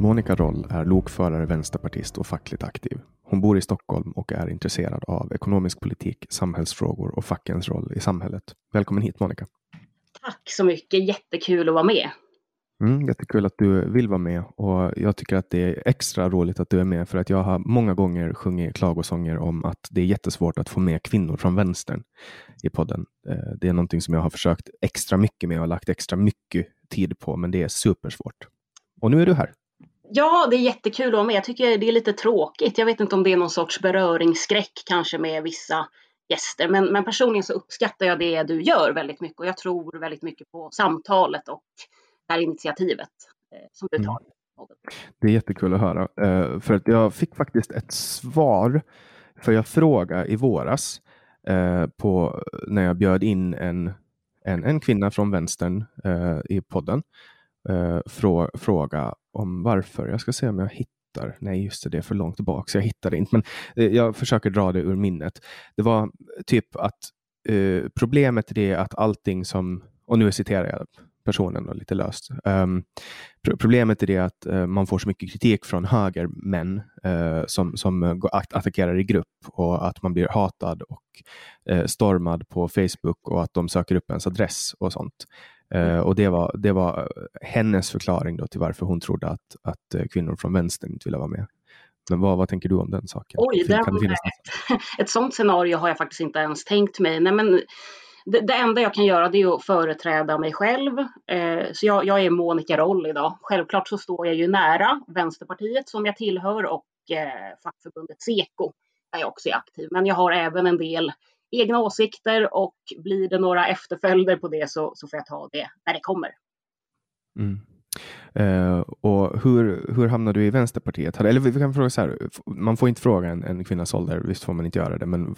Monica Roll är lokförare, vänsterpartist och fackligt aktiv. Hon bor i Stockholm och är intresserad av ekonomisk politik, samhällsfrågor och fackens roll i samhället. Välkommen hit Monica! Tack så mycket! Jättekul att vara med. Mm, jättekul att du vill vara med och jag tycker att det är extra roligt att du är med för att jag har många gånger sjungit klagosånger om att det är jättesvårt att få med kvinnor från vänstern i podden. Eh, det är någonting som jag har försökt extra mycket med och lagt extra mycket tid på, men det är supersvårt. Och nu är du här. Ja, det är jättekul att vara med. Jag tycker det är lite tråkigt. Jag vet inte om det är någon sorts beröringsskräck kanske med vissa gäster, men, men personligen så uppskattar jag det du gör väldigt mycket och jag tror väldigt mycket på samtalet och det här initiativet eh, som du tar. Mm. Det är jättekul att höra, eh, för att jag fick faktiskt ett svar, för jag frågade i våras eh, på, när jag bjöd in en, en, en kvinna från vänstern eh, i podden, eh, frå, fråga om varför. Jag ska se om jag hittar. Nej, just det, det är för långt bak. så jag hittar det inte. Men eh, jag försöker dra det ur minnet. Det var typ att eh, problemet är att allting som, och nu citerar jag personen då, lite löst. Um, problemet är det att uh, man får så mycket kritik från högermän uh, som, som att attackerar i grupp och att man blir hatad och uh, stormad på Facebook och att de söker upp ens adress och sånt. Uh, och det var, det var hennes förklaring då till varför hon trodde att, att uh, kvinnor från vänstern inte ville vara med. Men vad, vad tänker du om den saken? Oj, det kan det finnas ett, ett sånt scenario har jag faktiskt inte ens tänkt mig. Nej, men det, det enda jag kan göra det är att företräda mig själv. Uh, så jag, jag, är Monica Roll idag. Självklart så står jag ju nära Vänsterpartiet som jag tillhör och fackförbundet Seko är jag också aktiv. Men jag har även en del egna åsikter och blir det några efterföljder på det så, så får jag ta det när det kommer. Mm. Uh, och hur, hur hamnade du i Vänsterpartiet? Eller vi kan fråga så här, man får inte fråga en, en kvinnas ålder, visst får man inte göra det, men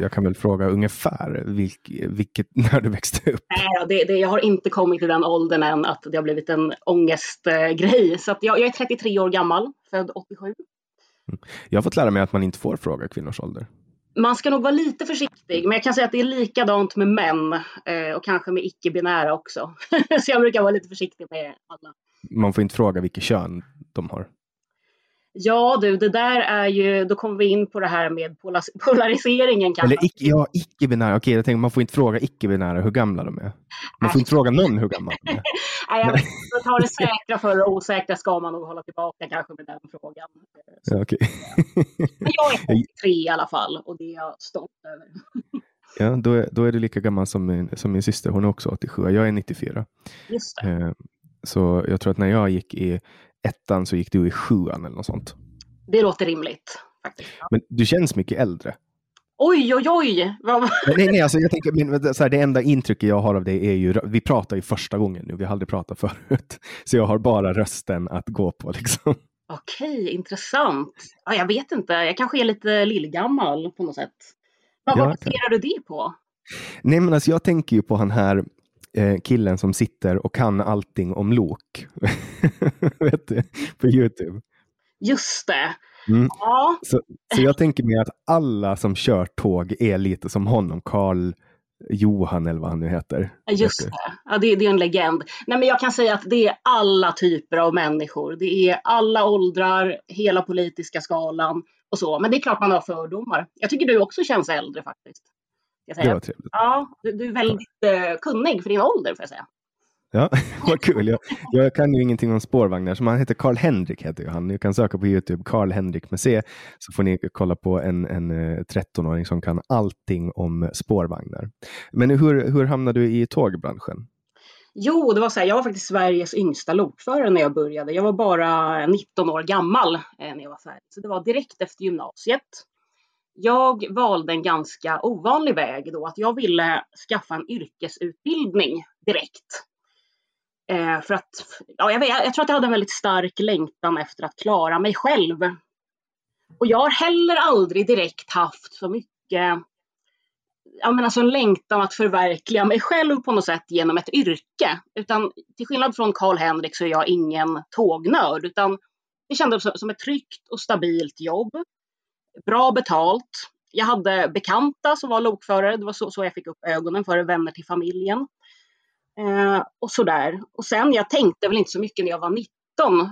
jag kan väl fråga ungefär vilk, vilket, när du växte upp? Nej, det, det, jag har inte kommit till den åldern än att det har blivit en ångestgrej. Så jag, jag, är 33 år gammal, född 87. Mm. Jag har fått lära mig att man inte får fråga kvinnors ålder. Man ska nog vara lite försiktig, men jag kan säga att det är likadant med män eh, och kanske med icke-binära också. så jag brukar vara lite försiktig med alla man får inte fråga vilket kön de har. Ja du, det där är ju, då kommer vi in på det här med polariseringen. Kanske. Eller icke, ja, icke-binära. Okej, jag tänker man får inte fråga icke-binära hur gamla de är. Man får inte fråga någon hur gammal de är. Nej, jag vet, tar det säkra för det osäkra ska man nog hålla tillbaka kanske med den frågan. Ja, okay. Men jag är 83 i alla fall och det är jag stolt över. Ja, då är, då är du lika gammal som min, som min syster. Hon är också 87. Jag är 94. Just det. Eh, så jag tror att när jag gick i ettan så gick du i sjuan eller något sånt. Det låter rimligt. Faktiskt. Men du känns mycket äldre. Oj, oj, oj! nej, nej, alltså jag tänker, men, så här, det enda intrycket jag har av dig är ju, vi pratar ju första gången nu, vi har aldrig pratat förut. Så jag har bara rösten att gå på liksom. Okej, intressant. Ja, jag vet inte, jag kanske är lite lillgammal på något sätt. Vad ja, baserar du det på? Nej, men alltså jag tänker ju på han här eh, killen som sitter och kan allting om lok. Vet du? På Youtube. Just det. Mm. Ja. Så, så jag tänker mig att alla som kör tåg är lite som honom, Karl Johan eller vad han nu heter. Just det, ja, det, det, är en legend. Nej, men jag kan säga att det är alla typer av människor. Det är alla åldrar, hela politiska skalan och så. Men det är klart man har fördomar. Jag tycker du också känns äldre faktiskt. Jag säga. Det var trevligt. Ja, du, du är väldigt ja. kunnig för din ålder får jag säga. Ja, vad kul. Jag, jag, kan ju ingenting om spårvagnar, så han heter Karl Henrik. Heter han. Ni kan söka på Youtube, Karl Henrik med C, så får ni kolla på en, en 13-åring eh, som kan allting om spårvagnar. Men hur, hur hamnade du i tågbranschen? Jo, det var så här, jag var faktiskt Sveriges yngsta lokförare när jag började. Jag var bara 19 år gammal eh, när jag var färdig, så det var direkt efter gymnasiet jag valde en ganska ovanlig väg då, att jag ville skaffa en yrkesutbildning direkt. Eh, för att, ja, jag, vet, jag tror att jag hade en väldigt stark längtan efter att klara mig själv. Och jag har heller aldrig direkt haft så mycket, jag menar så alltså en längtan att förverkliga mig själv på något sätt genom ett yrke. Utan till skillnad från Karl Henrik så är jag ingen tågnörd, utan det kändes som ett tryggt och stabilt jobb bra betalt. Jag hade bekanta som var lokförare, det var så, så jag fick upp ögonen för vänner till familjen. Eh, och sådär. Och sen, jag tänkte väl inte så mycket när jag var 19.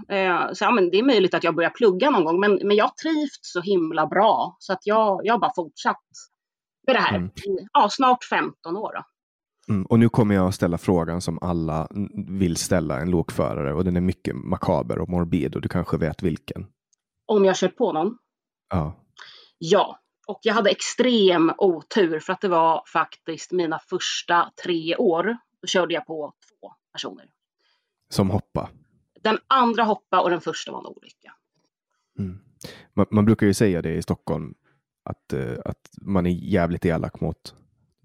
Eh, så ja, men det är möjligt att jag börjar plugga någon gång, men, men jag trivts så himla bra så att jag, jag har bara fortsatt med det här mm. ja, snart 15 år. Mm, och nu kommer jag att ställa frågan som alla vill ställa en lokförare och den är mycket makaber och morbid och du kanske vet vilken. Om jag kört på någon? Ja. Ja, och jag hade extrem otur för att det var faktiskt mina första tre år. Då körde jag på två personer. Som hoppa? Den andra hoppa och den första var en olycka. Mm. Man, man, brukar ju säga det i Stockholm att, uh, att man är jävligt elak mot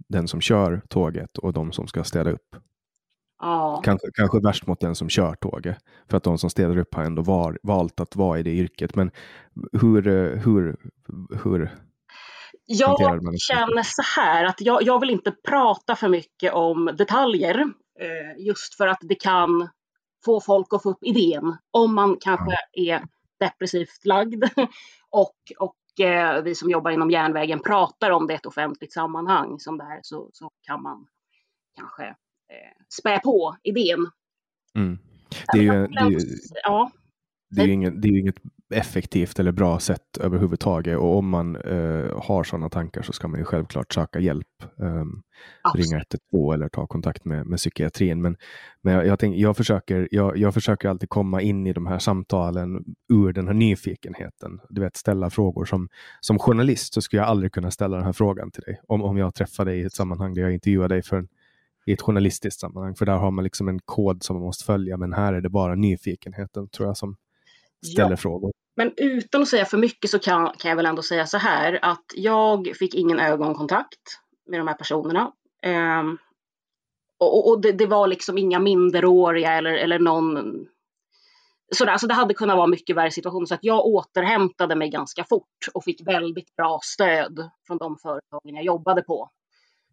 den som kör tåget och de som ska städa upp. Ja. Kanske, kanske värst mot den som kör tåget. För att de som städar upp har ändå var, valt att vara i det yrket. Men hur, hur, hur jag känner så här att jag, jag vill inte prata för mycket om detaljer. Eh, just för att det kan få folk att få upp idén. Om man kanske är depressivt lagd och, och eh, vi som jobbar inom järnvägen pratar om det i ett offentligt sammanhang som det här så, så kan man kanske spä på idén. Mm. Det är ju, det är, ja. det är ju inget, det är inget effektivt eller bra sätt överhuvudtaget och om man eh, har sådana tankar så ska man ju självklart söka hjälp. Um, ringa 112 eller ta kontakt med, med psykiatrin. Men, men jag, jag, tänk, jag, försöker, jag, jag försöker alltid komma in i de här samtalen ur den här nyfikenheten. Du vet, ställa frågor. Som, som journalist så skulle jag aldrig kunna ställa den här frågan till dig. Om, om jag träffar dig i ett sammanhang där jag intervjuar dig för en i ett journalistiskt sammanhang. För där har man liksom en kod som man måste följa. Men här är det bara nyfikenheten tror jag som ställer ja. frågor. Men utan att säga för mycket så kan, kan jag väl ändå säga så här att jag fick ingen ögonkontakt med de här personerna. Um, och, och det, det, var liksom inga minderåriga eller, eller någon så alltså det hade kunnat vara mycket värre situationer. Så att jag återhämtade mig ganska fort och fick väldigt bra stöd från de företagen jag jobbade på.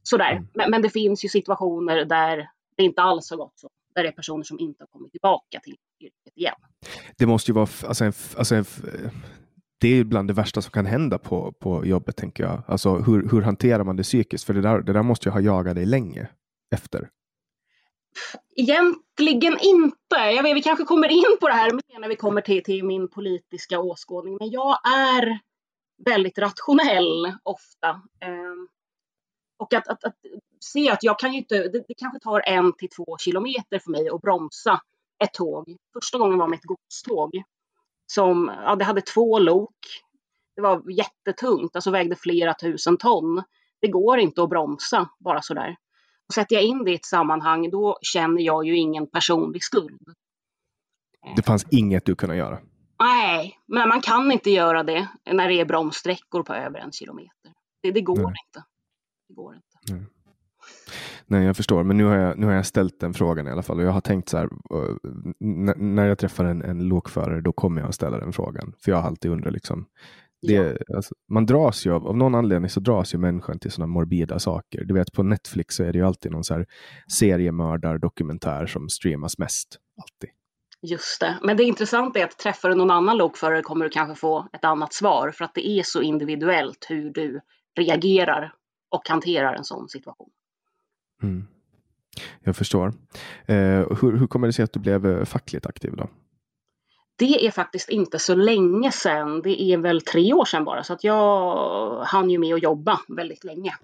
Sådär. Mm. Men, men det finns ju situationer där det inte alls har gått så. Där det är personer som inte har kommit tillbaka till yrket igen. Det måste ju vara, alltså en, alltså en, det är bland det värsta som kan hända på, på jobbet, tänker jag. Alltså hur, hur hanterar man det psykiskt? För det där, det där måste ju ha jagat dig länge efter. Egentligen inte. Jag vet, vi kanske kommer in på det här mer när vi kommer till, till min politiska åskådning. Men jag är väldigt rationell ofta. Och att, att, att, se att jag kan ju inte, det, det kanske tar en till två kilometer för mig att bromsa ett tåg. Första gången var med ett godståg. Som, ja, det hade två lok. Det var jättetungt, alltså vägde flera tusen ton. Det går inte att bromsa bara sådär. Och sätter jag in det i ett sammanhang, då känner jag ju ingen personlig skuld. Det fanns inget du kunde göra? Nej, men man kan inte göra det när det är bromssträckor på över en kilometer. Det, det går Nej. inte. Det går inte. Nej. Nej, jag förstår. Men nu har jag, nu har jag ställt den frågan i alla fall. Och jag har tänkt så här. när jag träffar en, en lokförare, då kommer jag att ställa den frågan. För jag har alltid undrat liksom. Det, ja. alltså, man dras ju av, av någon anledning så dras ju människan till sådana morbida saker. Du vet på Netflix så är det ju alltid någon så här seriemördardokumentär som streamas mest. Alltid. Just det. Men det intressanta är att träffar du någon annan lokförare kommer du kanske få ett annat svar. För att det är så individuellt hur du reagerar och hanterar en sån situation. Mm. Jag förstår. Eh, hur, hur kommer det sig att du blev eh, fackligt aktiv då? Det är faktiskt inte så länge sedan. Det är väl tre år sedan bara, så att jag hann ju med att jobba väldigt länge.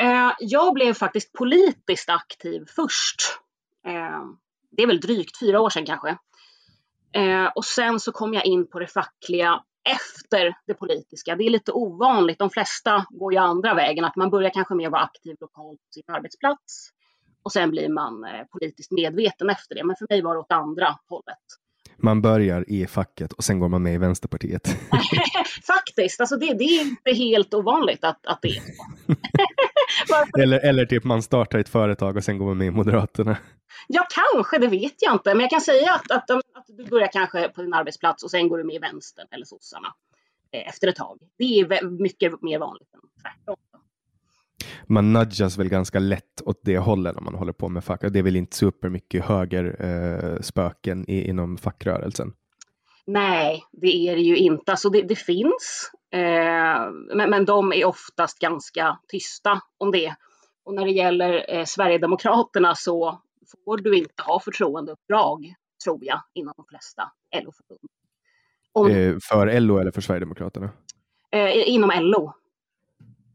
Eh, jag blev faktiskt politiskt aktiv först. Eh, det är väl drygt fyra år sedan kanske. Eh, och sen så kom jag in på det fackliga efter det politiska. Det är lite ovanligt. De flesta går ju andra vägen, att man börjar kanske med att vara aktiv lokalt på sin arbetsplats och sen blir man eh, politiskt medveten efter det. Men för mig var det åt andra hållet. Man börjar i facket och sen går man med i Vänsterpartiet. Faktiskt, alltså det, det, är inte helt ovanligt att, att det är så. eller, eller typ man startar ett företag och sen går man med i Moderaterna. Ja, kanske, det vet jag inte. Men jag kan säga att, att, att du börjar kanske på din arbetsplats och sen går du med i vänstern eller sossarna eh, efter ett tag. Det är mycket mer vanligt än tvärtom. Man nudgas väl ganska lätt åt det hållet när man håller på med fack. Det är väl inte supermycket högerspöken eh, inom fackrörelsen? Nej, det är det ju inte. Alltså det, det finns, eh, men, men de är oftast ganska tysta om det. Och när det gäller eh, Sverigedemokraterna så får du inte ha förtroendeuppdrag, tror jag, inom de flesta LO-förbund. Eh, för LO eller för Sverigedemokraterna? Eh, inom LO.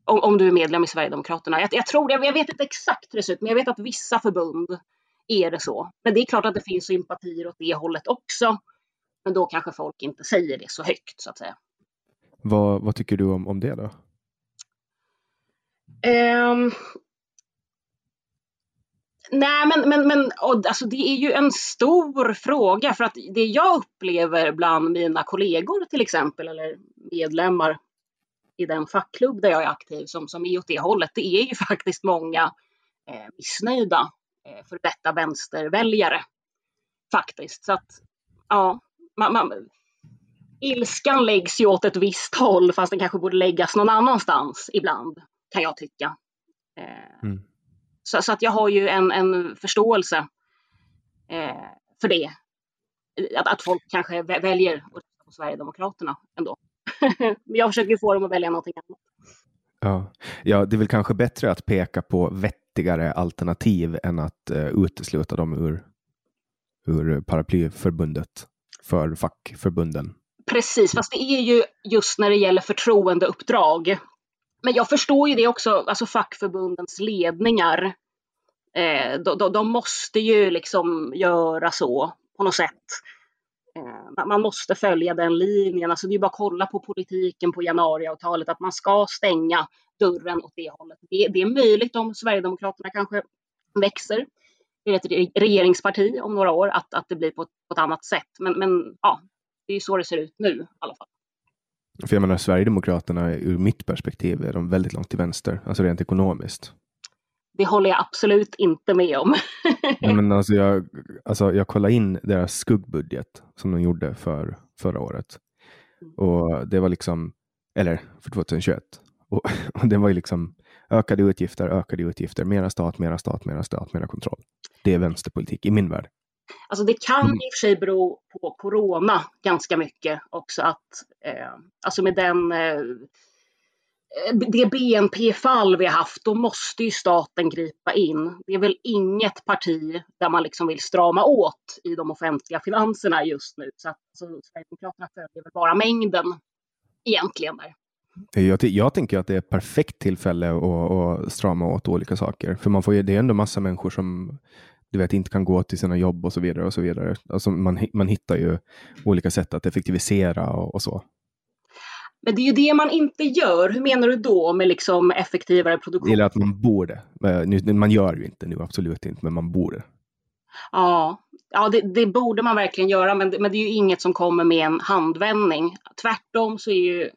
Om, om, du är medlem i Sverigedemokraterna. Jag, jag tror, jag, jag vet inte exakt hur det ser ut, men jag vet att vissa förbund är det så. Men det är klart att det finns sympatier åt det hållet också. Men då kanske folk inte säger det så högt, så att säga. Vad, vad tycker du om, om det då? Um, Nej, men, men, men alltså det är ju en stor fråga för att det jag upplever bland mina kollegor till exempel eller medlemmar i den fackklubb där jag är aktiv som, som är åt det hållet, det är ju faktiskt många eh, missnöjda eh, för detta vänsterväljare. Faktiskt. Så att, ja, man, man, ilskan läggs ju åt ett visst håll fast den kanske borde läggas någon annanstans ibland, kan jag tycka. Eh, mm. Så, så, att jag har ju en, en förståelse eh, för det. Att, att folk kanske väljer att rösta på Sverigedemokraterna ändå. Men jag försöker få dem att välja någonting annat. Ja. ja, det är väl kanske bättre att peka på vettigare alternativ än att uh, utesluta dem ur, ur paraplyförbundet för fackförbunden. Precis, fast det är ju just när det gäller förtroendeuppdrag men jag förstår ju det också, alltså fackförbundens ledningar. Eh, de, de, de, måste ju liksom göra så på något sätt. Eh, man måste följa den linjen. Alltså det är bara att kolla på politiken på januariavtalet att man ska stänga dörren åt det hållet. Det, det är möjligt om Sverigedemokraterna kanske växer till ett regeringsparti om några år att, att det blir på ett, på ett annat sätt. Men, men ja, det är så det ser ut nu i alla fall. För jag menar Sverigedemokraterna ur mitt perspektiv är de väldigt långt till vänster, alltså rent ekonomiskt. det håller jag absolut inte med om. ja, men alltså jag, alltså jag kollade in deras skuggbudget som de gjorde för förra året. Mm. Och det var liksom, eller för 2021. Och, och det var ju liksom ökade utgifter, ökade utgifter, mera stat, mera stat, mera stat, mera kontroll. Det är vänsterpolitik i min värld. Alltså det kan mm. i och för sig bero på corona ganska mycket också att eh, alltså med den eh, det BNP-fall vi har haft, då måste ju staten gripa in. Det är väl inget parti där man liksom vill strama åt i de offentliga finanserna just nu. Så att så Sverigedemokraterna följer väl bara mängden egentligen. Där. Jag, jag tänker att det är ett perfekt tillfälle att, att strama åt olika saker. För man får ju, det är ändå massa människor som du vet, inte kan gå till sina jobb och så vidare. och så vidare. Alltså man, man hittar ju olika sätt att effektivisera och, och så. Men det är ju det man inte gör. Hur menar du då med liksom effektivare produktion? Eller att man borde. Man gör ju inte nu, absolut inte, men man borde. Ja, ja det, det borde man verkligen göra, men det, men det är ju inget som kommer med en handvändning. Tvärtom så är ju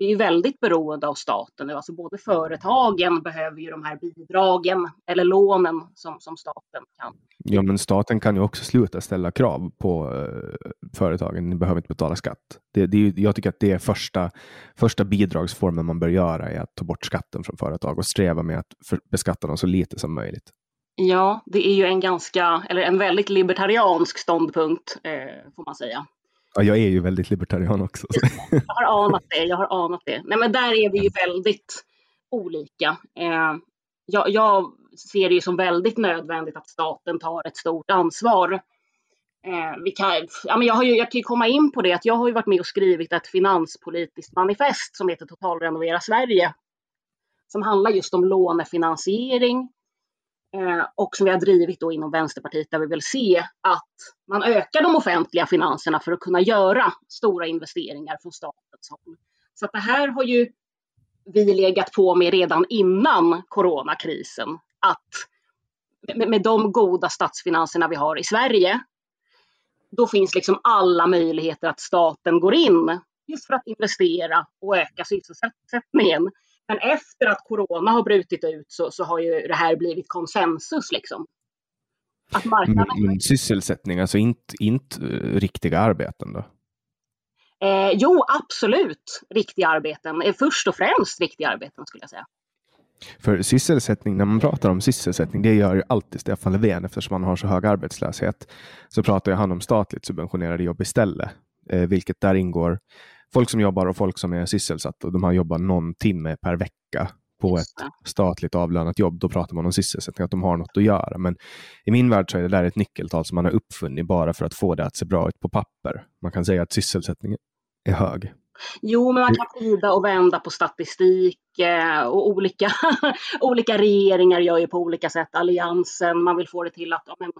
vi är väldigt beroende av staten nu. Alltså både företagen behöver ju de här bidragen eller lånen som, som staten kan. Ja, men staten kan ju också sluta ställa krav på uh, företagen. Ni behöver inte betala skatt. Det, det, jag tycker att det är första, första bidragsformen man bör göra är att ta bort skatten från företag och sträva med att för, beskatta dem så lite som möjligt. Ja, det är ju en ganska, eller en väldigt libertariansk ståndpunkt eh, får man säga. Ja, jag är ju väldigt libertarian också. jag har anat det. Jag har anat det. Nej, men där är vi ju väldigt olika. Eh, jag, jag, ser det ju som väldigt nödvändigt att staten tar ett stort ansvar. Eh, vi kan, ja, men jag, har ju, jag kan ju komma in på det att jag har ju varit med och skrivit ett finanspolitiskt manifest som heter Totalrenovera Sverige. Som handlar just om lånefinansiering, Eh, och som vi har drivit då inom Vänsterpartiet där vi vill se att man ökar de offentliga finanserna för att kunna göra stora investeringar från statens håll. Så att det här har ju vi legat på med redan innan coronakrisen. Att med, med de goda statsfinanserna vi har i Sverige, då finns liksom alla möjligheter att staten går in just för att investera och öka sysselsättningen. Men efter att corona har brutit ut så, så har ju det här blivit konsensus. Liksom. Att marknaden... Men, men sysselsättning, alltså inte, inte uh, riktiga arbeten då? Eh, jo, absolut riktiga arbeten. Eh, först och främst riktiga arbeten skulle jag säga. För sysselsättning, när man pratar om sysselsättning, det gör ju alltid Stefan Löfven eftersom han har så hög arbetslöshet. Så pratar han om statligt subventionerade jobb istället, eh, vilket där ingår folk som jobbar och folk som är sysselsatta och de har jobbat någon timme per vecka på ett statligt avlönat jobb, då pratar man om sysselsättning, att de har något att göra. Men i min värld så är det där ett nyckeltal som man har uppfunnit bara för att få det att se bra ut på papper. Man kan säga att sysselsättningen är hög. Jo, men man kan vrida och vända på statistik eh, och olika, olika regeringar gör ju på olika sätt. Alliansen, man vill få det till att ja, men,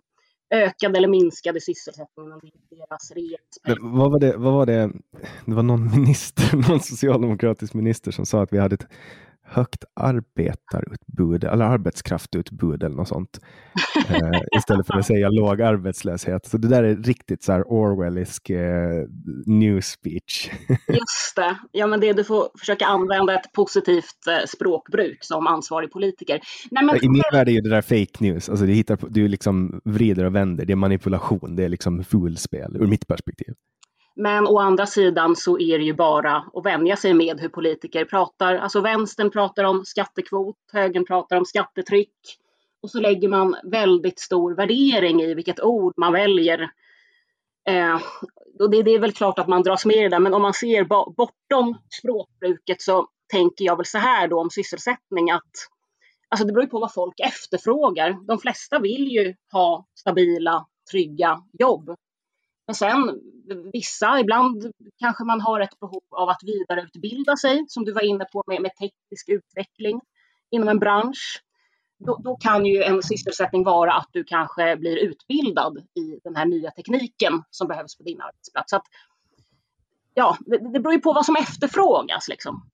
ökade eller minskade sysselsättningen under deras regeringsperiod. Vad var det? Vad var det? Det var någon minister, någon socialdemokratisk minister som sa att vi hade ett högt arbetarutbud eller arbetskraftutbud eller något sånt. eh, istället för att säga låg arbetslöshet. Så det där är riktigt så här Orwellisk eh, new speech. Just det. Ja, men det, du får försöka använda ett positivt eh, språkbruk som ansvarig politiker. Nej, men... I min värld är det där fake news. Alltså, det hittar du liksom vrider och vänder. Det är manipulation. Det är liksom fulspel ur mitt perspektiv. Men å andra sidan så är det ju bara att vänja sig med hur politiker pratar. Alltså vänstern pratar om skattekvot, högern pratar om skattetryck. Och så lägger man väldigt stor värdering i vilket ord man väljer. Eh, och det, det, är väl klart att man dras med i det där, men om man ser bortom språkbruket så tänker jag väl så här då om sysselsättning att alltså det beror på vad folk efterfrågar. De flesta vill ju ha stabila, trygga jobb. Men sen vissa, ibland kanske man har ett behov av att vidareutbilda sig, som du var inne på med, med teknisk utveckling inom en bransch. Då, då, kan ju en sysselsättning vara att du kanske blir utbildad i den här nya tekniken som behövs på din arbetsplats. Så att, ja, det, det beror ju på vad som efterfrågas. Liksom.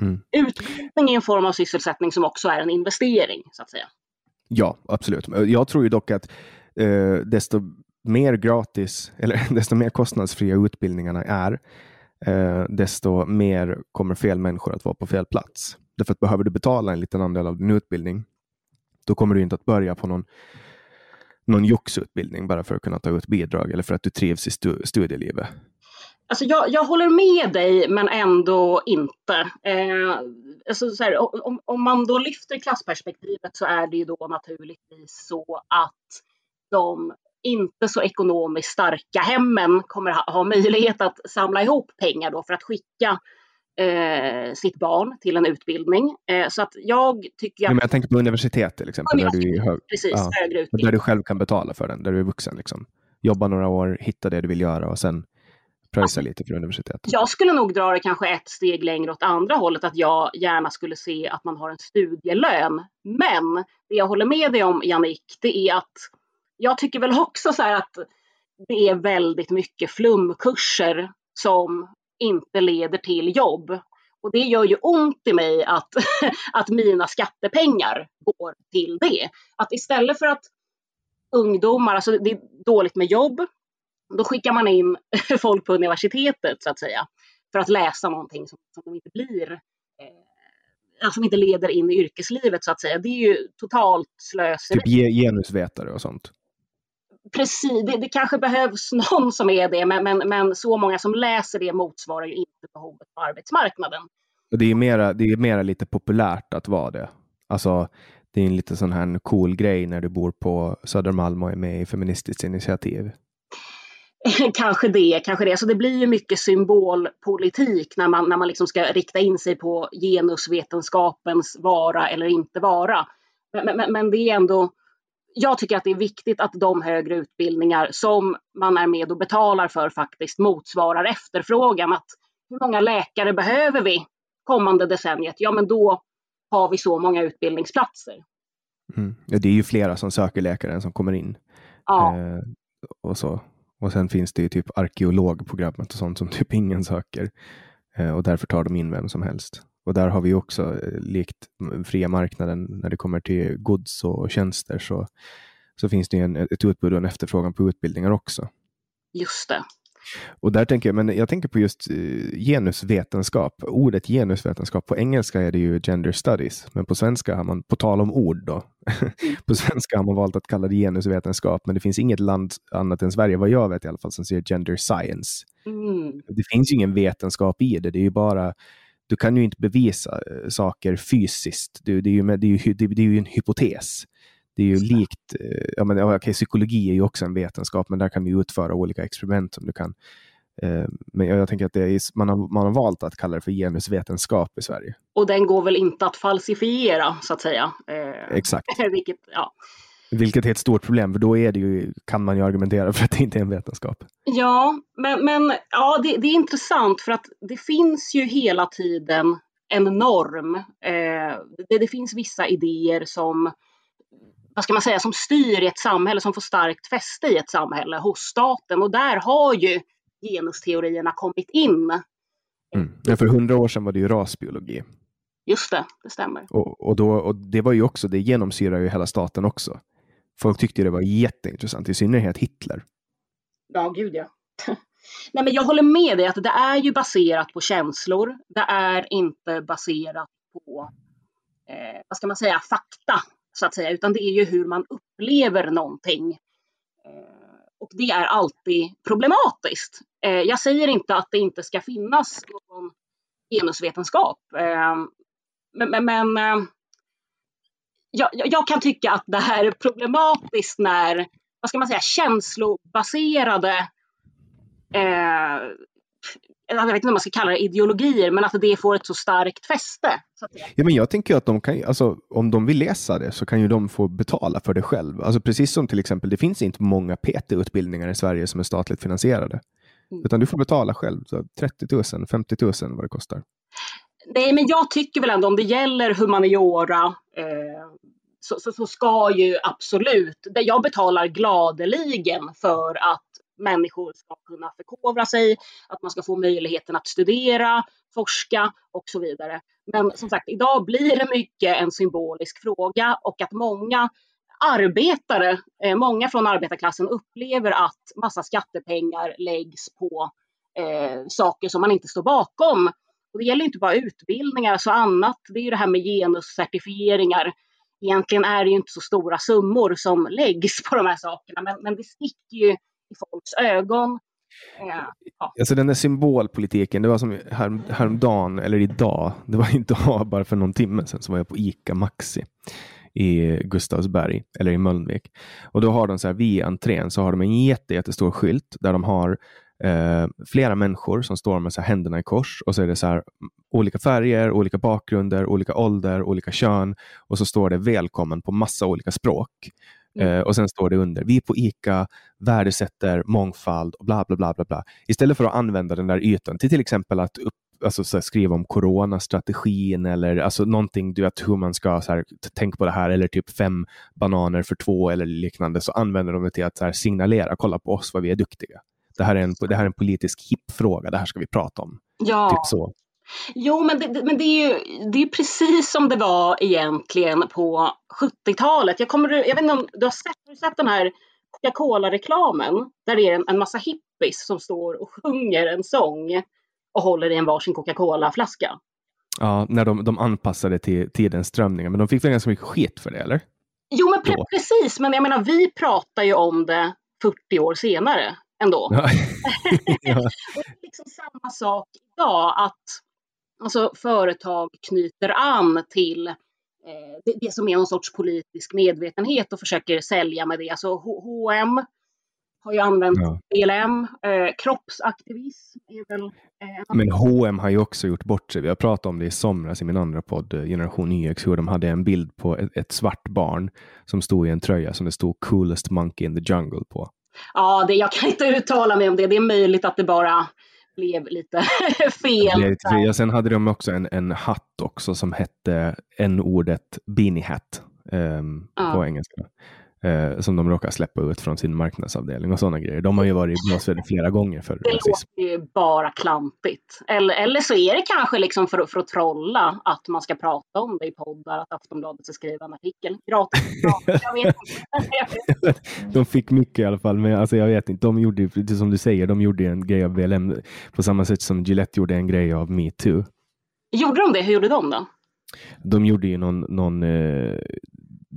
Mm. Utbildning är en form av sysselsättning som också är en investering, så att säga. Ja, absolut. Jag tror ju dock att eh, desto mer gratis, eller desto mer kostnadsfria utbildningarna är, eh, desto mer kommer fel människor att vara på fel plats. Därför att behöver du betala en liten andel av din utbildning, Då kommer du inte att börja på någon, någon joxutbildning bara för att kunna ta ut bidrag eller för att du trivs i stu, studielivet. Alltså jag, jag håller med dig, men ändå inte. Eh, alltså så här, om, om man då lyfter klassperspektivet så är det ju då naturligtvis så att de inte så ekonomiskt starka hemmen kommer ha, ha möjlighet att samla ihop pengar då för att skicka eh, sitt barn till en utbildning. Eh, så att jag tycker... Att... Men jag tänker på universitet till exempel. Där, du, hög... precis, ja, högre utbildning. där du själv kan betala för den, där du är vuxen. Liksom. Jobba några år, hitta det du vill göra och sen pröjsa lite för universitetet. Jag skulle nog dra det kanske ett steg längre åt andra hållet, att jag gärna skulle se att man har en studielön. Men det jag håller med dig om, Jannik, det är att jag tycker väl också så här att det är väldigt mycket flumkurser som inte leder till jobb. Och det gör ju ont i mig att, att mina skattepengar går till det. Att istället för att ungdomar, alltså det är dåligt med jobb, då skickar man in folk på universitetet så att säga för att läsa någonting som, som de inte blir, eh, alltså som inte leder in i yrkeslivet så att säga. Det är ju totalt slöseri. Typ genusvetare och sånt? Precis, det, det, kanske behövs någon som är det, men, men, men så många som läser det motsvarar ju inte behovet på arbetsmarknaden. Det är mera, det är mera lite populärt att vara det. Alltså, det är en lite sån här cool grej när du bor på Södermalm och är med i Feministiskt initiativ. kanske det, kanske det. Så det blir ju mycket symbolpolitik när man, när man liksom ska rikta in sig på genusvetenskapens vara eller inte vara. Men, men, men det är ändå, jag tycker att det är viktigt att de högre utbildningar som man är med och betalar för faktiskt motsvarar efterfrågan. Att hur många läkare behöver vi kommande decenniet? Ja, men då har vi så många utbildningsplatser. Mm. Ja, det är ju flera som söker läkare än som kommer in. Ja. Eh, och så. Och sen finns det ju typ arkeologprogrammet och sånt som typ ingen söker. Eh, och därför tar de in vem som helst. Och där har vi också, eh, likt fria marknaden, när det kommer till gods och tjänster, så, så finns det en, ett utbud och en efterfrågan på utbildningar också. Just det. Och där tänker jag, men jag tänker på just uh, genusvetenskap. Ordet genusvetenskap, på engelska är det ju gender studies, men på svenska har man, på tal om ord då, på svenska har man valt att kalla det genusvetenskap, men det finns inget land annat än Sverige, vad jag vet i alla fall, som säger gender science. Mm. Det finns ju ingen vetenskap i det, det är ju bara du kan ju inte bevisa eh, saker fysiskt. Det, det, är, ju, det, är, ju, det är ju en hypotes. Det är ju likt, eh, ja, men, okay, psykologi är ju också en vetenskap, men där kan du utföra olika experiment som du kan. Eh, men jag, tänker att är, man, har, man har valt att kalla det för genusvetenskap i Sverige. Och den går väl inte att falsifiera, så att säga. Exakt. Vilket, ja. Vilket är ett stort problem, för då är det ju, kan man ju argumentera för att det inte är en vetenskap. Ja, men, men ja, det, det är intressant för att det finns ju hela tiden en norm. Eh, det, det, finns vissa idéer som, vad ska man säga, som styr i ett samhälle, som får starkt fäste i ett samhälle hos staten. Och där har ju genusteorierna kommit in. Mm. Ja, för hundra år sedan var det ju rasbiologi. Just det, det stämmer. Och, och, då, och det var ju också, det genomsyrar ju hela staten också. Folk tyckte det var jätteintressant, i synnerhet Hitler. Ja, gud ja. Nej, men jag håller med dig att det är ju baserat på känslor. Det är inte baserat på, eh, vad ska man säga, fakta, så att säga, utan det är ju hur man upplever någonting. Eh, och det är alltid problematiskt. Eh, jag säger inte att det inte ska finnas någon genusvetenskap, eh, men, men, men eh, jag, jag, kan tycka att det här är problematiskt när, vad ska man säga, känslobaserade eh, jag vet inte om man ska kalla det ideologier, men att det får ett så starkt fäste. Så ja, men jag tänker att de kan, alltså, om de vill läsa det så kan ju de få betala för det själv. Alltså, precis som till exempel, det finns inte många PT-utbildningar i Sverige som är statligt finansierade. Mm. Utan du får betala själv, så 30 000, 50 000 vad det kostar. Nej, men jag tycker väl ändå om det gäller humaniora eh, så, så, så, ska ju absolut, jag betalar gladeligen för att människor ska kunna förkovra sig, att man ska få möjligheten att studera, forska och så vidare. Men som sagt, idag blir det mycket en symbolisk fråga och att många arbetare, eh, många från arbetarklassen upplever att massa skattepengar läggs på eh, saker som man inte står bakom. Och det gäller inte bara utbildningar, så annat, det är ju det här med genuscertifieringar. egentligen är det ju inte så stora summor som läggs på de här sakerna, men, men det sticker ju i folks ögon. Eh, ja. Alltså den där symbolpolitiken, det var som här, häromdagen, eller idag, det var idag, bara för någon timme sedan, så var jag på ICA Maxi i Gustavsberg, eller i Mölnvik. Och då har de så här, vid entrén så har de en jätte, jättestor skylt där de har eh, flera människor som står med så händerna i kors och så är det så här, olika färger, olika bakgrunder, olika ålder, olika kön och så står det välkommen på massa olika språk. Mm. Eh, och sen står det under, vi på ICA värdesätter mångfald och bla bla bla. bla, bla. Istället för att använda den där ytan till till exempel att upp, alltså, så här, skriva om coronastrategin eller alltså, någonting, du vet hur man ska så här, tänk på det här eller typ fem bananer för två eller liknande så använder de det till att här, signalera, kolla på oss vad vi är duktiga. Det här är en, det här är en politisk hipp-fråga, det här ska vi prata om. Ja. Typ så. Jo, men, det, men det, är ju det är precis som det var egentligen på 70-talet. Jag, kommer, jag vet inte om du har sett, har du sett den här Coca-Cola-reklamen? Där det är en, en massa hippies som står och sjunger en sång och håller i en varsin Coca-Cola-flaska. Ja, när de, de anpassade till tidens strömningar, men de fick väl ganska mycket skit för det, eller? Jo, men pre precis, men jag menar, vi pratar ju om det 40 år senare ändå. Ja. ja. och det är liksom samma sak idag, att alltså, företag knyter an till eh, det, det, som är någon sorts politisk medvetenhet och försöker sälja med det. Alltså H&M har ju använt ja. BLM, eh, kroppsaktivism är väl... Eh, Men H&M har ju också gjort bort sig. Vi har pratat om det i somras i min andra podd, eh, Generation YX, hur de hade en bild på ett, ett, svart barn som stod i en tröja som det stod Coolest Monkey in the Jungle på. Ja, det, jag kan inte uttala mig om det. Det är möjligt att det bara blev lite fel. Lite fel. Sen hade de också en, en hatt också som hette n-ordet beanie hat um, ja. på engelska eh, som de råkar släppa ut från sin marknadsavdelning och sådana grejer. De har ju varit blåsväder flera gånger för Det rasism. låter ju bara klantigt. Eller, eller så är det kanske liksom för, för att trolla att man ska prata om det i poddar, att Aftonbladet ska skriva en artikel. Gratis. jag vet inte. de fick mycket i alla fall, men alltså, jag vet inte. De gjorde, som du säger, de gjorde en grej av VLM på samma sätt som Gillette gjorde en grej av metoo. Gjorde de det? Hur gjorde de då? De gjorde ju någon, någon uh,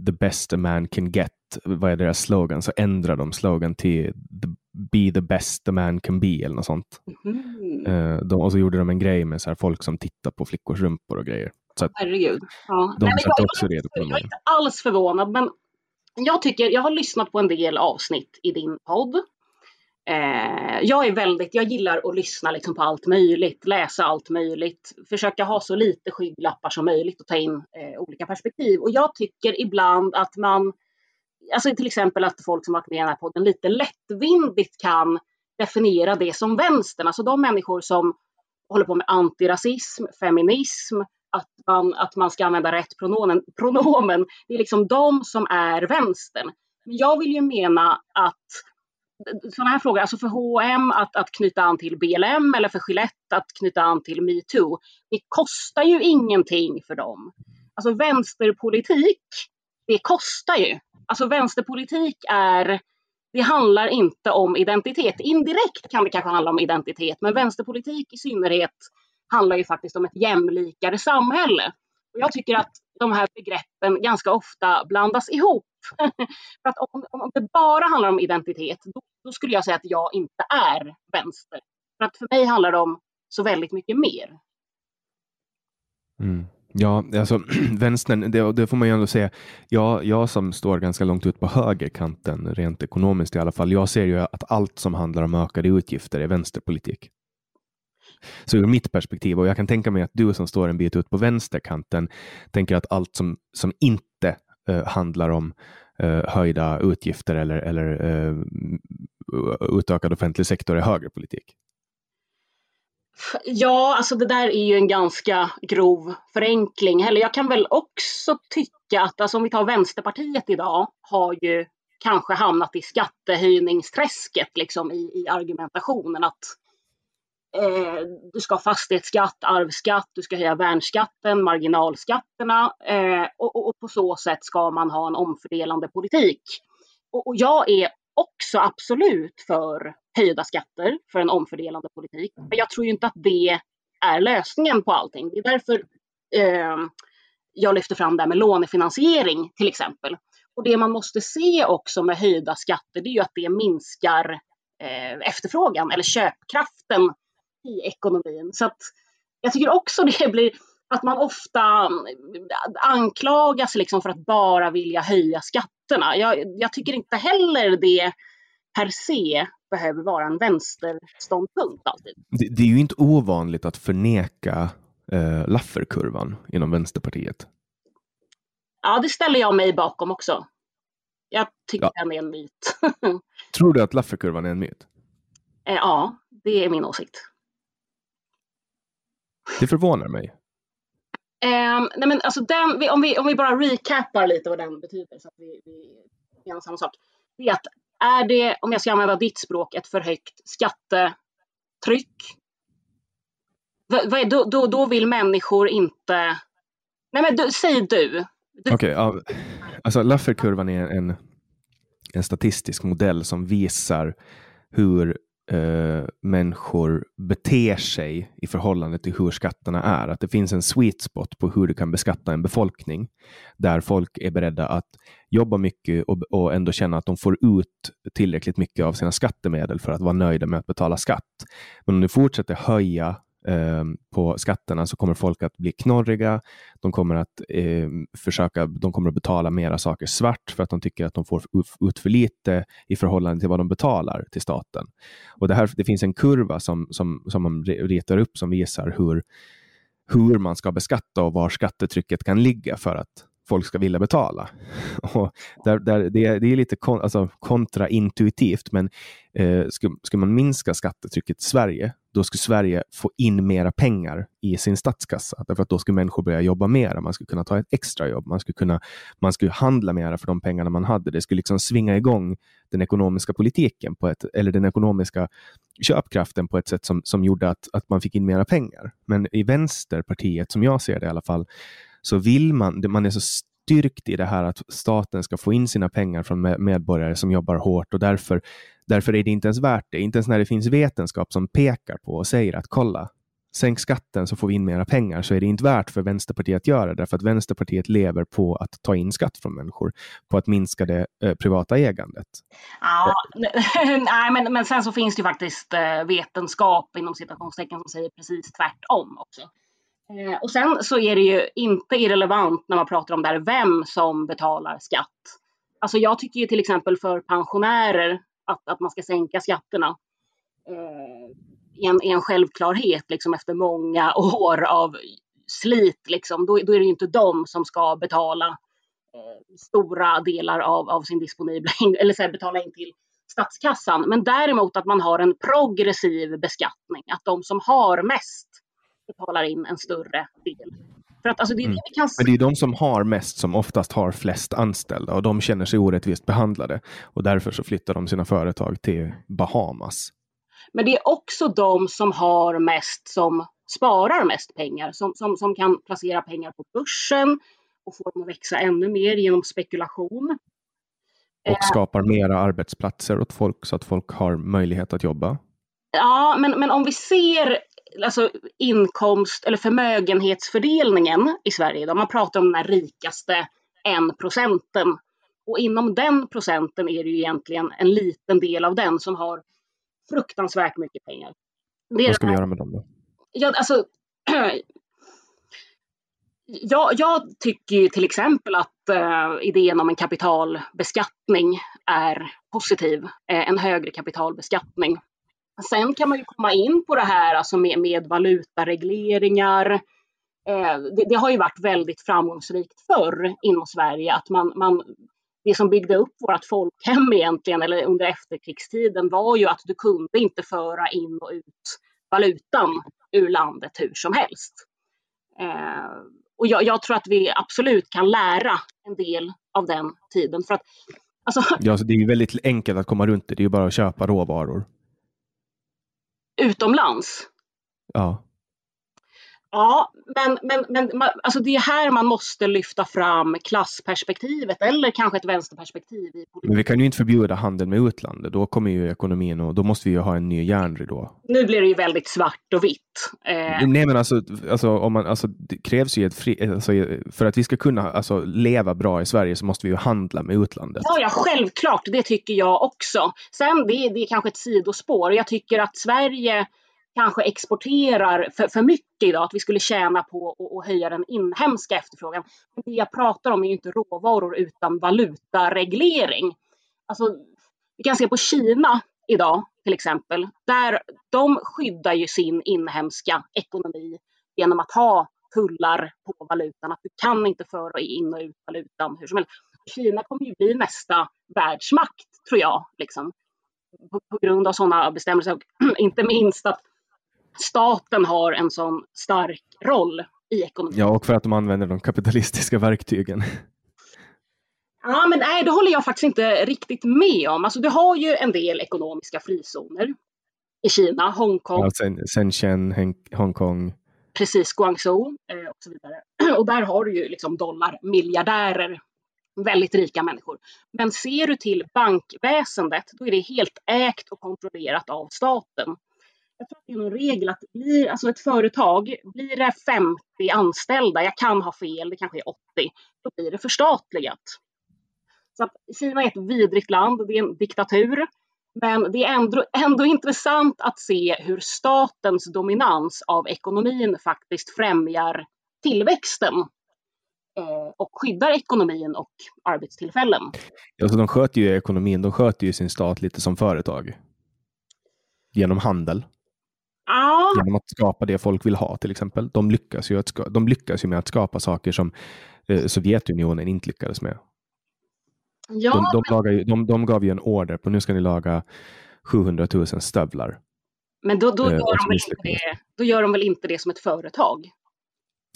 the best a man can get vad är deras slogan, så ändrar de slogan till the, Be the best a man can be eller något sånt. Mm. Uh, de, och så gjorde de en grej med så här, folk som tittar på flickors rumpor och grejer. Så Herregud. Ja. De Nej, satt jag, också redo på Jag är inte alls förvånad, men jag tycker, jag har lyssnat på en del avsnitt i din podd. Eh, jag är väldigt, jag gillar att lyssna liksom på allt möjligt, läsa allt möjligt, försöka ha så lite skygglappar som möjligt och ta in eh, olika perspektiv. Och jag tycker ibland att man alltså till exempel att folk som varit med i den här podden lite lättvindigt kan definiera det som vänstern, alltså de människor som håller på med antirasism, feminism, att man, att man ska använda rätt pronomen, pronomen. Det är liksom de som är vänstern. Men jag vill ju mena att sådana här frågor, alltså för H&M att, att knyta an till BLM eller för Gillette att knyta an till metoo, det kostar ju ingenting för dem. Alltså vänsterpolitik, det kostar ju. Alltså vänsterpolitik är, det handlar inte om identitet. Indirekt kan det kanske handla om identitet, men vänsterpolitik i synnerhet handlar ju faktiskt om ett jämlikare samhälle. Och jag tycker att de här begreppen ganska ofta blandas ihop. För att om, om det bara handlar om identitet, då, då, skulle jag säga att jag inte är vänster. För att för mig handlar det om så väldigt mycket mer. Mm. Ja, alltså vänstern, det, det, får man ju ändå säga. Jag, jag som står ganska långt ut på högerkanten, rent ekonomiskt i alla fall, jag ser ju att allt som handlar om ökade utgifter är vänsterpolitik. Så ur mitt perspektiv, och jag kan tänka mig att du som står en bit ut på vänsterkanten tänker att allt som, som inte eh, handlar om eh, höjda utgifter eller, eller eh, utökad offentlig sektor är högerpolitik. Ja, alltså det där är ju en ganska grov förenkling. Eller jag kan väl också tycka att, alltså om vi tar Vänsterpartiet idag, har ju kanske hamnat i skattehöjningsträsket liksom i, i argumentationen att eh, du ska ha fastighetsskatt, arvsskatt, du ska höja värnskatten, marginalskatterna eh, och, och, på så sätt ska man ha en omfördelande politik. Och, och jag är också absolut för höjda skatter för en omfördelande politik. Men jag tror ju inte att det är lösningen på allting. Det är därför eh, jag lyfter fram det här med lånefinansiering till exempel. Och det man måste se också med höjda skatter, det är ju att det minskar eh, efterfrågan eller köpkraften i ekonomin. Så att jag tycker också det blir att man ofta anklagas liksom för att bara vilja höja skatterna. Jag, jag tycker inte heller det per se behöver vara en vänsterståndpunkt alltid. Det, det är ju inte ovanligt att förneka eh, Lafferkurvan inom Vänsterpartiet. Ja, det ställer jag mig bakom också. Jag tycker ja. den är en myt. Tror du att Lafferkurvan är en myt? Eh, ja, det är min åsikt. Det förvånar mig. Um, nej men alltså den, om, vi, om vi bara recapar lite vad den betyder så att vi, vi menar samma sak. Det är att är det, om jag ska använda ditt språk, ett för högt skattetryck? Då, då, då vill människor inte... Nej men du, säg du. Okej, okay, ja. alltså Lafferkurvan är en, en statistisk modell som visar hur eh, människor beter sig i förhållande till hur skatterna är. Att det finns en sweet spot på hur du kan beskatta en befolkning där folk är beredda att jobba mycket och, och ändå känna att de får ut tillräckligt mycket av sina skattemedel för att vara nöjda med att betala skatt. Men om du fortsätter höja eh, på skatterna så kommer folk att bli knorriga. De kommer att eh, försöka, de kommer att betala mera saker svart för att de tycker att de får ut för lite i förhållande till vad de betalar till staten. Och det, här, det finns en kurva som, som, som man ritar upp som visar hur, hur man ska beskatta och var skattetrycket kan ligga för att folk ska vilja betala. Och där, där, det, det är lite kon, alltså kontraintuitivt, men eh, skulle, skulle man minska skattetrycket i Sverige, då skulle Sverige få in mera pengar i sin statskassa. Därför att då skulle människor börja jobba mera. Man skulle kunna ta ett extra jobb. Man skulle, kunna, man skulle handla mera för de pengarna man hade. Det skulle liksom svinga igång den ekonomiska politiken på ett, eller den ekonomiska köpkraften på ett sätt som, som gjorde att, att man fick in mera pengar. Men i Vänsterpartiet, som jag ser det i alla fall, så vill man, man är så styrkt i det här att staten ska få in sina pengar från medborgare som jobbar hårt och därför, därför är det inte ens värt det. Inte ens när det finns vetenskap som pekar på och säger att kolla, sänk skatten så får vi in mera pengar så är det inte värt för Vänsterpartiet att göra det därför att Vänsterpartiet lever på att ta in skatt från människor, på att minska det eh, privata ägandet. Ja, nej, men, men sen så finns det ju faktiskt eh, vetenskap inom citationstecken som säger precis tvärtom också. Eh, och sen så är det ju inte irrelevant när man pratar om det här vem som betalar skatt. Alltså jag tycker ju till exempel för pensionärer att, att man ska sänka skatterna eh, en, en självklarhet liksom efter många år av slit. Liksom. Då, då är det ju inte de som ska betala eh, stora delar av, av sin disponibla, eller så här, betala in till statskassan. Men däremot att man har en progressiv beskattning, att de som har mest betalar in en större del. För att, alltså, det, mm. det kan... Men det är de som har mest som oftast har flest anställda och de känner sig orättvist behandlade och därför så flyttar de sina företag till Bahamas. Men det är också de som har mest som sparar mest pengar, som, som, som kan placera pengar på börsen och få dem att växa ännu mer genom spekulation. Och skapar mera arbetsplatser åt folk så att folk har möjlighet att jobba. Ja, men, men om vi ser alltså inkomst eller förmögenhetsfördelningen i Sverige. Då. Man pratar om den rikaste en procenten. Och inom den procenten är det ju egentligen en liten del av den som har fruktansvärt mycket pengar. Det Vad ska vi göra med dem då? Ja, alltså, jag, jag tycker ju till exempel att uh, idén om en kapitalbeskattning är positiv. Uh, en högre kapitalbeskattning. Sen kan man ju komma in på det här alltså med, med valutaregleringar. Eh, det, det, har ju varit väldigt framgångsrikt förr inom Sverige att man, man det som byggde upp vårt folkhem egentligen, eller under efterkrigstiden, var ju att du kunde inte föra in och ut valutan ur landet hur som helst. Eh, och jag, jag, tror att vi absolut kan lära en del av den tiden. För att, alltså... ja, så det är ju väldigt enkelt att komma runt det. Det är ju bara att köpa råvaror utomlands. Ja. Ja, men, men, men alltså det är här man måste lyfta fram klassperspektivet eller kanske ett vänsterperspektiv. I men vi kan ju inte förbjuda handel med utlandet. Då kommer ju ekonomin och då måste vi ju ha en ny järnridå. Nu blir det ju väldigt svart och vitt. Eh... Nej, men alltså, alltså, om man, alltså, det krävs ju ett fri, alltså, för att vi ska kunna alltså, leva bra i Sverige så måste vi ju handla med utlandet. Ja, ja självklart. Det tycker jag också. Sen det, det är kanske ett sidospår. Jag tycker att Sverige kanske exporterar för, för mycket idag, att vi skulle tjäna på att höja den inhemska efterfrågan. Det jag pratar om är ju inte råvaror utan valutareglering. Alltså, vi kan se på Kina idag till exempel. Där de skyddar ju sin inhemska ekonomi genom att ha tullar på valutan. Att du kan inte föra in och ut valutan hur som helst. Kina kommer ju bli nästa världsmakt, tror jag. Liksom. På, på grund av sådana bestämmelser. inte minst att staten har en sån stark roll i ekonomin. Ja, och för att de använder de kapitalistiska verktygen. Ja, men nej, det håller jag faktiskt inte riktigt med om. Alltså, du har ju en del ekonomiska frizoner i Kina, Hongkong. Ja, Shenzhen, Hongkong. Precis, Guangzhou eh, och så vidare. Och där har du ju liksom dollarmiljardärer, väldigt rika människor. Men ser du till bankväsendet, då är det helt ägt och kontrollerat av staten jag tror att det är någon regel att blir, alltså ett företag, blir det 50 anställda, jag kan ha fel, det kanske är 80, då blir det förstatligat. Så att Kina är ett vidrigt land, det är en diktatur. Men det är ändå, ändå intressant att se hur statens dominans av ekonomin faktiskt främjar tillväxten eh, och skyddar ekonomin och arbetstillfällen. Alltså de sköter ju ekonomin, de sköter ju sin stat lite som företag. Genom handel. Ja. Genom att skapa det folk vill ha till exempel. De lyckas ju, att ska, de lyckas ju med att skapa saker som eh, Sovjetunionen inte lyckades med. Ja, de, de, ju, de, de gav ju en order på nu ska ni laga 700 000 stövlar. Men då, då, eh, gör de väl inte det, då gör de väl inte det som ett företag?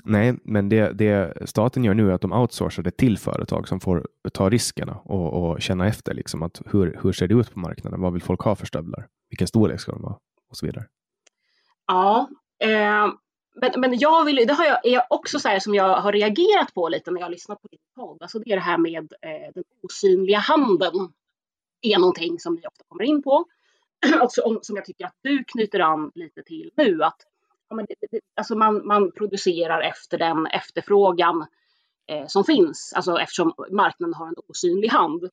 Nej, men det, det staten gör nu är att de outsourcar det till företag som får ta riskerna och, och känna efter liksom att hur, hur ser det ut på marknaden? Vad vill folk ha för stövlar? Vilken storlek ska de ha? Och så vidare. Ja, eh, men, men jag vill, det har jag, är också så här som jag har reagerat på lite när jag har lyssnat på din podd. Alltså det är det här med eh, den osynliga handen. är någonting som vi ofta kommer in på. och som, som jag tycker att du knyter an lite till nu. Att ja, men det, det, alltså man, man producerar efter den efterfrågan eh, som finns. Alltså eftersom marknaden har en osynlig hand.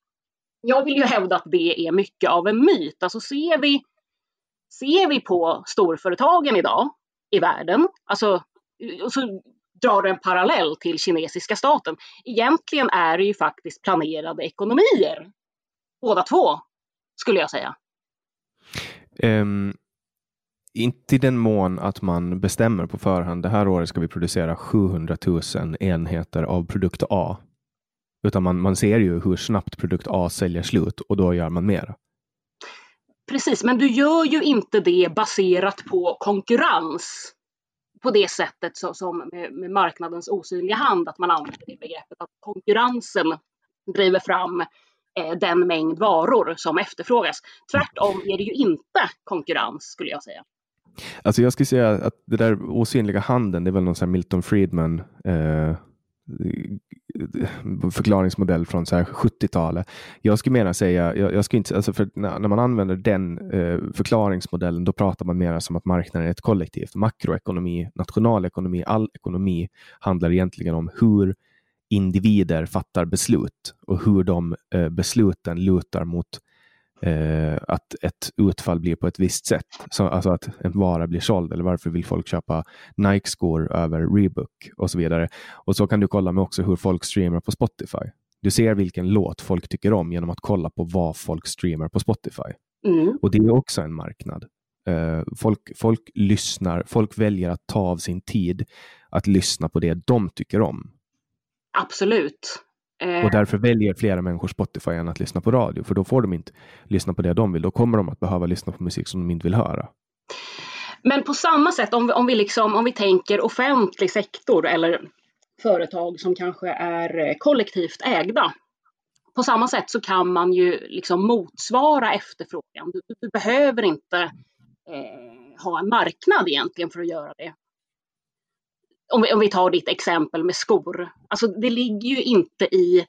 Jag vill ju hävda att det är mycket av en myt. Alltså ser vi ser vi på storföretagen idag i världen, alltså, och så drar du en parallell till kinesiska staten. Egentligen är det ju faktiskt planerade ekonomier. Båda två, skulle jag säga. Um, inte i den mån att man bestämmer på förhand, det här året ska vi producera 700 000 enheter av produkt A. Utan man, man ser ju hur snabbt produkt A säljer slut och då gör man mer. Precis, men du gör ju inte det baserat på konkurrens på det sättet så, som med, med, marknadens osynliga hand, att man använder det begreppet att konkurrensen driver fram eh, den mängd varor som efterfrågas. Tvärtom är det ju inte konkurrens skulle jag säga. Alltså jag skulle säga att det där osynliga handen, det är väl någon sån Milton Friedman eh, förklaringsmodell från 70-talet. Jag skulle mera säga, jag, jag skulle inte, alltså för när, när man använder den eh, förklaringsmodellen, då pratar man mer som att marknaden är ett kollektivt. Makroekonomi, nationalekonomi, all ekonomi handlar egentligen om hur individer fattar beslut och hur de eh, besluten lutar mot eh, att ett utfall blir på ett visst sätt. Så, alltså att en vara blir såld eller varför vill folk köpa Nike-skor över Reebok och så vidare. Och så kan du kolla med också hur folk streamar på Spotify. Du ser vilken låt folk tycker om genom att kolla på vad folk streamar på Spotify. Mm. Och det är också en marknad. Uh, folk, folk lyssnar, folk väljer att ta av sin tid att lyssna på det de tycker om. Absolut. Och därför väljer flera människor Spotify än att lyssna på radio, för då får de inte lyssna på det de vill. Då kommer de att behöva lyssna på musik som de inte vill höra. Men på samma sätt, om vi, om vi, liksom, om vi tänker offentlig sektor eller företag som kanske är eh, kollektivt ägda. På samma sätt så kan man ju liksom motsvara efterfrågan. Du, du behöver inte eh, ha en marknad egentligen för att göra det. Om vi, om vi tar ditt exempel med skor, alltså det ligger ju inte i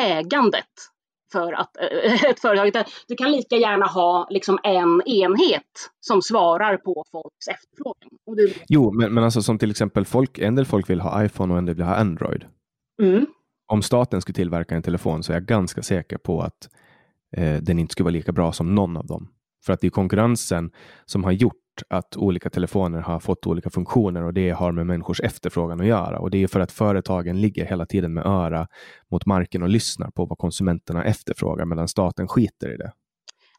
ägandet för att, äh, ett företag. Du kan lika gärna ha liksom en enhet som svarar på folks efterfrågan. Du... Jo, men, men alltså som till exempel folk, en del folk vill ha iPhone och en del vill ha Android. Mm. Om staten skulle tillverka en telefon så är jag ganska säker på att eh, den inte skulle vara lika bra som någon av dem. För att det är konkurrensen som har gjort att olika telefoner har fått olika funktioner och det har med människors efterfrågan att göra. Och det är för att företagen ligger hela tiden med öra mot marken och lyssnar på vad konsumenterna efterfrågar medan staten skiter i det.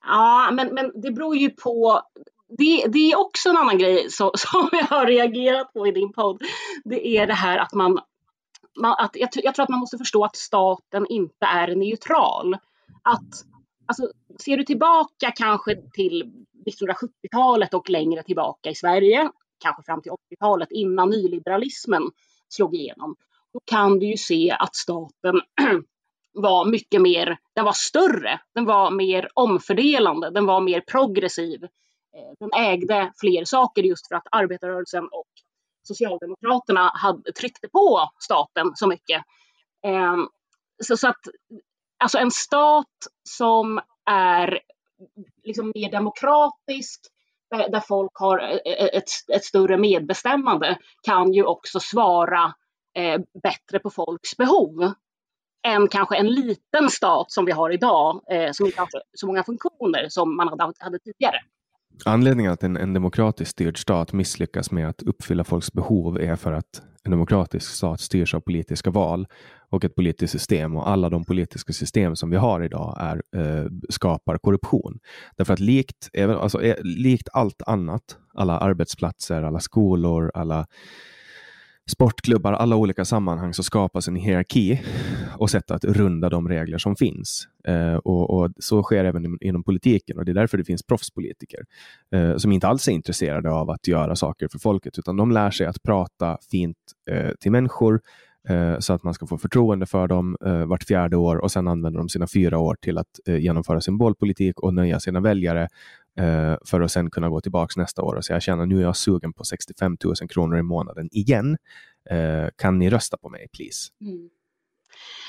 Ja, men, men det beror ju på det, det, är också en annan grej som, som jag har reagerat på i din podd. Det är det här att man, man att jag, jag, tror att man måste förstå att staten inte är neutral. Att, alltså, ser du tillbaka kanske till 1970-talet och längre tillbaka i Sverige, kanske fram till 80-talet innan nyliberalismen slog igenom, då kan du ju se att staten var mycket mer, den var större, den var mer omfördelande, den var mer progressiv. Eh, den ägde fler saker just för att arbetarrörelsen och Socialdemokraterna hade, tryckte på staten så mycket. Ehm, så, så att alltså en stat som är liksom mer demokratisk, eh, där, folk har eh, eh, ett, ett, större medbestämmande, kan ju också svara eh, bättre på folks behov än kanske en liten stat som vi har idag, eh, som inte har så många funktioner som man hade, hade tidigare. Anledningen att en, en demokratiskt styrd stat misslyckas med att uppfylla folks behov är för att en demokratisk stat styrs av politiska val och ett politiskt system och alla de politiska system som vi har idag är, eh, skapar korruption. Därför att likt, alltså, eh, likt allt annat, alla arbetsplatser, alla skolor, alla sportklubbar, alla olika sammanhang så skapas en hierarki och sätt att runda de regler som finns. Eh, och, och, Så sker även inom politiken och det är därför det finns proffspolitiker eh, som inte alls är intresserade av att göra saker för folket, utan de lär sig att prata fint eh, till människor eh, så att man ska få förtroende för dem eh, vart fjärde år och sen använder de sina fyra år till att eh, genomföra symbolpolitik och nöja sina väljare eh, för att sen kunna gå tillbaka nästa år och säga tjena nu är jag sugen på 65 000 kronor i månaden igen. Kan ni rösta på mig please? Mm.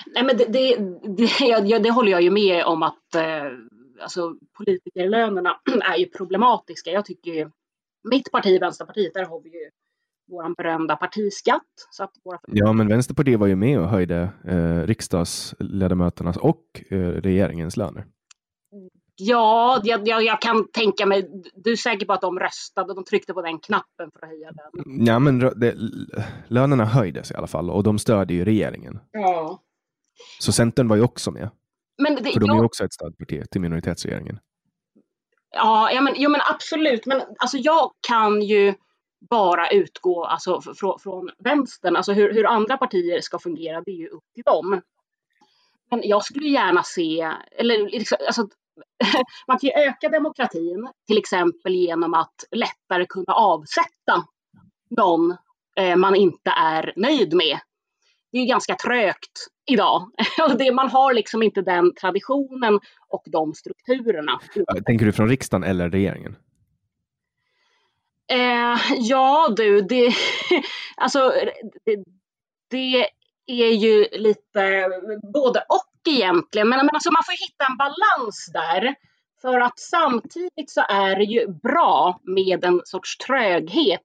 Nej, men det, det, det, jag, det, håller jag ju med om att eh, alltså, politikerlönerna är ju problematiska. Jag tycker ju, mitt parti, Vänsterpartiet, där har vi ju vår berömda partiskatt. Så att våra... Ja, men Vänsterpartiet var ju med och höjde eh, riksdagsledamöternas och eh, regeringens löner. Ja, jag, jag, jag, kan tänka mig. Du är säker på att de röstade? De tryckte på den knappen för att höja lönen? Ja, men det, lönerna höjdes i alla fall och de stödjer ju regeringen. Ja. Så Centern var ju också med. Men det, för de är ju också ett stödparti till minoritetsregeringen. Ja, ja men, jo, men absolut. Men alltså, jag kan ju bara utgå alltså, från, från vänstern. Alltså hur, hur andra partier ska fungera, det är ju upp till dem. Men jag skulle gärna se, eller liksom, alltså, man kan ju öka demokratin, till exempel genom att lättare kunna avsätta någon eh, man inte är nöjd med. Det är ju ganska trögt idag. det, man har liksom inte den traditionen och de strukturerna. Tänker du från riksdagen eller regeringen? Eh, ja du, det, alltså, det, det, är ju lite både och egentligen. Men, men alltså, man får hitta en balans där. För att samtidigt så är det ju bra med en sorts tröghet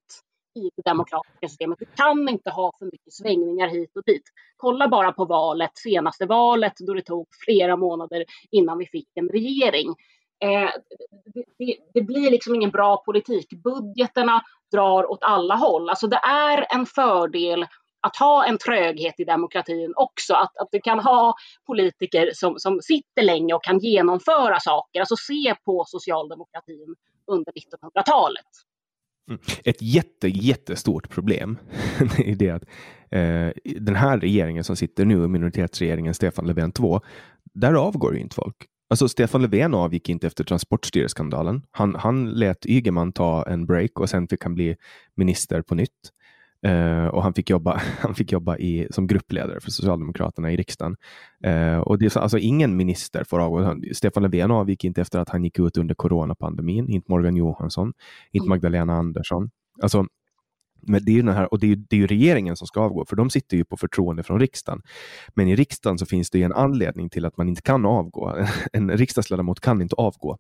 i det demokratiska systemet. Du kan inte ha för mycket svängningar hit och dit. Kolla bara på valet, senaste valet, då det tog flera månader innan vi fick en regering. Eh, det, det, det, blir liksom ingen bra politik. Budgeterna drar åt alla håll. Alltså det är en fördel att ha en tröghet i demokratin också. Att, att du kan ha politiker som, som sitter länge och kan genomföra saker. Alltså se på socialdemokratin under 1900-talet. Mm. Ett jätte, jättestort problem är det att eh, den här regeringen som sitter nu, minoritetsregeringen Stefan Löfven 2, där avgår ju inte folk. Alltså Stefan Löfven avgick inte efter Transportstyrelseskandalen. Han, han lät Ygeman ta en break och sen fick han bli minister på nytt. Uh, och han fick jobba, han fick jobba i, som gruppledare för Socialdemokraterna i riksdagen. Uh, och det alltså ingen minister får avgå. Stefan Löfven avgick inte efter att han gick ut under coronapandemin. Inte Morgan Johansson, inte mm. Magdalena Andersson. Alltså, Men det är ju den här, och det är, det är ju regeringen som ska avgå, för de sitter ju på förtroende från riksdagen. Men i riksdagen så finns det en anledning till att man inte kan avgå. En riksdagsledamot kan inte avgå.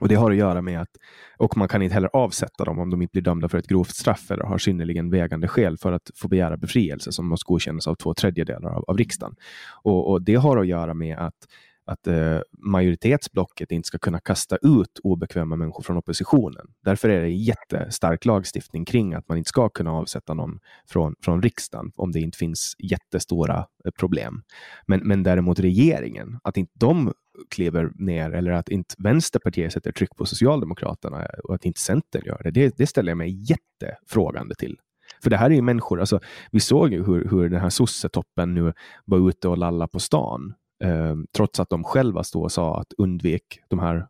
Och Det har att göra med att, och man kan inte heller avsätta dem om de inte blir dömda för ett grovt straff eller har synnerligen vägande skäl för att få begära befrielse som måste godkännas av två tredjedelar av, av riksdagen. Och, och Det har att göra med att att eh, majoritetsblocket inte ska kunna kasta ut obekväma människor från oppositionen. Därför är det jättestark lagstiftning kring att man inte ska kunna avsätta någon från, från riksdagen om det inte finns jättestora eh, problem. Men, men däremot regeringen, att inte de kliver ner eller att inte Vänsterpartiet sätter tryck på Socialdemokraterna eh, och att inte Centern gör det, det, det ställer jag mig jättefrågande till. För det här är ju människor, alltså, vi såg ju hur, hur den här sossetoppen nu var ute och lalla på stan eh, trots att de själva stod och sa att undvik de här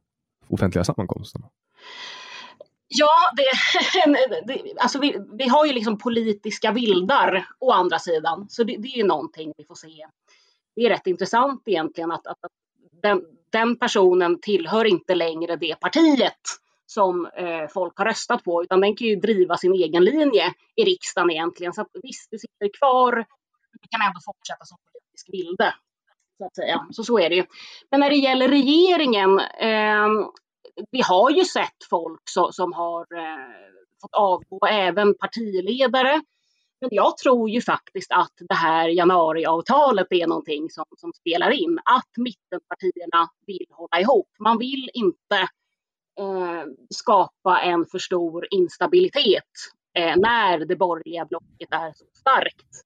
offentliga sammankomsterna. Ja, det, det, alltså vi, vi har ju liksom politiska vildar å andra sidan, så det, det är ju någonting vi får se. Det är rätt intressant egentligen att, att, att den, den, personen tillhör inte längre det partiet som eh, folk har röstat på, utan den kan ju driva sin egen linje i riksdagen egentligen. Så att, visst, du sitter kvar, men du kan ändå fortsätta som politisk vilde så att säga. Så, så är det ju. Men när det gäller regeringen, eh, vi har ju sett folk så, som har eh, fått avgå, även partiledare. Men jag tror ju faktiskt att det här januariavtalet är någonting som, som spelar in. Att mittenpartierna vill hålla ihop. Man vill inte eh, skapa en för stor instabilitet eh, när det borgerliga blocket är så starkt.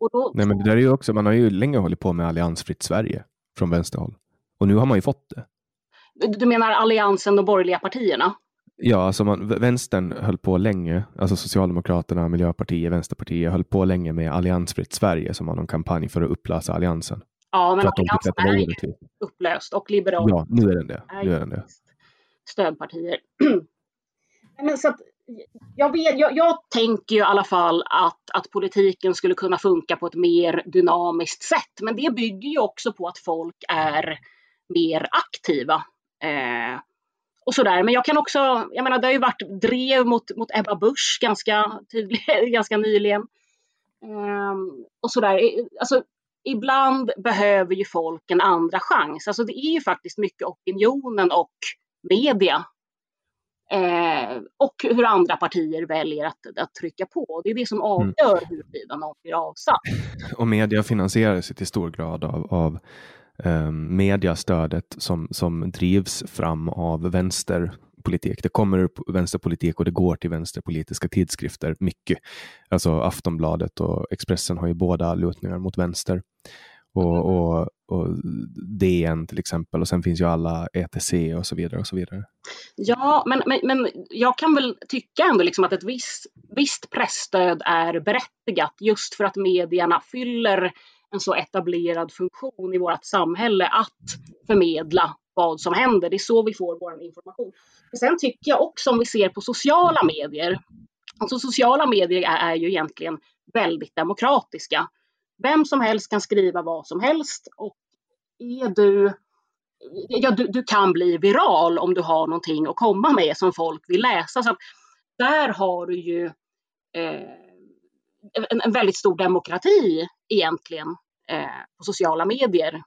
Då... Nej, men det där är ju också, man har ju länge hållit på med alliansfritt Sverige från vänsterhåll. Och nu har man ju fått det. Du menar alliansen, de borgerliga partierna? Ja, alltså man, vänstern höll på länge, alltså Socialdemokraterna, Miljöpartiet, Vänsterpartiet höll på länge med alliansfritt Sverige som var någon kampanj för att upplösa alliansen. Ja, men alliansen är ju upplöst och liberal. Ja, nu är den det. Nu är den det. Stödpartier. men så att, jag, vet, jag, jag, tänker ju i alla fall att, att politiken skulle kunna funka på ett mer dynamiskt sätt. Men det bygger ju också på att folk är mer aktiva. Eh, och sådär. Men jag kan också, jag menar det har ju varit drev mot, mot Ebba Busch ganska, tydlig, ganska nyligen. Eh, och sådär. Alltså, ibland behöver ju folk en andra chans. Alltså det är ju faktiskt mycket opinionen och media Eh, och hur andra partier väljer att, att trycka på. Det är det som mm. avgör mm. huruvida någon blir avsatt. Och media finansieras till stor grad av, av eh, mediastödet som, som drivs fram av vänsterpolitik. Det kommer vänsterpolitik och det går till vänsterpolitiska tidskrifter mycket. Alltså Aftonbladet och Expressen har ju båda lutningar mot vänster och, och, och DN till exempel och sen finns ju alla ETC och så vidare. och så vidare. Ja, men, men, men jag kan väl tycka ändå liksom att ett visst, visst pressstöd är berättigat just för att medierna fyller en så etablerad funktion i vårt samhälle att förmedla vad som händer. Det är så vi får vår information. Men sen tycker jag också om vi ser på sociala medier. Alltså sociala medier är, är ju egentligen väldigt demokratiska. Vem som helst kan skriva vad som helst och är du Ja, du, du kan bli viral om du har någonting att komma med som folk vill läsa. Så där har du ju eh, en, en, väldigt stor demokrati egentligen eh, på sociala medier.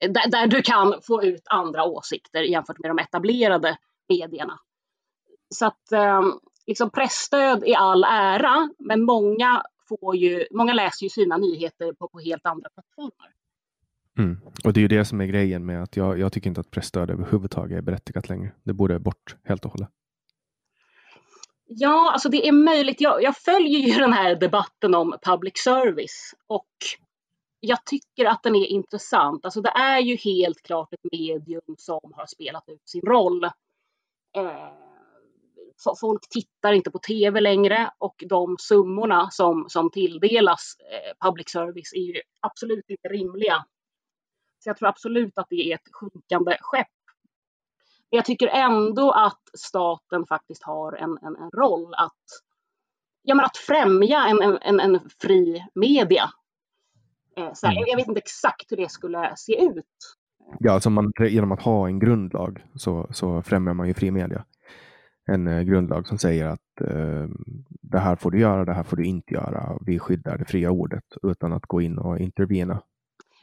Där, där, du kan få ut andra åsikter jämfört med de etablerade medierna. Så att eh, liksom pressstöd i all ära, men många får ju, många läser ju sina nyheter på, på helt andra plattformar. Mm. Och det är ju det som är grejen med att jag, jag tycker inte att pressstöd överhuvudtaget är berättigat längre. Det borde bort helt och hållet. Ja, alltså det är möjligt. Jag, jag följer ju den här debatten om public service och jag tycker att den är intressant. Alltså det är ju helt klart ett medium som har spelat ut sin roll. Eh, folk tittar inte på tv längre och de summorna som, som tilldelas eh, public service är ju absolut inte rimliga. Så jag tror absolut att det är ett sjunkande skepp. Men jag tycker ändå att staten faktiskt har en, en, en roll att, ja, men att främja en, en, en fri media. Eh, så här, mm. Jag vet inte exakt hur det skulle se ut. Ja, alltså man, genom att ha en grundlag så, så främjar man ju fri media. En eh, grundlag som säger att eh, det här får du göra, det här får du inte göra. Vi skyddar det fria ordet utan att gå in och intervena.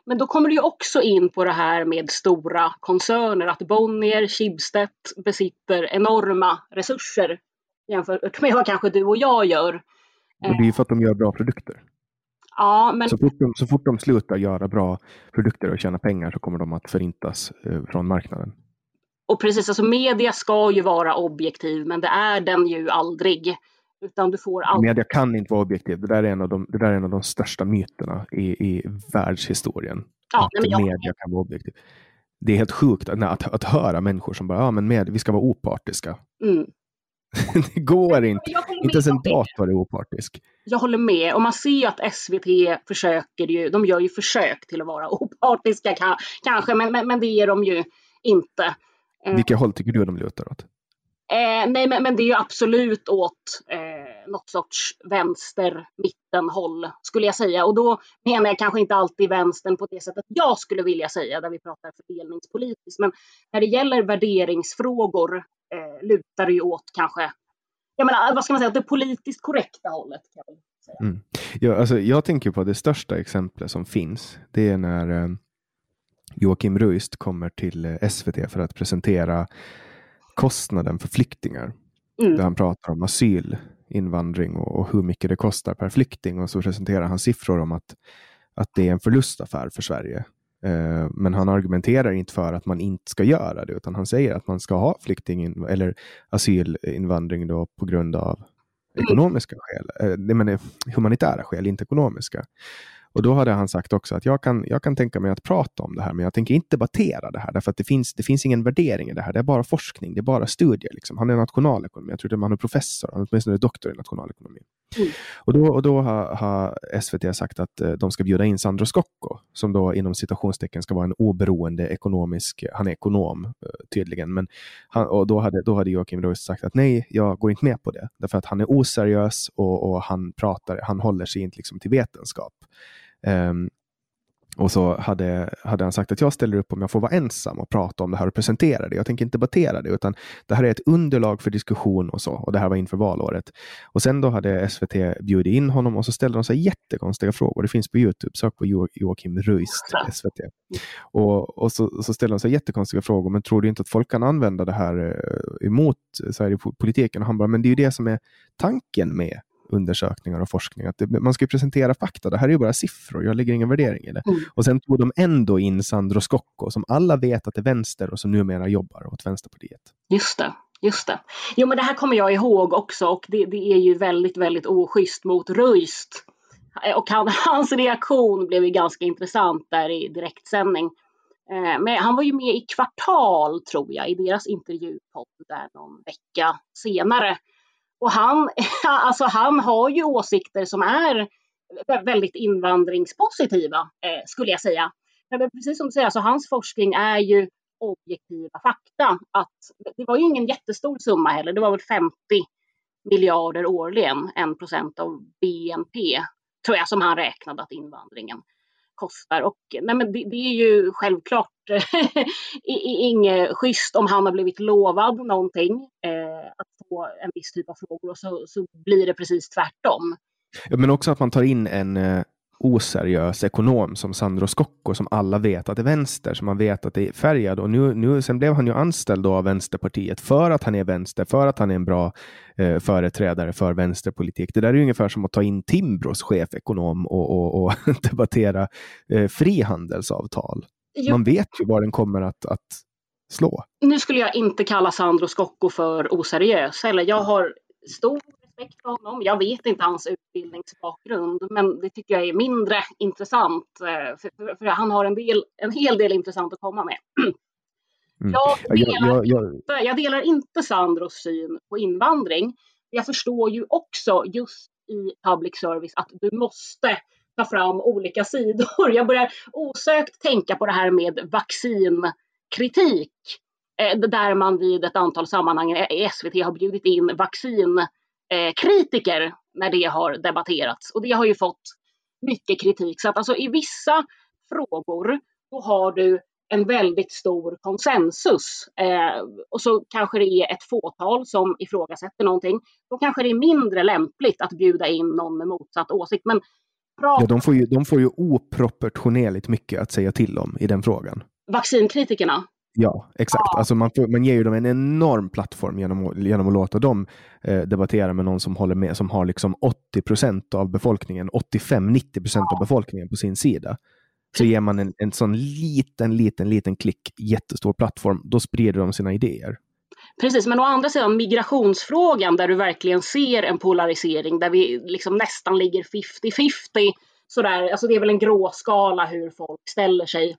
Men då kommer du ju också in på det här med stora koncerner, att Bonnier, Schibsted besitter enorma resurser jämfört med vad kanske du och jag gör. Och det är ju för att de gör bra produkter. Ja, men... så, fort de, så fort de slutar göra bra produkter och tjäna pengar så kommer de att förintas eh, från marknaden. Och precis, alltså media ska ju vara objektiv, men det är den ju aldrig. Utan du får aldrig... Media kan inte vara objektiv. Det där är en av de, det där är en av de största myterna i, i världshistorien. Ja, att nej, jag... media kan vara objektiv. Det är helt sjukt att, att, att höra människor som bara, ja men med, vi ska vara opartiska. Mm. det går inte. Inte ens en dator är opartisk. Jag håller med. Och man ser ju att SVT försöker ju, de gör ju försök till att vara opartiska kanske, men, men, men det är de ju inte. Eh. Vilka håll tycker du de lutar åt? Eh, nej, men, men, det är ju absolut åt eh, något sorts vänster-mittenhåll skulle jag säga. Och då menar jag kanske inte alltid vänstern på det sättet jag skulle vilja säga, där vi pratar fördelningspolitiskt. Men när det gäller värderingsfrågor eh, lutar det ju åt kanske, jag menar, vad ska man säga, det politiskt korrekta hållet. Kan jag, säga. Mm. Ja, alltså, jag tänker på det största exemplet som finns. Det är när eh, Joakim Ruist kommer till eh, SVT för att presentera kostnaden för flyktingar. Mm. Där han pratar om asylinvandring och, och hur mycket det kostar per flykting och så presenterar han siffror om att, att det är en förlustaffär för Sverige. Eh, men han argumenterar inte för att man inte ska göra det, utan han säger att man ska ha flykting eller asylinvandring då på grund av mm. ekonomiska skäl. Eh, det menar, humanitära skäl, inte ekonomiska. Och då hade han sagt också att jag kan, jag kan tänka mig att prata om det här, men jag tänker inte debattera det här, därför att det finns, det finns ingen värdering i det här. Det är bara forskning, det är bara studier. Liksom. Han är nationalekonom, jag tror att han är professor, han är åtminstone doktor i nationalekonomi. Mm. Och då, och då har, har, SVT sagt att eh, de ska bjuda in Sandro Scocco, som då inom citationstecken ska vara en oberoende ekonomisk, han är ekonom eh, tydligen, men han, och då hade, då hade Joakim Roos sagt att nej, jag går inte med på det, därför att han är oseriös och, och han pratar, han håller sig inte liksom till vetenskap. Um, och så hade, hade han sagt att jag ställer upp om jag får vara ensam och prata om det här och presentera det. Jag tänker inte debattera det, utan det här är ett underlag för diskussion och så. Och det här var inför valåret. Och sen då hade SVT bjudit in honom och så ställde de sig jättekonstiga frågor. Det finns på Youtube. Sök på jo Joakim Ruist, SVT. Och, och så, så ställde de sig jättekonstiga frågor. Men tror du inte att folk kan använda det här eh, emot Sverigepolitiken? Och han bara, men det är ju det som är tanken med undersökningar och forskning. Att det, man ska presentera fakta. Det här är ju bara siffror. Jag lägger ingen värdering i det. Mm. Och sen tog de ändå in Sandro Scocco som alla vet att är vänster och som numera jobbar åt Vänsterpartiet. Just det. Just det. Jo, men det här kommer jag ihåg också och det, det är ju väldigt, väldigt oschysst mot Röist. Och han, hans reaktion blev ju ganska intressant där i direktsändning. Eh, men han var ju med i Kvartal, tror jag, i deras intervjupodd där någon vecka senare. Och han, alltså han har ju åsikter som är väldigt invandringspositiva, eh, skulle jag säga. Men precis som du säger, alltså hans forskning är ju objektiva fakta. Att det var ju ingen jättestor summa heller, det var väl 50 miljarder årligen, en procent av BNP, tror jag, som han räknade att invandringen kostar. Och nej, men det, det är ju självklart inget schysst om han har blivit lovad någonting, eh, att få en viss typ av frågor och så, så blir det precis tvärtom. Ja, men också att man tar in en eh, oseriös ekonom som Sandro Scocco som alla vet att är vänster, som man vet att det är färgad. Och nu, nu, sen blev han ju anställd av Vänsterpartiet för att han är vänster, för att han är en bra eh, företrädare för vänsterpolitik. Det där är ju ungefär som att ta in Timbros chefekonom och, och, och debattera eh, frihandelsavtal. Jo. Man vet ju var den kommer att, att slå. Nu skulle jag inte kalla Sandro Scocco för oseriös. Eller jag har stor respekt för honom. Jag vet inte hans utbildningsbakgrund, men det tycker jag är mindre intressant. Eh, för, för han har en, del, en hel del intressant att komma med. Mm. Jag, delar jag, jag, inte, jag delar inte Sandros syn på invandring. Jag förstår ju också just i public service att du måste ta fram olika sidor. Jag börjar osökt tänka på det här med vaccinkritik eh, där man vid ett antal sammanhang i SVT har bjudit in vaccinkritiker när det har debatterats. Och det har ju fått mycket kritik. Så att alltså i vissa frågor då har du en väldigt stor konsensus. Eh, och så kanske det är ett fåtal som ifrågasätter någonting. Då kanske det är mindre lämpligt att bjuda in någon med motsatt åsikt. Men Ja, de, får ju, de får ju oproportionerligt mycket att säga till om i den frågan. Vaccinkritikerna? Ja, exakt. Ja. Alltså man, får, man ger ju dem en enorm plattform genom, genom att låta dem eh, debattera med någon som håller med, som har liksom 80 procent av befolkningen, 85-90 procent ja. av befolkningen på sin sida. Så ger man en, en sån liten, liten, liten klick, jättestor plattform, då sprider de sina idéer. Precis, men å andra sidan migrationsfrågan där du verkligen ser en polarisering där vi liksom nästan ligger 50-50. Sådär, alltså det är väl en gråskala hur folk ställer sig.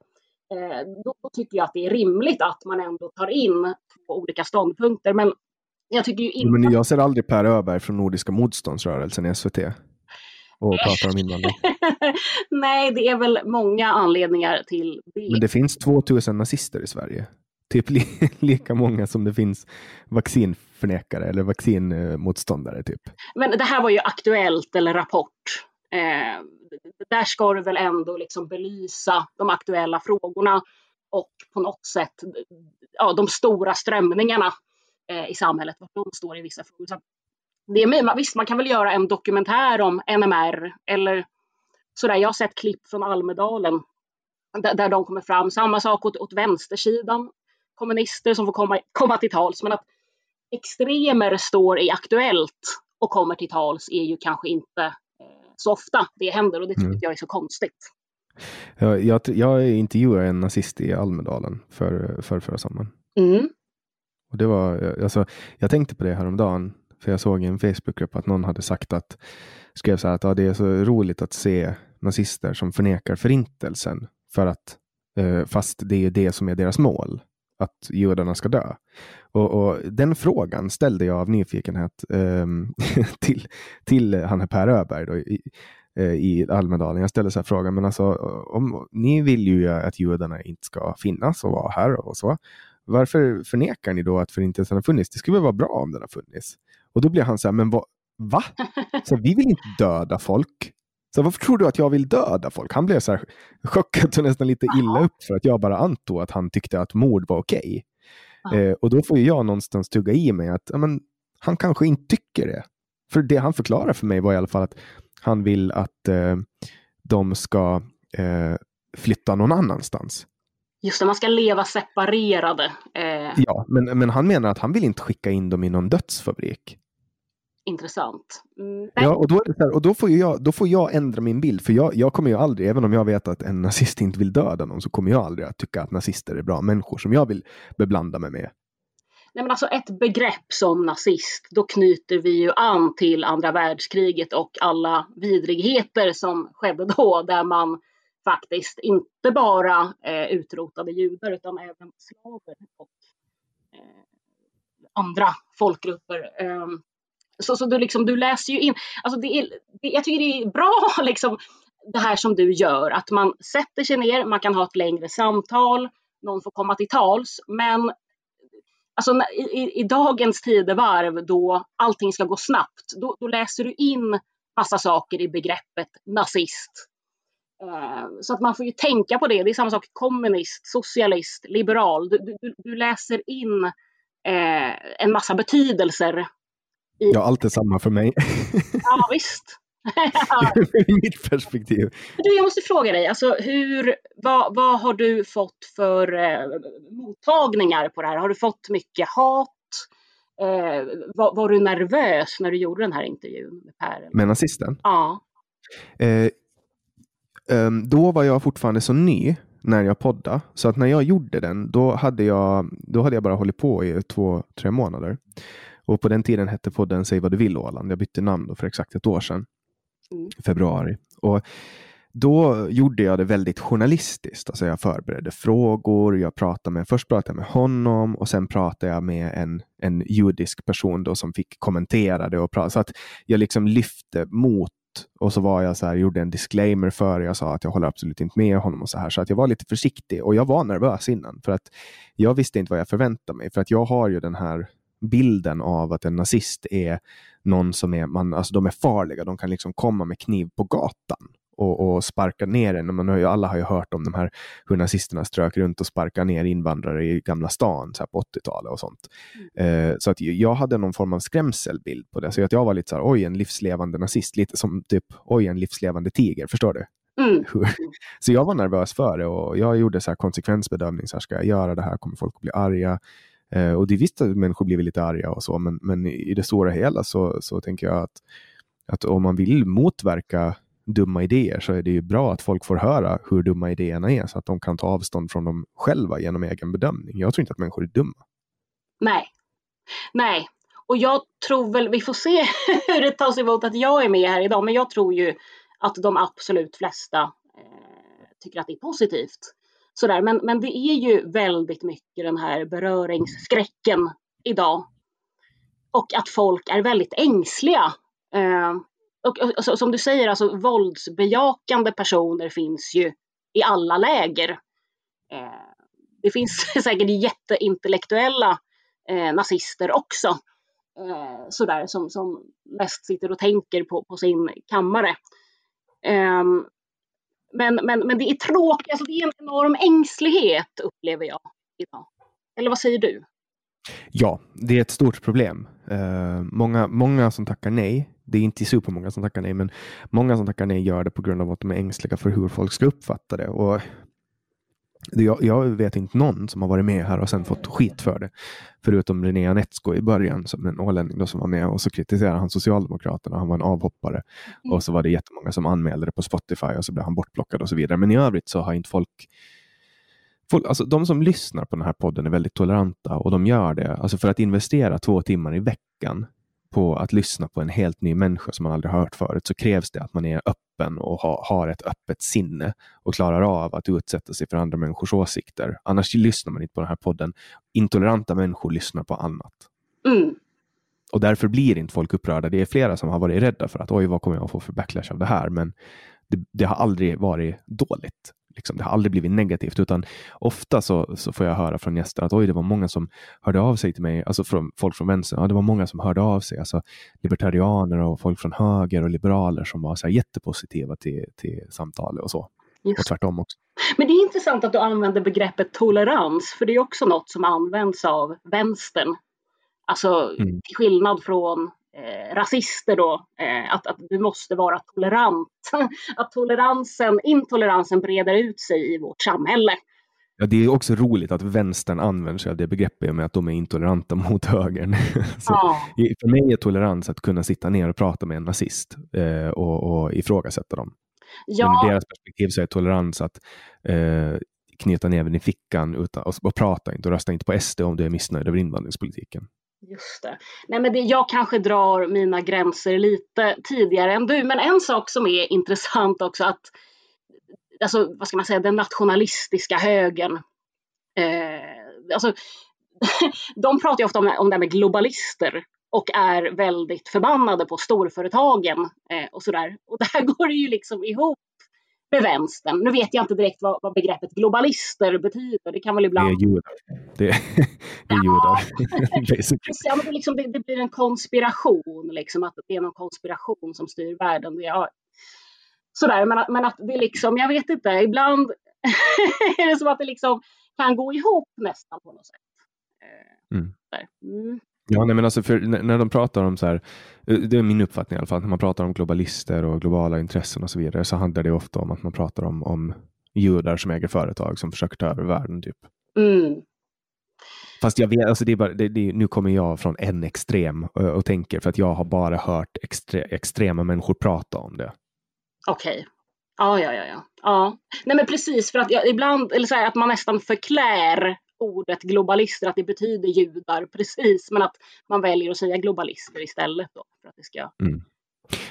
Eh, då, tycker jag att det är rimligt att man ändå tar in olika ståndpunkter. Men jag tycker ju inte... Men jag ser aldrig Per Öberg från Nordiska motståndsrörelsen i SVT och pratar om invandring. Nej, det är väl många anledningar till det. Men det finns 2000 nazister i Sverige typ li lika många som det finns vaccinförnekare eller vaccinmotståndare. Typ. Men det här var ju Aktuellt eller Rapport. Eh, där ska du väl ändå liksom belysa de aktuella frågorna och på något sätt ja, de stora strömningarna eh, i samhället, var de står i vissa frågor. Så det är, visst, man kan väl göra en dokumentär om NMR eller sådär. Jag har sett klipp från Almedalen där, där de kommer fram. Samma sak åt, åt vänstersidan kommunister som får komma, komma till tals. Men att extremer står i Aktuellt och kommer till tals är ju kanske inte så ofta det händer och det tycker mm. jag är så konstigt. Jag, jag, jag intervjuade en nazist i Almedalen för, för förra sommaren. Mm. Och det var, alltså, jag tänkte på det häromdagen, för jag såg i en Facebookgrupp att någon hade sagt att, skrev så här att ja, det är så roligt att se nazister som förnekar förintelsen för att eh, fast det är det som är deras mål att judarna ska dö? Och, och den frågan ställde jag av nyfikenhet eh, till, till han Per Öberg då, i, eh, i Almedalen. Jag ställde så här frågan, men alltså om ni vill ju att judarna inte ska finnas och vara här och så. Varför förnekar ni då att förintelsen har funnits? Det skulle väl vara bra om den har funnits? Och då blir han så här, men vad, va? Så vi vill inte döda folk. Så varför tror du att jag vill döda folk? Han blev så här chockad och nästan lite illa upp för att jag bara antog att han tyckte att mord var okej. Okay. Eh, och då får jag någonstans tugga i mig att men, han kanske inte tycker det. För det han förklarar för mig var i alla fall att han vill att eh, de ska eh, flytta någon annanstans. Just det, man ska leva separerade. Eh. Ja, men, men han menar att han vill inte skicka in dem i någon dödsfabrik intressant. Mm, ja, och, då, här, och då, får jag, då får jag ändra min bild. För jag, jag kommer ju aldrig, även om jag vet att en nazist inte vill döda någon, så kommer jag aldrig att tycka att nazister är bra människor som jag vill beblanda mig med. Nej, men alltså ett begrepp som nazist, då knyter vi ju an till andra världskriget och alla vidrigheter som skedde då, där man faktiskt inte bara eh, utrotade judar utan även slaver och eh, andra folkgrupper. Um, så, så du, liksom, du läser ju in, alltså det är, det, jag tycker det är bra liksom, det här som du gör, att man sätter sig ner, man kan ha ett längre samtal, någon får komma till tals, men alltså, i, i dagens tidevarv då allting ska gå snabbt, då, då läser du in massa saker i begreppet nazist. Eh, så att man får ju tänka på det. Det är samma sak kommunist, socialist, liberal. Du, du, du läser in eh, en massa betydelser Ja, allt är samma för mig. Ja, visst. I mitt perspektiv. Du, jag måste fråga dig, alltså, hur, vad, vad har du fått för eh, mottagningar på det här? Har du fått mycket hat? Eh, var, var, du nervös när du gjorde den här intervjun med Per? Med nazisten? Ja. Eh, um, då var jag fortfarande så ny när jag poddade, så att när jag gjorde den, då hade jag, då hade jag bara hållit på i två, tre månader. Och på den tiden hette podden Säg vad du vill Åland. Jag bytte namn för exakt ett år sedan. Mm. Februari. Och då gjorde jag det väldigt journalistiskt. Alltså jag förberedde frågor, jag pratade med, först pratade jag med honom och sen pratade jag med en, en judisk person då som fick kommentera det. Och prata, så att jag liksom lyfte mot och så var jag så här, gjorde en disclaimer för Jag sa att jag håller absolut inte med honom och så här. Så att jag var lite försiktig och jag var nervös innan för att jag visste inte vad jag förväntade mig. För att jag har ju den här bilden av att en nazist är någon som är, man, alltså de är farliga, de kan liksom komma med kniv på gatan och, och sparka ner en. Man har ju, alla har ju hört om de här hur nazisterna strök runt och sparkade ner invandrare i Gamla stan så på 80-talet och sånt. Mm. Eh, så att jag hade någon form av skrämselbild på det. Så att jag var lite så här, oj, en livslevande nazist. Lite som typ, oj, en livslevande tiger. Förstår du? Mm. så jag var nervös för det och jag gjorde så här konsekvensbedömning. Så här, ska jag göra det här? Kommer folk att bli arga? Eh, och det är visst att människor blir lite arga och så, men, men i det stora hela så, så tänker jag att, att om man vill motverka dumma idéer så är det ju bra att folk får höra hur dumma idéerna är så att de kan ta avstånd från dem själva genom egen bedömning. Jag tror inte att människor är dumma. Nej, nej. Och jag tror väl, vi får se hur det tas emot att jag är med här idag, men jag tror ju att de absolut flesta eh, tycker att det är positivt. Sådär. Men, men det är ju väldigt mycket den här beröringsskräcken idag. Och att folk är väldigt ängsliga. Eh, och, och, och, som du säger, alltså våldsbejakande personer finns ju i alla läger. Eh, det finns säkert jätteintellektuella eh, nazister också. Eh, sådär, som, som mest sitter och tänker på, på sin kammare. Um, men, men, men det är tråkigt, alltså det är en enorm ängslighet upplever jag idag. Eller vad säger du? Ja, det är ett stort problem. Uh, många, många som tackar nej, det är inte supermånga som tackar nej, men många som tackar nej gör det på grund av att de är ängsliga för hur folk ska uppfatta det. Och jag, jag, vet inte någon som har varit med här och sen fått skit för det. Förutom René Anetsko i början, som en ålänning som var med och så kritiserade han Socialdemokraterna. Han var en avhoppare mm. och så var det jättemånga som anmälde det på Spotify och så blev han bortplockad och så vidare. Men i övrigt så har inte folk Folk, alltså de som lyssnar på den här podden är väldigt toleranta och de gör det alltså för att investera två timmar i veckan på att lyssna på en helt ny människa som man aldrig hört förut så krävs det att man är öppen och ha, har ett öppet sinne och klarar av att utsätta sig för andra människors åsikter. Annars lyssnar man inte på den här podden. Intoleranta människor lyssnar på annat. Mm. Och därför blir inte folk upprörda. Det är flera som har varit rädda för att oj, vad kommer jag att få för backlash av det här? Men det, det har aldrig varit dåligt. Liksom, det har aldrig blivit negativt, utan ofta så, så får jag höra från gäster att oj, det var många som hörde av sig till mig, alltså från folk från vänster. Ja, det var många som hörde av sig, alltså libertarianer och folk från höger och liberaler som var så här jättepositiva till, till samtalet och så. Just. Och tvärtom också. Men det är intressant att du använder begreppet tolerans, för det är också något som används av vänstern. Alltså mm. till skillnad från eh, rasister då, eh, att, att du måste vara tolerant. att toleransen, intoleransen breder ut sig i vårt samhälle. Ja, det är också roligt att vänstern använder sig av det begreppet med att de är intoleranta mot högern. ja. För mig är tolerans att kunna sitta ner och prata med en nazist eh, och, och ifrågasätta dem. Ja. Men ur deras perspektiv så är tolerans att eh, knyta näven i fickan utan, och, och prata inte och rösta inte på SD om du är missnöjd över invandringspolitiken. Just det. Nej, men det, jag kanske drar mina gränser lite tidigare än du, men en sak som är intressant också att alltså, vad ska man säga, den nationalistiska högern. Eh, alltså, de pratar ju ofta om, om det här med globalister och är väldigt förbannade på storföretagen eh, och sådär. Och där går det ju liksom ihop med vänstern. Nu vet jag inte direkt vad, vad begreppet globalister betyder. Det kan väl ibland... Det är judar. Det, det är judar. ja, men det, liksom, det, det, blir en konspiration, liksom, att det är någon konspiration som styr världen. Det, ja. Sådär, men, men att det liksom, jag vet inte, ibland är det som att det liksom kan gå ihop nästan på något sätt. Eh, mm. Mm. Ja, nej, men alltså för, när de pratar om så här, eh, det är min uppfattning i alla fall, när man pratar om globalister och globala intressen och så vidare så handlar det ofta om att man pratar om, om judar som äger företag som försöker ta över världen. Typ. Mm. Fast jag vet, alltså det är bara, det, det, nu kommer jag från en extrem och, och, tänker för att jag har bara hört extre, extrema människor prata om det. Okej. Okay. Ja, ja, ja, ja. ja. Nej, men precis för att jag, ibland, eller så här, att man nästan förklär ordet globalister, att det betyder judar precis, men att man väljer att säga globalister istället. Då, för att det ska... Mm.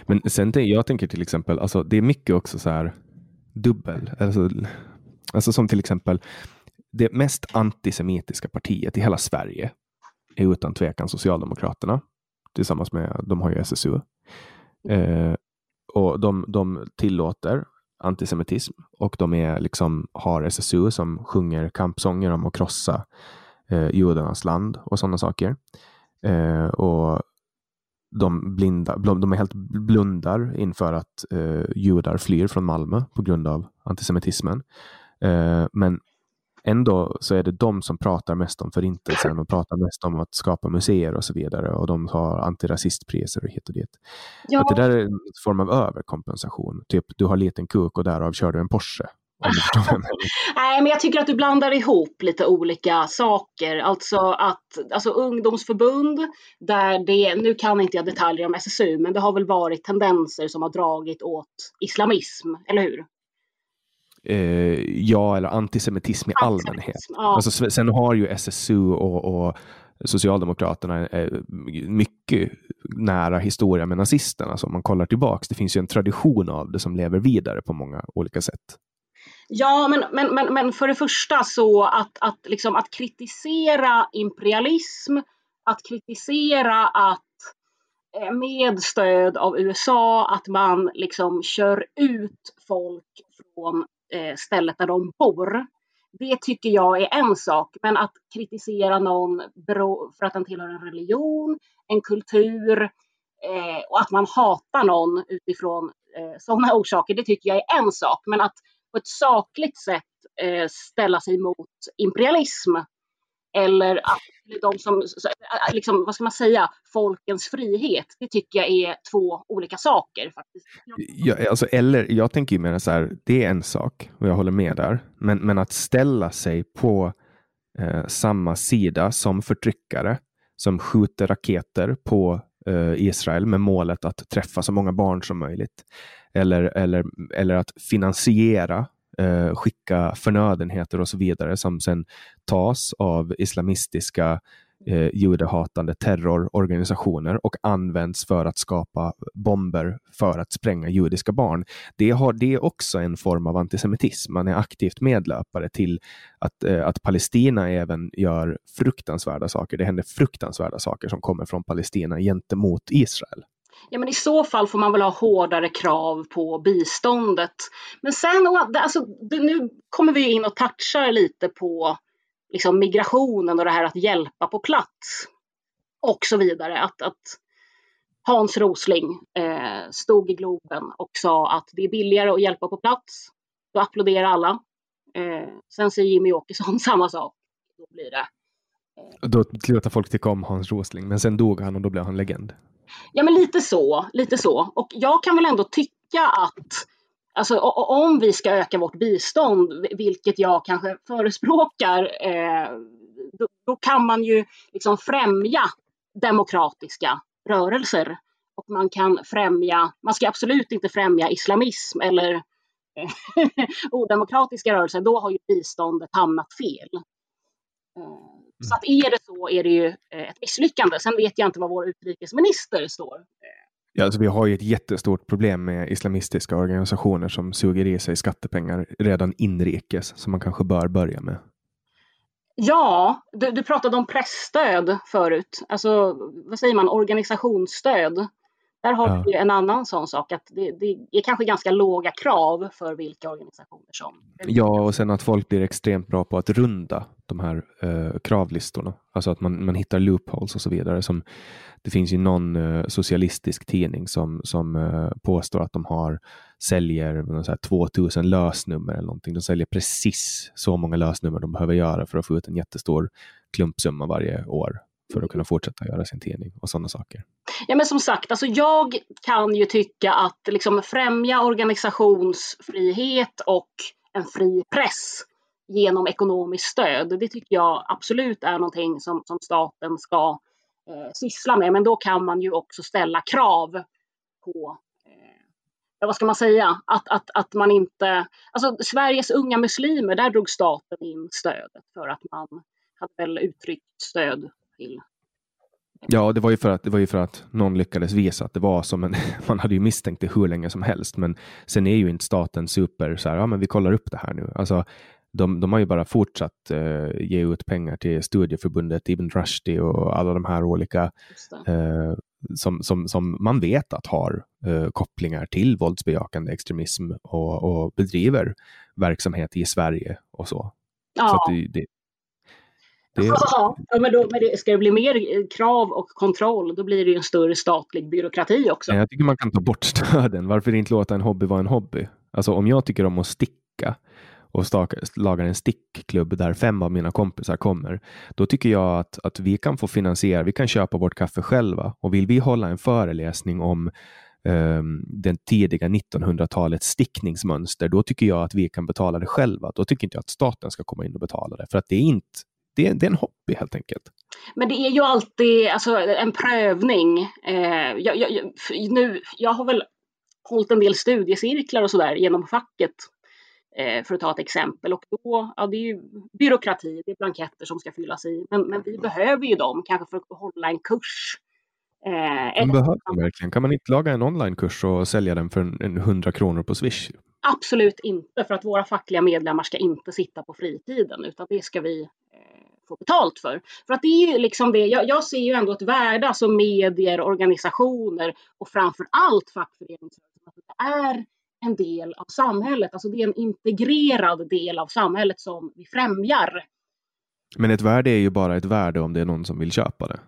Men sen jag tänker till exempel, alltså, det är mycket också så här dubbel, alltså, alltså som till exempel det mest antisemitiska partiet i hela Sverige är utan tvekan Socialdemokraterna tillsammans med, de har ju SSU. Eh, och de, de tillåter antisemitism och de är liksom, har SSU som sjunger kampsånger om att krossa eh, judarnas land och sådana saker. Eh, och de, blinda, de är helt blundar inför att eh, judar flyr från Malmö på grund av antisemitismen. Eh, men ändå så är det de som pratar mest om förintelsen och pratar mest om att skapa museer och så vidare. Och de har antirasistpriser och hit och dit. Ja. Att det där är en form av överkompensation. Typ, du har liten kuk och därav kör du en Porsche. Nej, men jag tycker att du blandar ihop lite olika saker. Alltså att alltså ungdomsförbund, där det, nu kan inte jag detaljer om SSU, men det har väl varit tendenser som har dragit åt islamism, eller hur? Eh, ja, eller antisemitism i allmänhet. Ja. Alltså, sen har ju SSU och, och Socialdemokraterna eh, mycket nära historia med nazisterna. Alltså om man kollar tillbaks, det finns ju en tradition av det som lever vidare på många olika sätt. Ja, men, men, men, men för det första så att, att, liksom, att kritisera imperialism, att kritisera att eh, med stöd av USA att man liksom kör ut folk från Eh, stället där de bor. Det tycker jag är en sak, men att kritisera någon för att den tillhör en religion, en kultur eh, och att man hatar någon utifrån eh, sådana orsaker, det tycker jag är en sak. Men att på ett sakligt sätt eh, ställa sig mot imperialism eller att de som, äh, liksom, vad ska man säga, folkens frihet. Det tycker jag är två olika saker. faktiskt. Ja, alltså, eller, jag tänker ju mer så här, det är en sak och jag håller med där. Men, men att ställa sig på eh, samma sida som förtryckare som skjuter raketer på eh, Israel med målet att träffa så många barn som möjligt. Eller, eller, eller att finansiera eh, skicka förnödenheter och så vidare som sen tas av islamistiska eh, judehatande terrororganisationer och används för att skapa bomber för att spränga judiska barn. Det, har, det är också en form av antisemitism. Man är aktivt medlöpare till att, eh, att Palestina även gör fruktansvärda saker. Det händer fruktansvärda saker som kommer från Palestina gentemot Israel. Ja, men i så fall får man väl ha hårdare krav på biståndet. Men sen, alltså, nu kommer vi in och touchar lite på liksom, migrationen och det här att hjälpa på plats och så vidare. Att, att Hans Rosling eh, stod i Globen och sa att det är billigare att hjälpa på plats. Då applåderar alla. Eh, sen säger Jimmy Åkesson samma sak. Då blir det. Eh, då slutar folk tycka om Hans Rosling, men sen dog han och då blev han legend. Ja, men lite så, lite så. Och jag kan väl ändå tycka att Alltså om vi ska öka vårt bistånd, vilket jag kanske förespråkar, eh, då, då, kan man ju liksom främja demokratiska rörelser. Och man kan främja, man ska absolut inte främja islamism eller eh, odemokratiska rörelser, då har ju biståndet hamnat fel. Eh, så att är det så är det ju eh, ett misslyckande. Sen vet jag inte vad vår utrikesminister står. Ja, alltså vi har ju ett jättestort problem med islamistiska organisationer som suger i sig skattepengar redan inrikes, som man kanske bör börja med. Ja, du, du pratade om pressstöd förut. Alltså, vad säger man, organisationsstöd. Där har ja. vi en annan sån sak, att det, det, är kanske ganska låga krav för vilka organisationer som... Ja, och sen att folk blir extremt bra på att runda de här eh, kravlistorna. Alltså att man, man hittar loopholes och så vidare. Som, det finns ju någon eh, socialistisk tidning som, som eh, påstår att de har säljer så här 2000 lösnummer eller någonting. De säljer precis så många lösnummer de behöver göra för att få ut en jättestor klumpsumma varje år för att kunna fortsätta göra sin tidning och sådana saker. Ja men som sagt, alltså jag kan ju tycka att liksom främja organisationsfrihet och en fri press genom ekonomiskt stöd, det tycker jag absolut är någonting som, som staten ska eh, syssla med. Men då kan man ju också ställa krav på eh, vad ska man säga, att, att, att man inte... Alltså Sveriges unga muslimer, där drog staten in stödet för att man hade väl uttryckt stöd till Ja, det var, ju för att, det var ju för att någon lyckades visa att det var som en... Man hade ju misstänkt det hur länge som helst, men sen är ju inte staten super så här, ja men vi kollar upp det här nu. Alltså, de, de har ju bara fortsatt eh, ge ut pengar till studieförbundet Ibn Rushdi och alla de här olika eh, som, som, som man vet att har eh, kopplingar till våldsbejakande extremism och, och bedriver verksamhet i Sverige och så. Ja. så det, det, Det... Ja, men, då, men det, ska det bli mer krav och kontroll, då blir det ju en större statlig byråkrati också. Jag tycker man kan ta bort stöden. Varför inte låta en hobby vara en hobby? Alltså om jag tycker om att sticka och lagar en stickklubb där fem av mina kompisar kommer, då tycker jag att, att vi kan få finansiera, vi kan köpa vårt kaffe själva. Och vill vi hålla en föreläsning om um, den tidiga 1900-talets stickningsmönster, då tycker jag att vi kan betala det själva. Då tycker inte jag att staten ska komma in och betala det, för att det är inte det är, det är en hobby helt enkelt. Men det är ju alltid alltså, en prövning. Eh, jag, jag, nu, jag har väl hållit en del studiecirklar och sådär genom facket eh, för att ta ett exempel. Och då, ja, det är ju byråkrati, det är blanketter som ska fyllas i. Men, men vi behöver ju dem kanske för att hålla en kurs. Eh, men behöver man verkligen? Kan man inte laga en onlinekurs och sälja den för en, en 100 kronor på Swish? Absolut inte, för att våra fackliga medlemmar ska inte sitta på fritiden, utan det ska vi få betalt för. För att det är ju liksom det, jag, jag ser ju ändå ett värde, alltså medier, organisationer och framför allt fackföreningsrörelsen, att det är en del av samhället, alltså det är en integrerad del av samhället som vi främjar. Men ett värde är ju bara ett värde om det är någon som vill köpa det.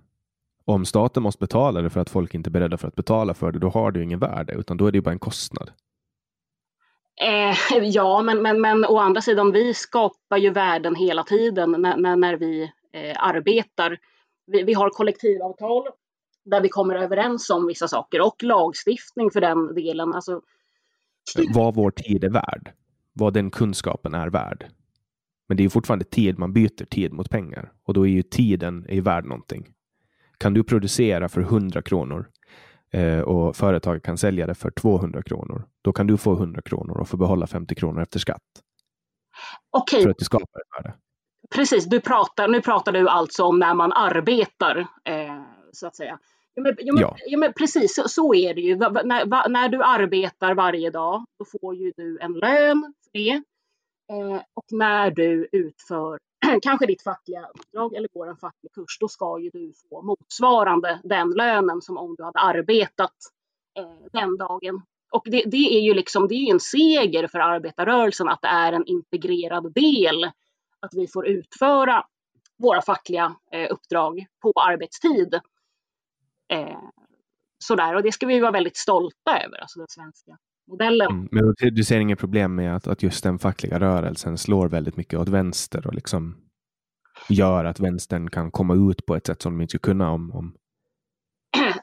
Om staten måste betala det för att folk inte är beredda för att betala för det, då har det ju ingen värde, utan då är det ju bara en kostnad. Eh, ja, men, men, men å andra sidan, vi skapar ju värden hela tiden när, när, när vi eh, arbetar. Vi, vi, har kollektivavtal där vi kommer överens om vissa saker och lagstiftning för den delen. Alltså, vad vår tid är värd, vad den kunskapen är värd. Men det är fortfarande tid, man byter tid mot pengar och då är ju tiden är värd någonting. Kan du producera för 100 kronor eh, och företaget kan sälja det för 200 kronor, då kan du få 100 kronor och få behålla 50 kronor efter skatt. Okej. För att du skapar ett värde. Precis, du pratar, nu pratar du alltså om när man arbetar, eh, så att säga. Ja, men, men, ja. men precis, så, så, är det ju. När, va, när, du arbetar varje dag, då får ju du en lön för det. Eh, och när du utför kanske ditt fackliga uppdrag eller går en facklig kurs, då ska ju du få motsvarande den lönen som om du hade arbetat eh, den dagen. Och det, det, är ju liksom, det är en seger för arbetarrörelsen att det är en integrerad del att vi får utföra våra fackliga eh, uppdrag på arbetstid. Eh, sådär, och det ska vi vara väldigt stolta över, alltså den svenska modellen. Mm, men du, du ser inget problem med att, att just den fackliga rörelsen slår väldigt mycket åt vänster och liksom gör att vänstern kan komma ut på ett sätt som de inte skulle kunna om, om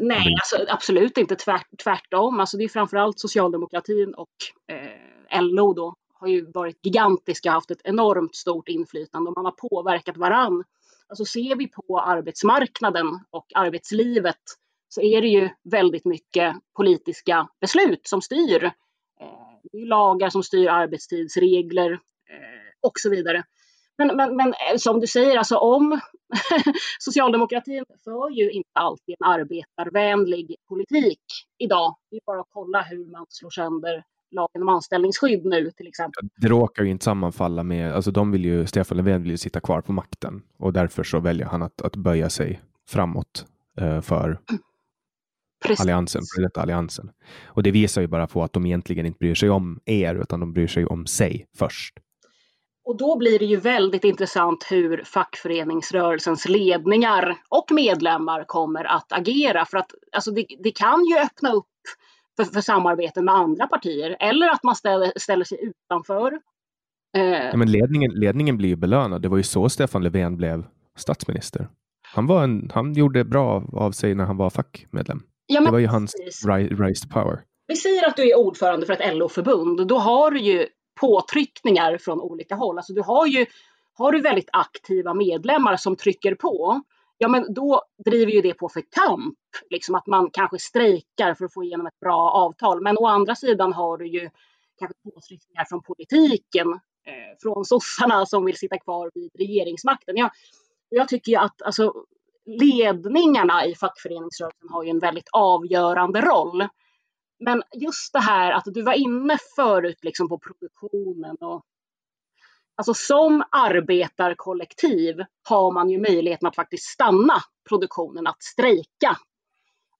Nej, alltså, absolut inte tvärt, tvärtom. Alltså, det är framförallt socialdemokratin och eh, LO då har ju varit gigantiska, haft ett enormt stort inflytande och man har påverkat varann. Alltså ser vi på arbetsmarknaden och arbetslivet så är det ju väldigt mycket politiska beslut som styr. Eh, det är lagar som styr arbetstidsregler eh, och så vidare. Men, men, men eh, som du säger, alltså om socialdemokratin för ju inte alltid en arbetarvänlig politik idag. Det är bara att kolla hur man slår sönder lagen om anställningsskydd nu till exempel. Det råkar ju inte sammanfalla med, alltså de vill ju, Stefan Löfven vill ju sitta kvar på makten och därför så väljer han att, att böja sig framåt eh, för Precis. alliansen, för detta alliansen. Och det visar ju bara på att de egentligen inte bryr sig om er, utan de bryr sig om sig först. Och då blir det ju väldigt intressant hur fackföreningsrörelsens ledningar och medlemmar kommer att agera. För att alltså det, det kan ju öppna upp för, för samarbete med andra partier eller att man ställer, ställer sig utanför. Eh. Ja, men ledningen, ledningen blir ju belönad. Det var ju så Stefan Löfven blev statsminister. Han, var en, han gjorde bra av sig när han var fackmedlem. Ja, det var ju hans rise to power. Vi säger att du är ordförande för ett LO-förbund. Då har du ju påtryckningar från olika håll. Alltså du har ju har du väldigt aktiva medlemmar som trycker på, ja men då driver ju det på för kamp. Liksom att man kanske strejkar för att få igenom ett bra avtal. Men å andra sidan har du ju kanske påtryckningar från politiken, eh, från sossarna som vill sitta kvar vid regeringsmakten. Jag, jag tycker ju att alltså, ledningarna i fackföreningsrörelsen har ju en väldigt avgörande roll. Men just det här att du var inne förut liksom på produktionen och Alltså som arbetarkollektiv har man ju möjligheten att faktiskt stanna produktionen, att strejka.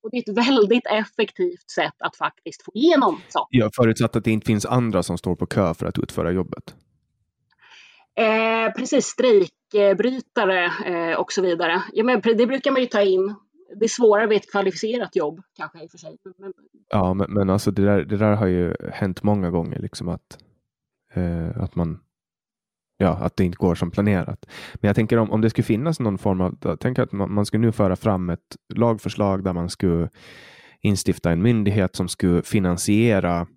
Och det är ett väldigt effektivt sätt att faktiskt få igenom saker. Ja, förutsatt att det inte finns andra som står på kö för att utföra jobbet. Eh, precis, strejkbrytare eh, och så vidare. Ja, men det brukar man ju ta in. Det är svårare vid ett kvalificerat jobb kanske i och för sig. Men... Ja, men, men alltså det där, det där har ju hänt många gånger, liksom att, eh, att man ja, att det inte går som planerat. Men jag tänker om, om det skulle finnas någon form av, Tänk att man, man skulle nu föra fram ett lagförslag där man skulle instifta en myndighet som skulle finansiera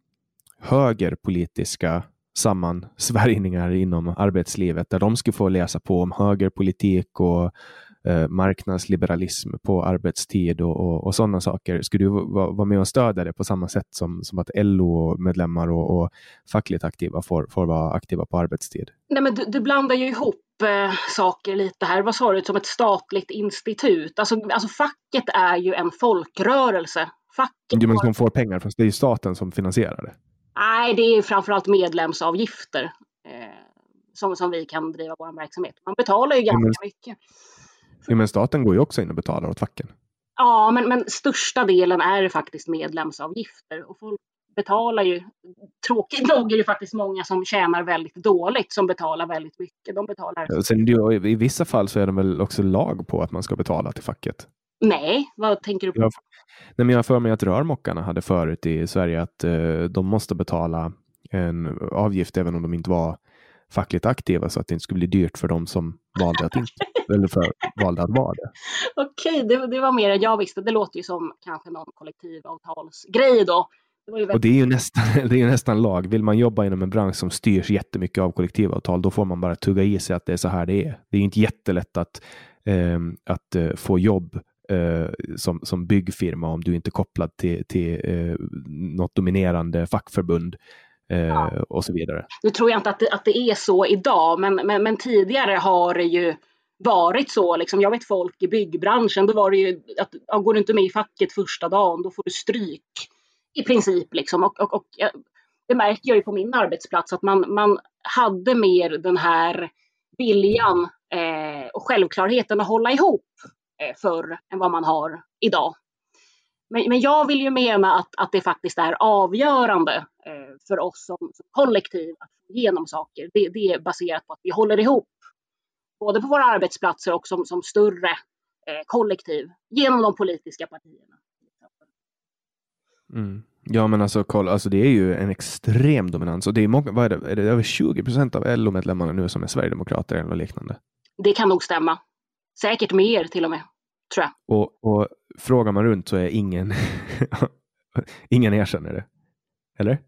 högerpolitiska sammansvärjningar inom arbetslivet där de skulle få läsa på om högerpolitik och eh, marknadsliberalism på arbetstid och, och, och sådana saker. Skulle du vara, vara med och stödja det på samma sätt som, som att LO-medlemmar och, och fackligt aktiva får, får vara aktiva på arbetstid? Nej, men du, du blandar ju ihop eh, saker lite här. Vad sa du, som ett statligt institut? Alltså, alltså facket är ju en folkrörelse. Facket du menar som får pengar, fast det är ju staten som finansierar det. Nej, det är framförallt medlemsavgifter eh, som, som vi kan driva vår verksamhet. Man betalar ju ganska men, mycket. Ja, men staten går ju också in och betalar åt facken. Ja, men, men största delen är faktiskt medlemsavgifter och folk betalar ju, tråkigt nog är det faktiskt många som tjänar väldigt dåligt som betalar väldigt mycket. De betalar... Sen, I vissa fall så är det väl också lag på att man ska betala till facket? Nej, vad tänker du på? Nej, men jag har för mig att rörmokarna hade förut i Sverige att uh, de måste betala en avgift även om de inte var fackligt aktiva så att det inte skulle bli dyrt för dem som valde att inte eller för, valde att vara det. Okej, det, det var mer än jag visste. Det låter ju som kanske någon kollektivavtalsgrej då. Det. Och det är, ju nästan, det är nästan lag. Vill man jobba inom en bransch som styrs jättemycket av kollektivavtal, då får man bara tugga i sig att det är så här det är. Det är inte jättelätt att, eh, att eh, få jobb eh, som, som byggfirma om du inte är kopplad till, till eh, något dominerande fackförbund. Eh, ja. och så vidare. Nu tror jag inte att det, att det är så idag, men, men, men tidigare har det ju varit så. Liksom. Jag vet folk i byggbranschen, då var det ju att ja, går du inte med i facket första dagen, då får du stryk. I princip liksom. Och, och, och det märker jag ju på min arbetsplats att man, man hade mer den här viljan eh, och självklarheten att hålla ihop eh, förr än vad man har idag. Men, men jag vill ju mena att, att det faktiskt är avgörande eh, för oss som, som kollektiv att få igenom saker. Det, det är baserat på att vi håller ihop både på våra arbetsplatser och som, som större eh, kollektiv genom de politiska partierna. Mm. Ja, men alltså, kolla, alltså det är ju en extrem dominans och det är, många, vad är, det, är det över 20 procent av LO-medlemmarna nu som är sverigedemokrater eller liknande? Det kan nog stämma. Säkert mer till och med, tror jag. Och, och frågar man runt så är ingen, ingen erkänner det. Eller?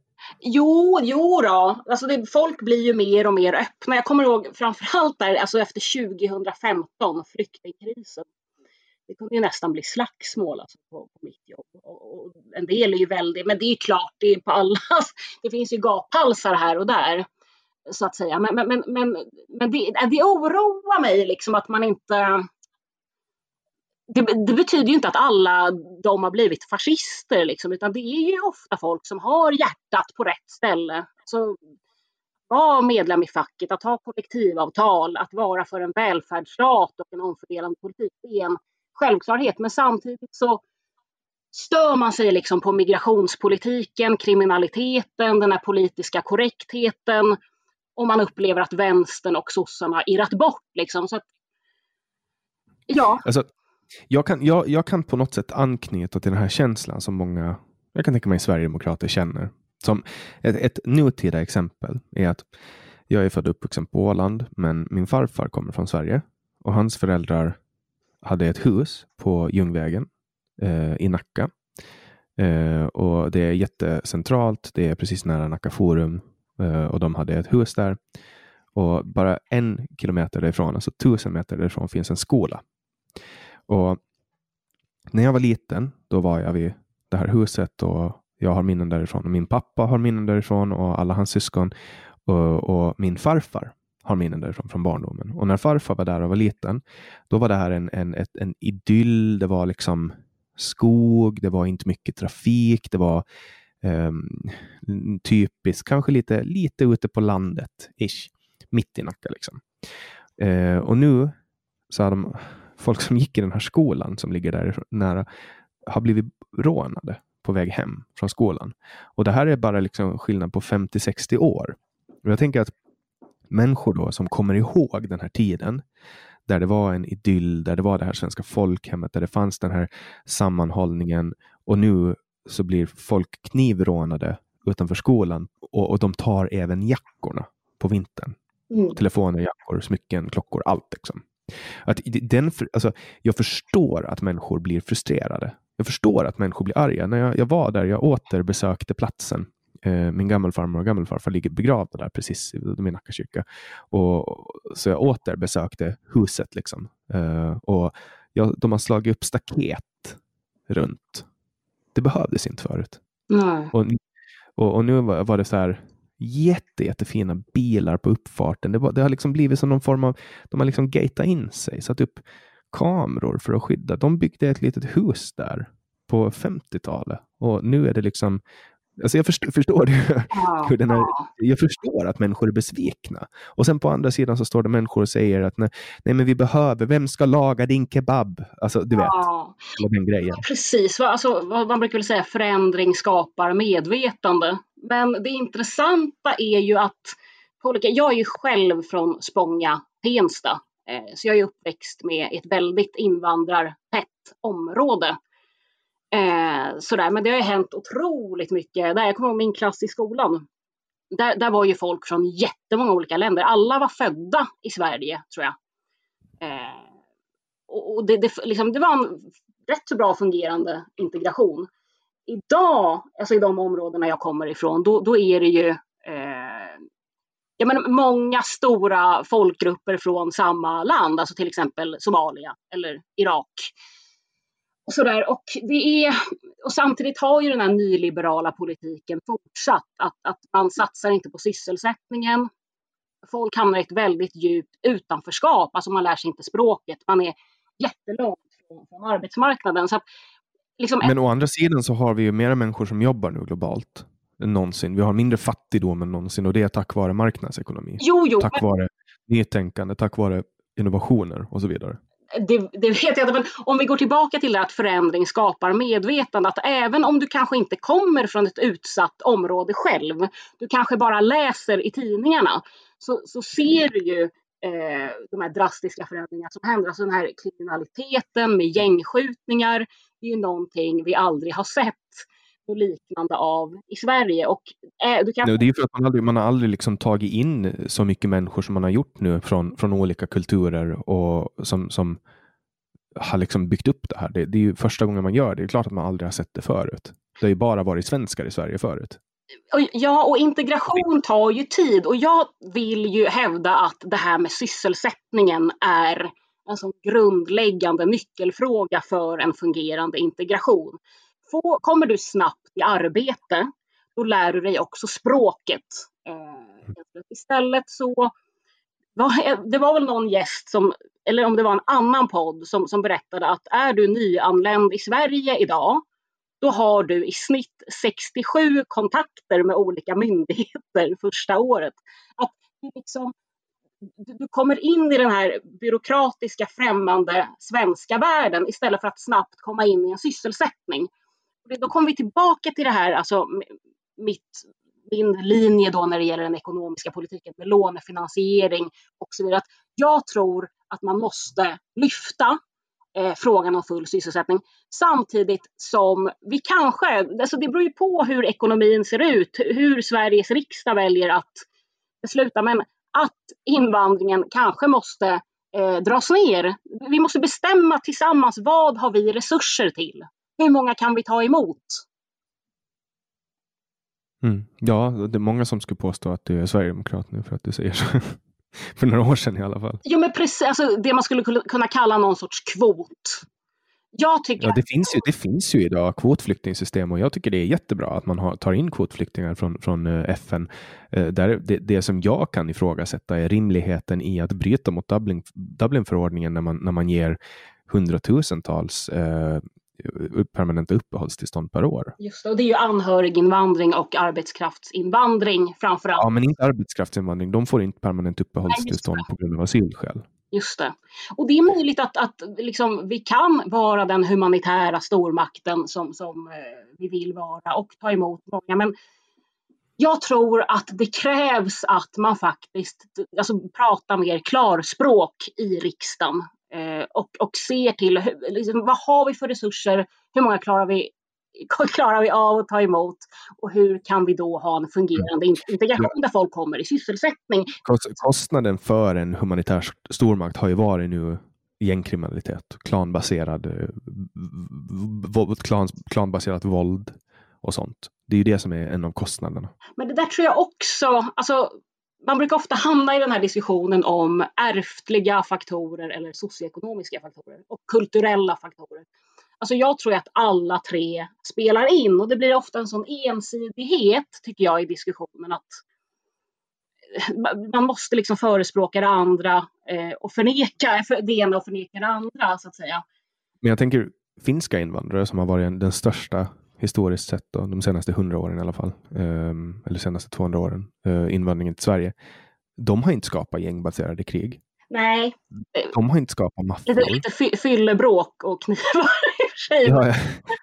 Jo, jo då. Alltså det, folk blir ju mer och mer öppna. Jag kommer ihåg framförallt där, alltså efter 2015, flyktingkrisen. Det kunde ju nästan bli slagsmål alltså, på, på mitt jobb. Och, och, en del är ju väldigt, men det är ju klart, det är på alla. Det finns ju gaphalsar här och där. Så att säga. Men, men, men, men, det, äh, det oroar mig liksom att man inte det, det, betyder ju inte att alla de har blivit fascister, liksom, utan det är ju ofta folk som har hjärtat på rätt ställe. Så vara medlem i facket, att ha kollektivavtal, att vara för en välfärdsstat och en omfördelande politik, det är en självklarhet. Men samtidigt så stör man sig liksom på migrationspolitiken, kriminaliteten, den här politiska korrektheten och man upplever att vänstern och sossarna irrat bort. Liksom. Så att, ja. Alltså, jag kan, jag, jag kan på något sätt anknyta till den här känslan som många, jag kan tänka mig Sverigedemokrater känner. Som ett, ett nutida exempel är att jag är född och uppvuxen på Åland, men min farfar kommer från Sverige och hans föräldrar hade ett hus på Ljungvägen eh, i Nacka. Eh, och det är jättecentralt. Det är precis nära Nacka Forum Eh, och de hade ett hus där. Och bara en kilometer därifrån, alltså tusen meter därifrån, finns en skola och när jag var liten, då var jag vid det här huset och jag har minnen därifrån. Och min pappa har minnen därifrån och alla hans syskon. Och, och, min farfar har minnen därifrån från barndomen. Och när farfar var där och var liten, då var det här en, en, ett, en idyll. Det var liksom skog, det var inte mycket trafik, det var um, typiskt, kanske lite, lite ute på landet, ish, mitt i Nacka. Liksom. Uh, och nu så har de folk som gick i den här skolan som ligger där nära har blivit rånade på väg hem från skolan. Och det här är bara liksom skillnad på 50-60 år. Och jag tänker att människor då som kommer ihåg den här tiden där det var en idyll, där det var det här svenska folkhemmet, där det fanns den här sammanhållningen och nu så blir folk knivrånade utanför skolan och, och de tar även jackorna på vintern. Mm. Telefoner, jackor, smycken, klockor, allt. Liksom. Att den, alltså, jag förstår att människor blir frustrerade. Jag förstår att människor blir arga. När jag, jag var där, jag återbesökte platsen. Eh, min gammelfarmor och gammelfarfar ligger begravda där precis i Nacka kyrka. Och, så jag återbesökte huset. Liksom. Eh, och jag, de har slagit upp staket runt. Det behövdes inte förut. Nej. Och, och, och, nu var, var det så här jätte, jättefina bilar på uppfarten. Det, var, det har liksom blivit som någon form av, de har liksom gatat in sig, satt upp kameror för att skydda. De byggde ett litet hus där på 50-talet och nu är det liksom Alltså jag förstår, förstår ja, hur den här, jag förstår att människor är besvikna. Och sen på andra sidan så står det människor och säger att nej, nej men vi behöver, vem ska laga din kebab? Alltså du vet, ja, den grejen. Precis, alltså, man brukar väl säga förändring skapar medvetande. Men det intressanta är ju att olika, jag är ju själv från Spånga, Tensta. Eh, så jag är uppväxt med ett väldigt invandrartätt område. Eh, sådär. Men det har ju hänt otroligt mycket. Där jag kommer ihåg min klass i skolan. Där, där var ju folk från jättemånga olika länder. Alla var födda i Sverige, tror jag. Eh, och det, det, liksom, det var en rätt så bra fungerande integration. Idag, alltså i de områdena jag kommer ifrån, då, då är det ju eh, ja, men många stora folkgrupper från samma land, alltså till exempel Somalia eller Irak. Och, sådär. och, det är, och samtidigt har ju den här nyliberala politiken fortsatt att, att man satsar inte på sysselsättningen. Folk hamnar i ett väldigt djupt utanförskap, alltså man lär sig inte språket, man är jättelångt från, från arbetsmarknaden. Så att, liksom... Men å andra sidan så har vi ju mera människor som jobbar nu globalt än någonsin. Vi har mindre fattigdom än någonsin och det är tack vare marknadsekonomi. Jo, jo, tack men... vare nytänkande, tack vare innovationer och så vidare det, det, vet jag inte, men om vi går tillbaka till det att förändring skapar medvetande, att även om du kanske inte kommer från ett utsatt område själv, du kanske bara läser i tidningarna, så, så ser du ju eh, de här drastiska förändringarna som händer. Alltså den här kriminaliteten med gängskjutningar, det är ju någonting vi aldrig har sett och liknande av i Sverige. Och, eh, du kan... Det är för att man, aldrig, man har aldrig liksom tagit in så mycket människor som man har gjort nu från, från olika kulturer och som, som har liksom byggt upp det här. Det, det är ju första gången man gör det. Det är klart att man aldrig har sett det förut. Det har ju bara varit svenskar i Sverige förut. Ja, och integration tar ju tid och jag vill ju hävda att det här med sysselsättningen är en sån grundläggande nyckelfråga för en fungerande integration få, kommer du snabbt i arbete, då lär du dig också språket. Eh, istället så var, det var väl någon gäst som, eller om det var en annan podd som, som berättade att är du nyanländ i Sverige idag, då har du i snitt 67 kontakter med olika myndigheter första året. Att liksom, du kommer in i den här byråkratiska främmande svenska världen istället för att snabbt komma in i en sysselsättning då kommer vi tillbaka till det här, alltså mitt, min linje då när det gäller den ekonomiska politiken med lånefinansiering och så vidare. Att jag tror att man måste lyfta eh, frågan om full sysselsättning samtidigt som vi kanske, alltså det beror ju på hur ekonomin ser ut, hur Sveriges riksdag väljer att besluta, men att invandringen kanske måste eh, dras ner. Vi måste bestämma tillsammans vad har vi resurser till? Hur många kan vi ta emot? Mm. Ja, det är många som skulle påstå att du är sverigedemokrat nu för att du säger så. för några år sedan i alla fall. Jo, men precis, alltså, det man skulle kunna kalla någon sorts kvot. Jag tycker ja, det, finns ju, det finns ju idag kvotflyktingsystem och jag tycker det är jättebra att man har, tar in kvotflyktingar från, från eh, FN. Uh, där det, det, som jag kan ifrågasätta är rimligheten i att bryta mot Dublin, Dublinförordningen när man, när man ger hundratusentals uh, permanenta uppehållstillstånd per år. Just det, och det är ju anhöriginvandring och arbetskraftsinvandring framför allt. Ja, men inte arbetskraftsinvandring. De får inte permanent uppehållstillstånd Nej, på grund av asylskäl. Just det. Och det är möjligt att, att liksom, vi kan vara den humanitära stormakten som, som eh, vi vill vara och ta emot många. Men jag tror att det krävs att man faktiskt alltså, pratar mer klarspråk i riksdagen eh, och, och ser till liksom, vad har vi för resurser, hur många klarar vi, klarar vi av att ta emot och hur kan vi då ha en fungerande integration där folk kommer i sysselsättning. Kostnaden för en humanitär stormakt har ju varit nu gängkriminalitet, klanbaserad, eh, klan, klanbaserat våld och sånt. Det är ju det som är en av kostnaderna. Men det där tror jag också, alltså man brukar ofta hamna i den här diskussionen om ärftliga faktorer eller socioekonomiska faktorer och kulturella faktorer. Alltså jag tror att alla tre spelar in och det blir ofta en sån ensidighet tycker jag i diskussionen att eh, man måste liksom förespråka det andra eh, och förneka det ena och förneka det andra så att säga. Men jag tänker finska invandrare som har varit den största historiskt sett då, de senaste hundra åren i alla fall, eh, eller senaste 200 åren, eh, invandringen till Sverige. De har inte skapat gängbaserade krig. Nej. De har inte skapat maffior. Lite, lite fyllebråk och knivar i och för sig. Ja,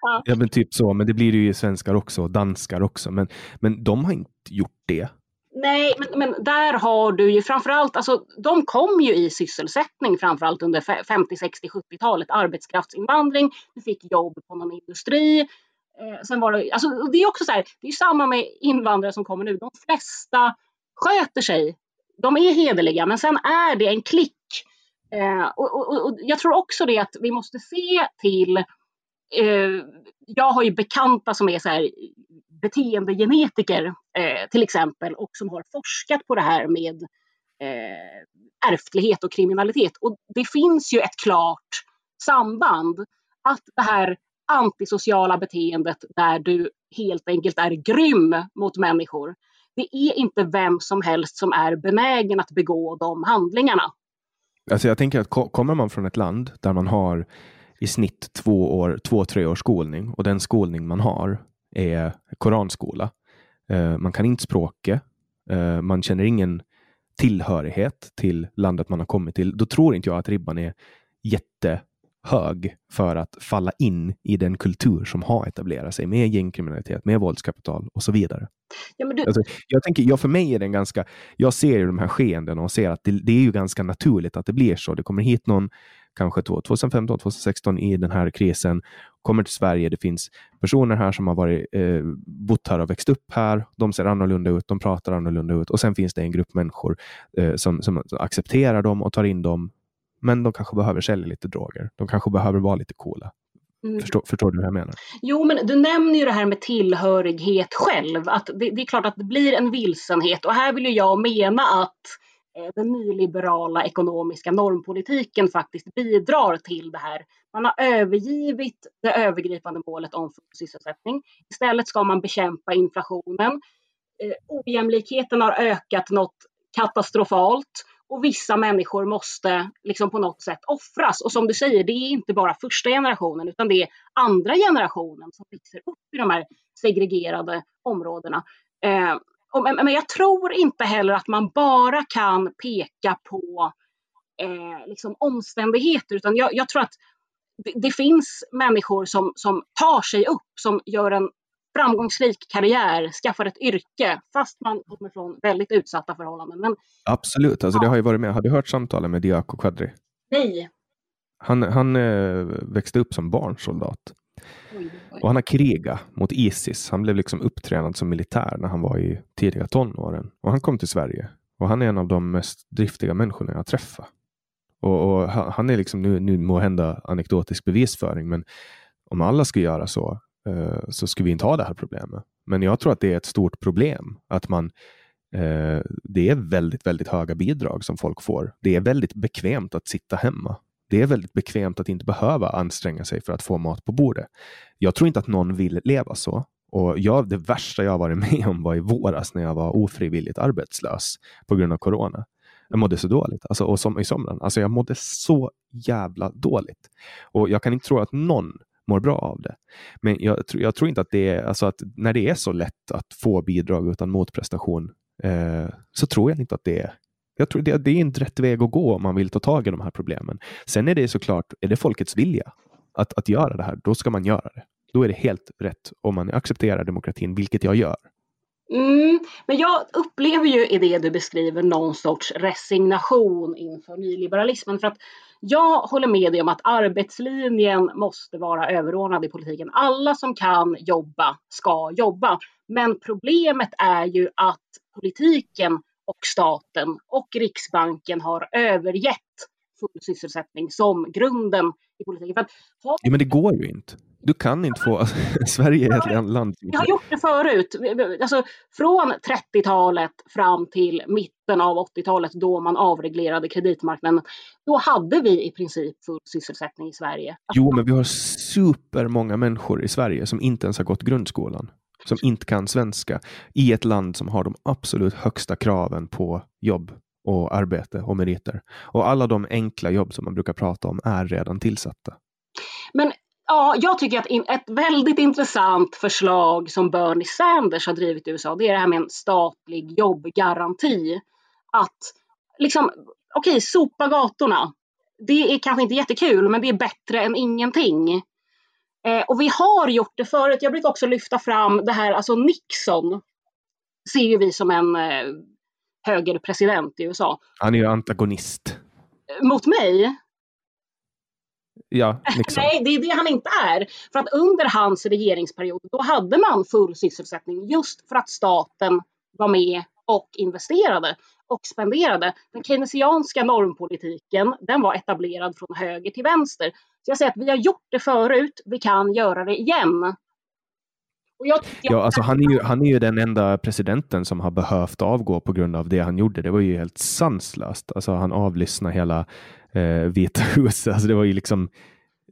ja. ja, men typ så. Men det blir det ju svenskar också och danskar också. Men, men de har inte gjort det. Nej, men, men där har du ju framförallt, alltså de kom ju i sysselsättning framförallt under 50, 60, 70-talet, arbetskraftsinvandring, du fick jobb på någon industri. Eh, sen var det, alltså, det är också så här, det är samma med invandrare som kommer nu, de flesta sköter sig, de är hederliga, men sen är det en klick. Eh, och, och, och, jag tror också det att vi måste se till eh, jag har ju bekanta som är så här, beteendegenetiker eh, till exempel och som har forskat på det här med eh, ärftlighet och kriminalitet. Och det finns ju ett klart samband att det här antisociala beteendet där du helt enkelt är grym mot människor. Det är inte vem som helst som är benägen att begå de handlingarna. Alltså jag tänker att kommer man från ett land där man har i snitt två, år, två tre års skolning och den skolning man har är koranskola. Eh, man kan inte språket. Eh, man känner ingen tillhörighet till landet man har kommit till. Då tror inte jag att ribban är jätte jättehög för att falla in i den kultur som har etablerat sig med gängkriminalitet, med våldskapital och så vidare. Ja, du... alltså, jag tänker, ja, för mig är den ganska, jag ser ju de här skeendena och ser att det, det, är ju ganska naturligt att det blir så. Det kommer hit någon kanske 2015, 2016 i den här krisen, kommer till Sverige. Det finns personer här som har varit, eh, bott här och växt upp här. De ser annorlunda ut, de pratar annorlunda ut och sen finns det en grupp människor eh, som, som accepterar dem och tar in dem. Men de kanske behöver sälja lite droger. De kanske behöver vara lite coola. Mm. Förstår, förstår, du vad jag menar? Jo, men du nämner ju det här med tillhörighet själv. Att det, det är klart att det blir en vilsenhet och här vill jag mena att Eh, den nyliberala ekonomiska normpolitiken faktiskt bidrar till det här. Man har övergivit det övergripande målet om sysselsättning. Istället ska man bekämpa inflationen. Eh, ojämlikheten har ökat något katastrofalt och vissa människor måste liksom på något sätt offras. Och som du säger, det är inte bara första generationen utan det är andra generationen som växer upp i de här segregerade områdena. Eh, men jag tror inte heller att man bara kan peka på eh, liksom omständigheter, utan jag, jag tror att det, det, finns människor som, som tar sig upp, som gör en framgångsrik karriär, skaffar ett yrke, fast man kommer från väldigt utsatta förhållanden. Men, Absolut, alltså, ja. det har ju varit med. Har du hört samtalen med Diako Quadri? Nej. Han, han eh, växte upp som barnsoldat. Och han har krigat mot Isis. Han blev liksom upptränad som militär när han var i tidiga tonåren. Och han kom till Sverige. Och han är en av de mest driftiga människorna jag träffat. Och, och han är liksom nu, nu må hända anekdotisk bevisföring, men om alla skulle göra så, Eh, så skulle vi inte ha det här problemet. Men jag tror att det är ett stort problem att man eh, det är väldigt, väldigt höga bidrag som folk får. Det är väldigt bekvämt att sitta hemma det är väldigt bekvämt att inte behöva anstränga sig för att få mat på bordet. Jag tror inte att någon vill leva så. Och jag, det värsta jag varit med om var i våras när jag var ofrivilligt arbetslös på grund av corona. Jag mådde så dåligt. Alltså, och som i somras. Alltså, jag mådde så jävla dåligt. Och jag kan inte tro att någon mår bra av det. Men jag, jag tror inte att det är, alltså att när det är så lätt att få bidrag utan motprestation eh, så tror jag inte att det är jag tror det, det är inte rätt väg att gå om man vill ta tag i de här problemen. Sen är det såklart, är det folkets vilja att, att göra det här, då ska man göra det. Då är det helt rätt om man accepterar demokratin, vilket jag gör. Mm, men jag upplever ju i det du beskriver någon sorts resignation inför nyliberalismen. För att jag håller med dig om att arbetslinjen måste vara överordnad i politiken. Alla som kan jobba ska jobba. Men problemet är ju att politiken och staten och Riksbanken har övergett full sysselsättning som grunden i politiken. För att, ja, men det går ju inte. Du kan inte få... Alltså, Sverige är ett land... Vi har gjort det förut. Alltså, från 30-talet fram till mitten av 80-talet då man avreglerade kreditmarknaden. Då hade vi i princip full sysselsättning i Sverige. Jo, men vi har supermånga människor i Sverige som inte ens har gått grundskolan. Som inte kan svenska. I ett land som har de absolut högsta kraven på jobb och arbete och meriter. Och alla de enkla jobb som man brukar prata om är redan tillsatta. Men Ja, jag tycker att ett väldigt intressant förslag som Bernie Sanders har drivit i USA, det är det här med en statlig jobbgaranti. Att liksom, okej, okay, sopa gatorna. Det är kanske inte jättekul, men det är bättre än ingenting. Eh, och vi har gjort det förut. Jag brukar också lyfta fram det här, alltså Nixon ser ju vi som en eh, högerpresident i USA. Han är ju antagonist. Mot mig? Ja, liksom. Nej, det är det han inte är. För att under hans regeringsperiod, då hade man full sysselsättning just för att staten var med och investerade och spenderade. Den keynesianska normpolitiken, den var etablerad från höger till vänster. Så jag säger att vi har gjort det förut, vi kan göra det igen. Jag, ja, alltså han, är ju, han är ju den enda presidenten som har behövt avgå på grund av det han gjorde. Det var ju helt sanslöst. Alltså han avlyssnade hela eh, Vita huset. Alltså det var ju liksom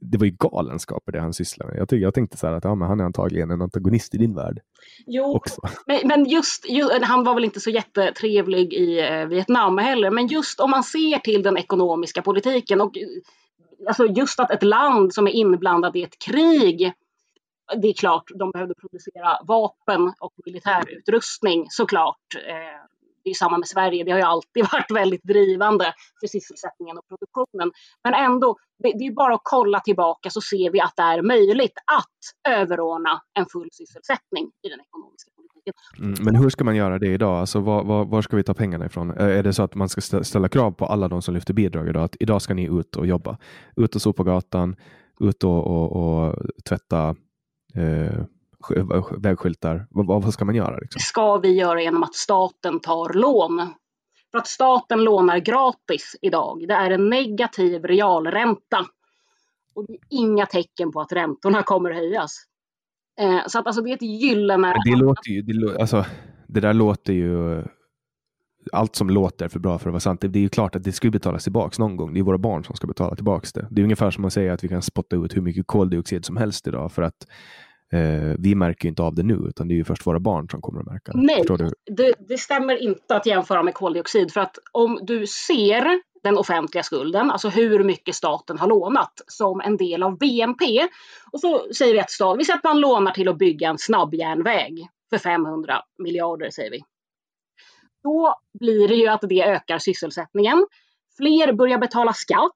det var ju galenskaper det han sysslade med. Jag, tyck, jag tänkte så här att ja, men han är antagligen en antagonist i din värld. Jo, men, men just, just, han var väl inte så jättetrevlig i eh, Vietnam heller, men just om man ser till den ekonomiska politiken och alltså just att ett land som är inblandat i ett krig det är klart, de behövde producera vapen och militärutrustning såklart. Eh, det är samma med Sverige, det har ju alltid varit väldigt drivande för sysselsättningen och produktionen. Men ändå, det, det är bara att kolla tillbaka så ser vi att det är möjligt att överordna en full sysselsättning i den ekonomiska politiken. Mm, men hur ska man göra det idag? Alltså, var, var, var, ska vi ta pengarna ifrån? Är det så att man ska ställa krav på alla de som lyfter bidrag idag? Att idag ska ni ut och jobba. Ut och sopa gatan, ut och, och, och tvätta eh, vägskyltar? Vad, vad ska man göra? Liksom? Ska vi göra genom att staten tar lån. För att staten lånar gratis idag. Det är en negativ realränta. Och det är inga tecken på att räntorna kommer att höjas. Eh, så att alltså det är ett gyllene... Det, låter ju, det, alltså, det där låter ju... Allt som låter för bra för att vara sant. Det, det är ju klart att det ska betalas tillbaks någon gång. Det är våra barn som ska betala tillbaks det. Det är ungefär som att säga att vi kan spotta ut hur mycket koldioxid som helst idag för att Eh, vi märker inte av det nu, utan det är ju först våra barn som kommer att märka det. Nej, det, det, stämmer inte att jämföra med koldioxid. För att om du ser den offentliga skulden, alltså hur mycket staten har lånat som en del av BNP. Och så säger vi att staten, vi säger att man lånar till att bygga en snabbjärnväg för 500 miljarder säger vi. Då blir det ju att det ökar sysselsättningen. Fler börjar betala skatt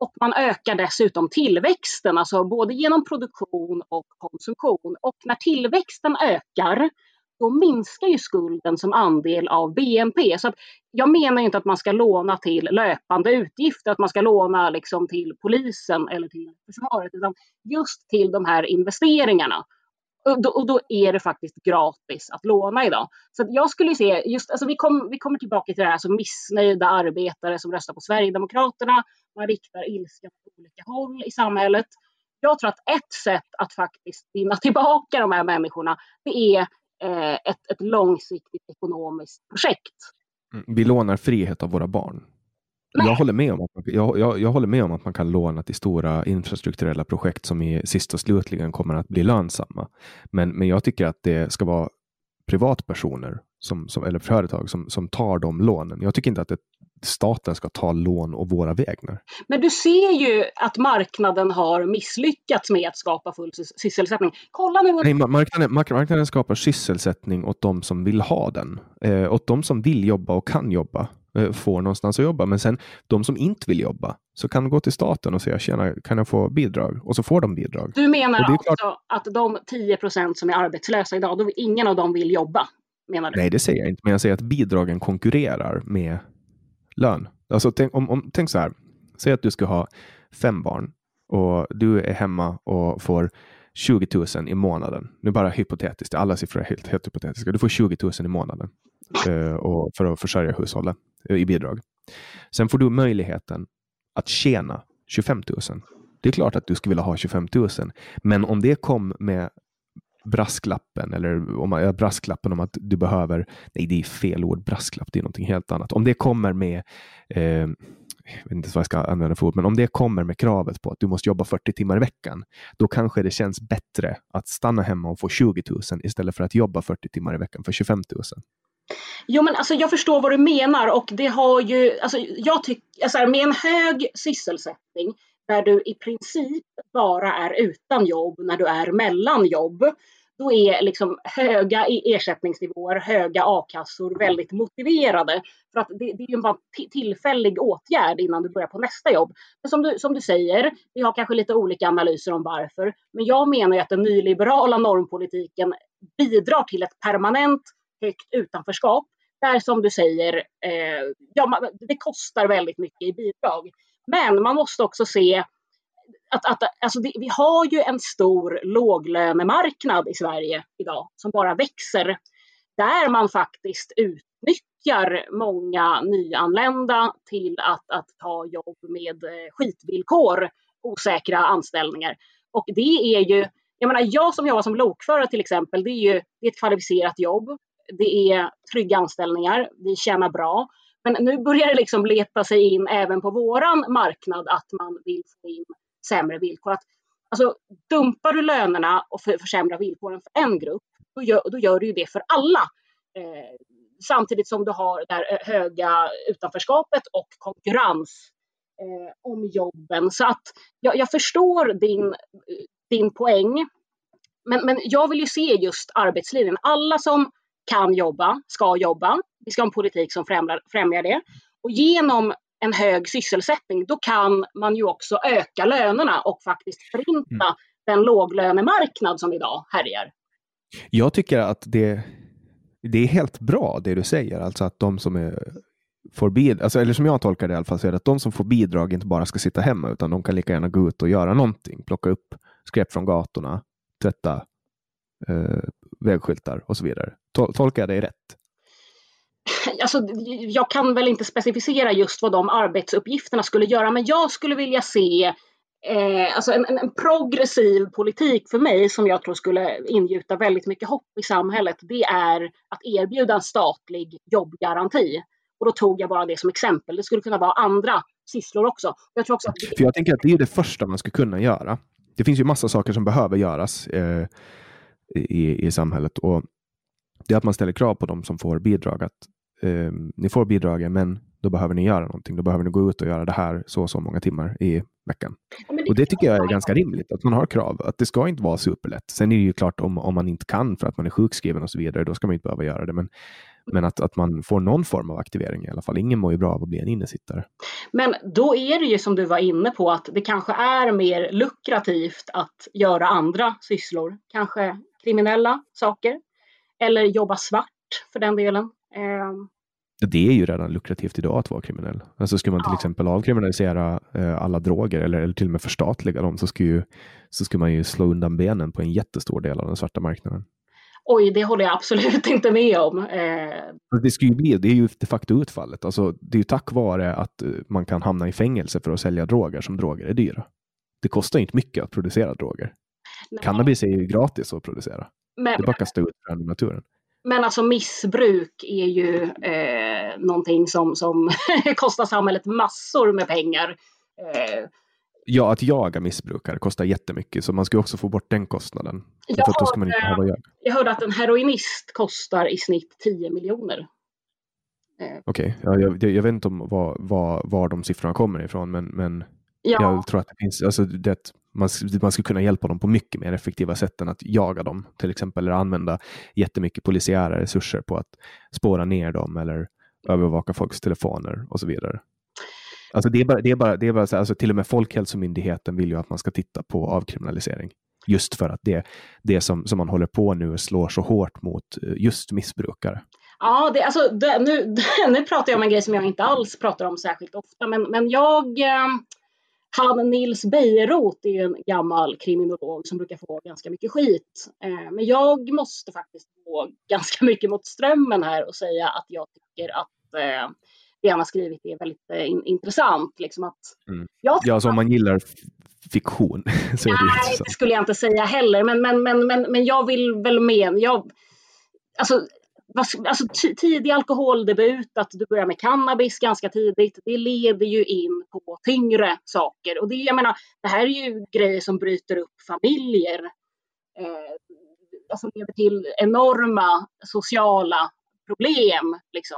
och man ökar dessutom tillväxten, alltså både genom produktion och konsumtion. Och när tillväxten ökar, då minskar ju skulden som andel av BNP. Så jag menar inte att man ska låna till löpande utgifter, att man ska låna liksom till polisen eller till försvaret, utan just till de här investeringarna. Och då, och då, är det faktiskt gratis att låna idag. Så jag skulle se, just, alltså vi, kom, vi kommer tillbaka till det här, som missnöjda arbetare som röstar på Sverigedemokraterna, man riktar ilska på olika håll i samhället. Jag tror att ett sätt att faktiskt vinna tillbaka de här människorna, det är eh, ett, ett långsiktigt ekonomiskt projekt. Mm, vi lånar frihet av våra barn. Jag håller, med om att man, jag, jag, jag, håller med om att man kan låna till stora infrastrukturella projekt som i sist och slutligen kommer att bli lönsamma. Men, men jag tycker att det ska vara privatpersoner som, som, eller företag som, som tar de lånen. Jag tycker inte att ett, staten ska ta lån och våra vägnar. Men du ser ju att marknaden har misslyckats med att skapa full sysselsättning. Kolla nu. Nej, marknaden, marknaden skapar sysselsättning åt de som vill ha den. Eh, åt de som vill jobba och kan jobba. Eh, får någonstans att jobba. Men sen de som inte vill jobba så kan gå till staten och säga tjena, kan jag få bidrag? Och så får de bidrag. Du menar alltså klart... att de 10 procent som är arbetslösa idag, då ingen av dem vill jobba? menar du? Nej, det säger jag inte, men jag säger att bidragen konkurrerar med lön. Alltså, tänk, om, om, tänk så här, säg att du ska ha fem barn och du är hemma och får 20 000 i månaden. Nu bara hypotetiskt, alla siffror är helt, helt hypotetiska. Du får 20 000 i månaden eh, och för att försörja hushållet i bidrag. Sen får du möjligheten att tjäna 25 000. Det är klart att du skulle vilja ha 25 000, men om det kom med brasklappen eller om man, brasklappen om att du behöver, nej det är fel ord, brasklapp, det är någonting helt annat. Om det kommer med eh, jag vet inte vad jag ska använda för ord, men om det kommer med kravet på att du måste jobba 40 timmar i veckan, då kanske det känns bättre att stanna hemma och få 20 000 istället för att jobba 40 timmar i veckan för 25 000. Jo, men alltså, jag förstår vad du menar och det har ju, alltså, jag tycker, alltså, med en hög sysselsättning där du i princip bara är utan jobb när du är mellan jobb, då är liksom höga ersättningsnivåer, höga a-kassor väldigt motiverade. För att det, det är ju bara en tillfällig åtgärd innan du börjar på nästa jobb. Men som du, som du säger, vi har kanske lite olika analyser om varför. Men jag menar ju att den nyliberala normpolitiken bidrar till ett permanent högt utanförskap. Där som du säger, eh, ja, det kostar väldigt mycket i bidrag. Men man måste också se att, att alltså det, vi har ju en stor låglönemarknad i Sverige idag som bara växer. Där man faktiskt utnyttjar många nyanlända till att, att ta jobb med eh, skitvillkor, osäkra anställningar. Och det är ju, jag menar jag som jobbar som lokförare till exempel, det är ju det är ett kvalificerat jobb. Det är trygga anställningar, vi tjänar bra. Men nu börjar det liksom leta sig in även på våran marknad att man vill få in sämre villkor. Att, alltså, dumpar du lönerna och för, försämrar villkoren för en grupp, då gör, då gör du ju det för alla. Eh, samtidigt som du har det här eh, höga utanförskapet och konkurrens eh, om jobben. Så att jag, jag förstår din, eh, din poäng. Men, men jag vill ju se just arbetslinjen. Alla som kan jobba ska jobba. Vi ska ha en politik som främjar, främjar det. Och genom en hög sysselsättning, då kan man ju också öka lönerna och faktiskt förinta mm. den låglönemarknad som idag härjar. Jag tycker att det, det är helt bra det du säger, alltså att de som är, får bidrag, alltså, eller som jag tolkar det i alla fall, så är det att de som får bidrag inte bara ska sitta hemma, utan de kan lika gärna gå ut och göra någonting, plocka upp skräp från gatorna, tvätta eh, vägskyltar och så vidare. Tol tolkar jag dig rätt? alltså, jag kan väl inte specificera just vad de arbetsuppgifterna skulle göra, men jag skulle vilja se eh, alltså en, en, progressiv politik för mig som jag tror skulle ingjuta väldigt mycket hopp i samhället. Det är att erbjuda en statlig jobbgaranti. Och då tog jag bara det som exempel. Det skulle kunna vara andra sysslor också. Jag, tror också att För jag tänker att det är det första man skulle kunna göra. Det finns ju massa saker som behöver göras eh, i, i samhället. Och det är att man ställer krav på de som får bidrag att eh, ni får bidragen, men då behöver ni göra någonting. Då behöver ni gå ut och göra det här så och så många timmar i veckan. Ja, det och det tycker jag är ganska rimligt, att man har krav. Att det ska inte vara superlätt. Sen är det ju klart om, om man inte kan för att man är sjukskriven och så vidare, då ska man inte behöva göra det. Men, men att, att man får någon form av aktivering i alla fall. Ingen mår ju bra av att bli en innesittare. Men då är det ju som du var inne på att det kanske är mer lukrativt att göra andra sysslor. Kanske kriminella saker. Eller jobba svart för den delen. Ehm. Det är ju redan lukrativt idag att vara kriminell. Alltså ska man till ja. exempel avkriminalisera eh, alla droger eller, eller till och med förstatliga dem så skulle, ju, så skulle man ju slå undan benen på en jättestor del av den svarta marknaden. Oj, det håller jag absolut inte med om. Eh... Det, skulle bli, det är ju de facto utfallet. Alltså, det är ju tack vare att eh, man kan hamna i fängelse för att sälja droger som droger är dyra. Det kostar inte mycket att producera droger. Nej. Cannabis är ju gratis att producera. Men, det bara ut från naturen. Men alltså missbruk är ju eh, någonting som, som kostar samhället massor med pengar. Eh, ja, att jaga missbrukare kostar jättemycket, så man ska också få bort den kostnaden. Jag, hörde, då ska man inte behöva jaga. jag hörde att en heroinist kostar i snitt 10 miljoner. Eh. Okej, okay. ja, jag, jag, vet inte om var, var, var de siffrorna kommer ifrån, men, men ja. jag tror att det finns, alltså det, man, man skulle kunna hjälpa dem på mycket mer effektiva sätt än att jaga dem, till exempel, eller använda jättemycket polisiära resurser på att spåra ner dem eller övervaka folks telefoner och så vidare. Alltså det är bara, det är bara, det är bara så, alltså till och med Folkhälsomyndigheten vill ju att man ska titta på avkriminalisering. Just för att det, det som, som man håller på nu slår så hårt mot eh, just missbrukare. Ja, det, alltså, det, nu, nu pratar jag om en grej som jag inte alls pratar om särskilt ofta, men, men jag eh, han Nils Bejerot är en gammal kriminolog som brukar få ganska mycket skit. Eh, men jag måste faktiskt gå ganska mycket mot strömmen här och säga att jag tycker att eh, det han har skrivit är väldigt eh, in, intressant. Liksom att mm. jag, ja, så om man gillar fiktion så är det Nej, det skulle jag inte säga heller. Men, men, men, men, men jag vill väl med. Jag, alltså, alltså, tidig alkoholdebut, att du börjar med cannabis ganska tidigt, det leder ju in på tyngre saker. Och det, jag menar, det här är ju grejer som bryter upp familjer. Eh, alltså leder till enorma sociala problem. Liksom.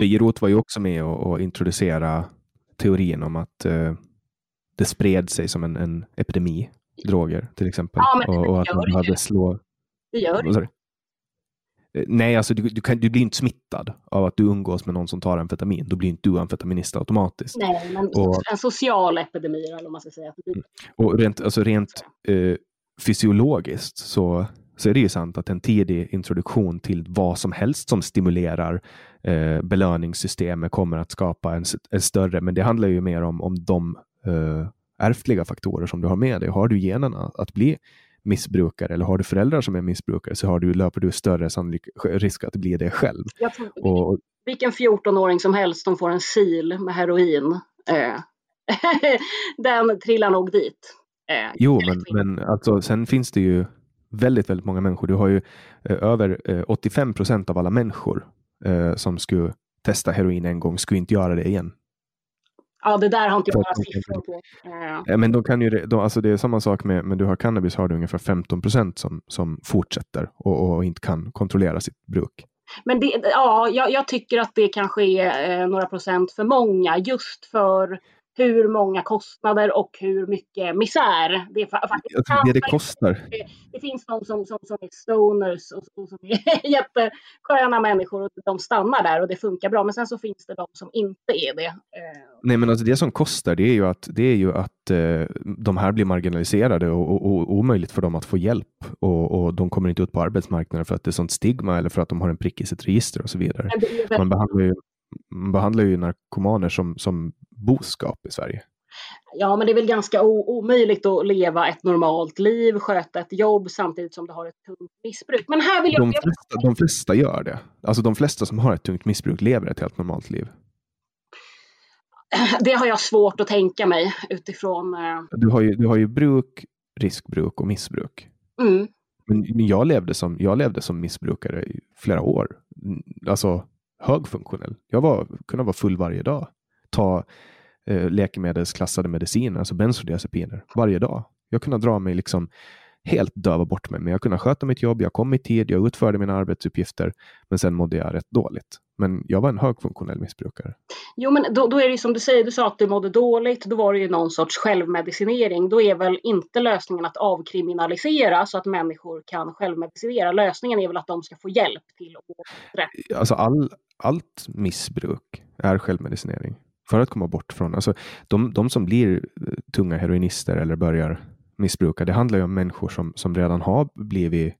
Beirut var ju också med och, och introducera teorin om att eh, det spred sig som en, en epidemi, droger till exempel. Ja, och, och, att man behövde slå... Det gör det. Eh, nej, alltså du, du, kan, du, blir inte smittad av att du umgås med någon som tar amfetamin. Då blir inte du amfetaminist automatiskt. Nej, men och, en social epidemi eller vad man ska säga. Mm. Och rent, alltså rent eh, fysiologiskt så, så är det ju sant att en tidig introduktion till vad som helst som stimulerar eh, belöningssystemet kommer att skapa en, en, större, men det handlar ju mer om, om de eh, ärftliga faktorer som du har med dig. Har du generna att bli missbrukare eller har du föräldrar som är missbrukare så har du, löper du större sannolik risk att bli det själv. Och, vilken 14-åring som helst som får en sil med heroin, eh, den trillar nog dit. Eh, jo, men, men alltså, sen finns det ju väldigt, väldigt många människor. Du har ju eh, över 85 eh, procent av alla människor eh, som skulle testa heroin en gång skulle inte göra det igen. Ja, det där har inte jag några siffror på. Ja, men de kan ju, de, alltså det är samma sak med, men du har cannabis har du ungefär 15 procent som, som fortsätter och, och inte kan kontrollera sitt bruk. Men det, ja, jag, jag, tycker att det kanske är eh, några procent för många just för hur många kostnader och hur mycket misär det faktiskt alltså, det, det kostar. Det, det, finns de som, som, som är stoners och, och som är jättesköna människor och de stannar där och det funkar bra. Men sen så finns det de som inte är det. Eh. Nej, men alltså det som kostar det är ju att, det är ju att eh, de här blir marginaliserade och, och, och omöjligt för dem att få hjälp och, och de kommer inte ut på arbetsmarknaden för att det är sånt stigma eller för att de har en prick i sitt register och så vidare. Man behandlar ju man behandlar ju narkomaner som, som boskap i Sverige. Ja, men det är väl ganska omöjligt att leva ett normalt liv, sköta ett jobb samtidigt som du har ett tungt missbruk. Men här vill jag... De flesta, de flesta gör det. Alltså de flesta som har ett tungt missbruk lever ett helt normalt liv. Det har jag svårt att tänka mig utifrån... Eh, du har ju, du har ju bruk, riskbruk och missbruk. Mm. Men jag levde, som, jag levde som missbrukare i flera år. Alltså högfunktionell. Jag var, kunde vara full varje dag. Ta eh, läkemedelsklassade mediciner, alltså bensodiazepiner, varje dag. Jag kunde dra mig liksom helt döva bort mig, men jag kunde sköta mitt jobb. Jag kom i tid, jag utförde mina arbetsuppgifter, men sen mådde jag rätt dåligt. Men jag var en högfunktionell missbrukare. Jo, men då, då är det ju som du säger, du sa att du mådde dåligt. Då var det ju någon sorts självmedicinering. Då är väl inte lösningen att avkriminalisera så att människor kan självmedicinera. Lösningen är väl att de ska få hjälp till att. Alltså all, allt missbruk är självmedicinering. För att komma bort från, alltså de, de som blir eh, tunga heroinister eller börjar missbruka, det handlar ju om människor som, som redan har blivit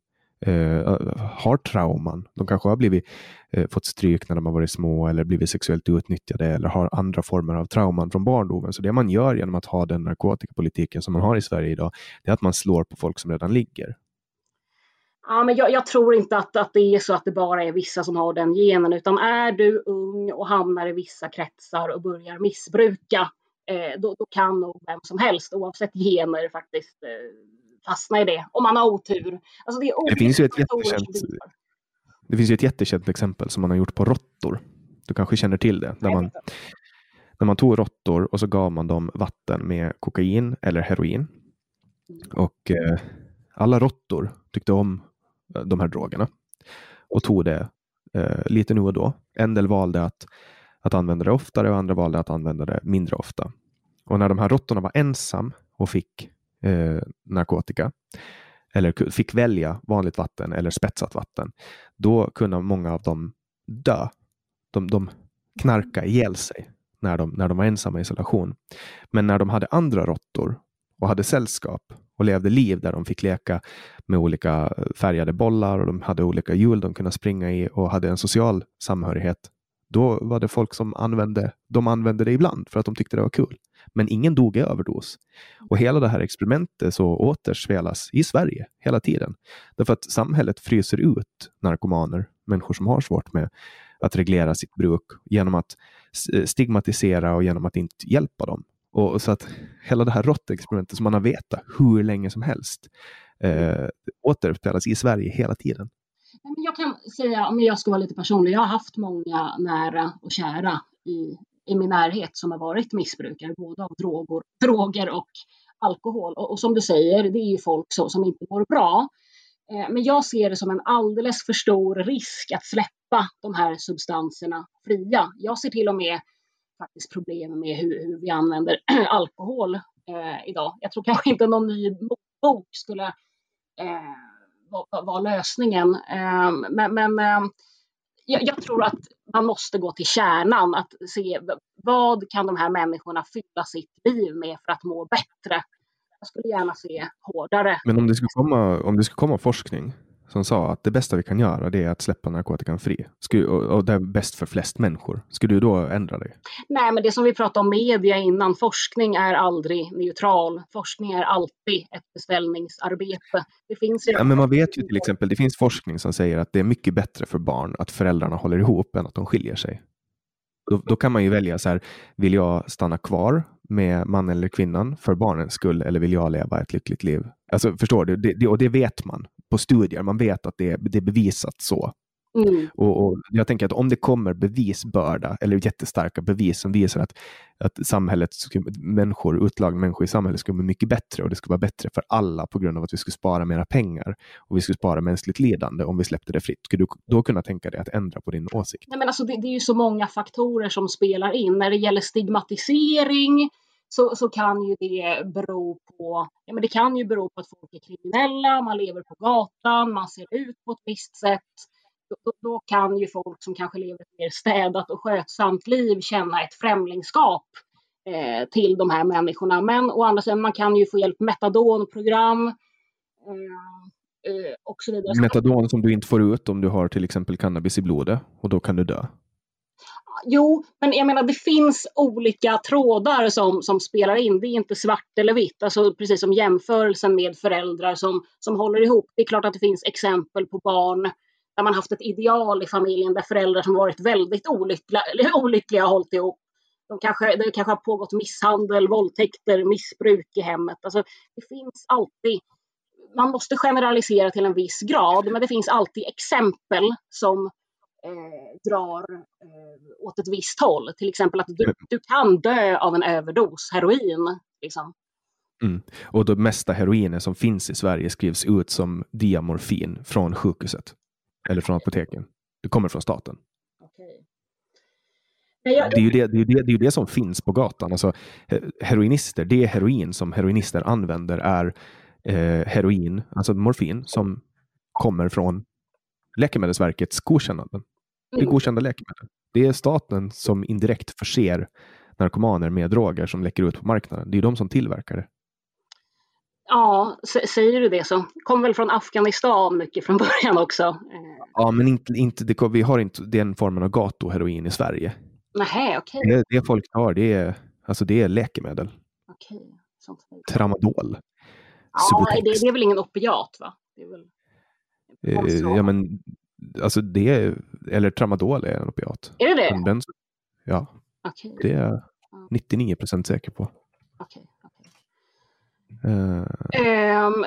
eh, har trauman. De kanske har blivit, eh, fått stryk när de har varit små eller blivit sexuellt utnyttjade eller har andra former av trauman från barndomen. Så det man gör genom att ha den narkotikapolitiken som man har i Sverige idag, det är att man slår på folk som redan ligger. Ja, men jag, jag, tror inte att, att det är så att det bara är vissa som har den genen, utan är du ung och hamnar i vissa kretsar och börjar missbruka, eh, då, då, kan nog vem som helst, oavsett gener, faktiskt eh, fastna i det, om man har otur. Alltså det, det, finns ju ett jättekänt, det finns ju ett jättekänt exempel som man har gjort på råttor. Du kanske känner till det? Där man, när man tog råttor och så gav man dem vatten med kokain eller heroin. Mm. Och eh, alla råttor tyckte om de här drogerna och tog det eh, lite nu och då. En del valde att, att använda det oftare och andra valde att använda det mindre ofta. Och när de här råttorna var ensam och fick eh, narkotika eller fick välja vanligt vatten eller spetsat vatten, då kunde många av dem dö. De, de knarkade ihjäl sig när de, när de var ensamma i isolation. Men när de hade andra råttor och hade sällskap och levde liv där de fick leka med olika eh, färgade bollar och de hade olika hjul de kunde springa i och hade en social samhörighet. Då var det folk som använde, de använde det ibland för att de tyckte det var kul. Men ingen dog i överdos. Och hela det här experimentet så återspelas i Sverige hela tiden. Därför att samhället fryser ut narkomaner, människor som har svårt med att reglera sitt bruk genom att stigmatisera och genom att inte hjälpa dem. Och så att hela det här råttexperimentet som man har vetat hur länge som helst eh, återspelas i Sverige hela tiden. Jag kan säga, om jag ska vara lite personlig, jag har haft många nära och kära i, i min närhet som har varit missbrukare, både av droger, droger och alkohol. Och, och som du säger, det är ju folk så, som inte mår bra. Eh, men jag ser det som en alldeles för stor risk att släppa de här substanserna fria. Jag ser till och med faktiskt problem med hur, hur vi använder alkohol eh, idag. Jag tror kanske inte någon ny bok skulle eh, vara var lösningen. Eh, men, men ehm, jag, jag, tror att man måste gå till kärnan, att se vad kan de här människorna fylla sitt liv med för att må bättre. Jag skulle gärna se hårdare. Men om det skulle komma, om det skulle komma forskning som sa att det bästa vi kan göra det är att släppa narkotikan fri. Och, det är bäst för flest människor. Skulle du då ändra dig? Nej, men det som vi pratade om media innan, forskning är aldrig neutral. Forskning är alltid ett beställningsarbete. Det finns ja, men man vet ju till exempel, det finns forskning som säger att det är mycket bättre för barn att föräldrarna håller ihop än att de skiljer sig. Då, då, kan man ju välja så här, vill jag stanna kvar med mannen eller kvinnan för barnens skull eller vill jag leva ett lyckligt liv? Alltså förstår du? Det, det, och det vet man på studier. Man vet att det, det är bevisat så. Mm. Och, och, Jag tänker att om det kommer bevisbörda eller jättestarka bevis som visar att, att samhället, människor, utlagda människor i samhället skulle bli mycket bättre och det skulle vara bättre för alla på grund av att vi skulle spara mera pengar och vi skulle spara mänskligt lidande om vi släppte det fritt. Skulle du då kunna tänka dig att ändra på din åsikt? Nej, men alltså det, det är ju så många faktorer som spelar in. När det gäller stigmatisering så, så kan ju det bero på, ja men det kan ju bero på att folk är kriminella, man lever på gatan, man ser ut på ett visst sätt. Då, då kan ju folk som kanske lever ett mer städat och skötsamt liv känna ett främlingskap eh, till de här människorna. Men å andra sidan, man kan ju få hjälp metadonprogram. Eh, eh, och så vidare. Metadon som du inte får ut om du har till exempel cannabis i blodet och då kan du dö. Jo, men jag menar det finns olika trådar som, som spelar in. Det är inte svart eller vitt. Alltså precis som jämförelsen med föräldrar som, som håller ihop. Det är klart att det finns exempel på barn där man haft ett ideal i familjen där föräldrar som varit väldigt olyckliga, olyckliga har hållit ihop. De kanske, det kanske har pågått misshandel, våldtäkter, missbruk i hemmet. Alltså, det finns alltid man måste generalisera till en viss grad, men det finns alltid exempel som eh, drar eh, åt ett visst håll. Till exempel att du, du kan dö av en överdos heroin. Liksom. Mm. Och det mesta heroinet som finns i Sverige skrivs ut som diamorfin från sjukhuset. Eller från apoteken. Det kommer från staten. Okay. Det, är ju det, det, är det, det är det som finns på gatan. Alltså, heroinister, det heroin som heroinister använder är eh, heroin, alltså morfin, som kommer från Läkemedelsverkets godkännanden. Det är mm. godkända läkemedel. Det är staten som indirekt förser narkomaner med droger som läcker ut på marknaden. Det är de som tillverkar det. Ja, säger du det så. Kom väl från Afghanistan mycket från början också. Ja, men inte, inte, det, vi har inte den formen av gatuheroin i Sverige. Nej, okej. Okay. Det, det folk tar, det är, alltså det är läkemedel. Okay. Tramadol. Ja, det, det, är väl ingen opiat va? Det är väl... Eh, ja, men alltså det, eller tramadol är en opiat. Är det det? Ja, okay. det är jag 99 procent säker på. Okay, okay. Uh, um,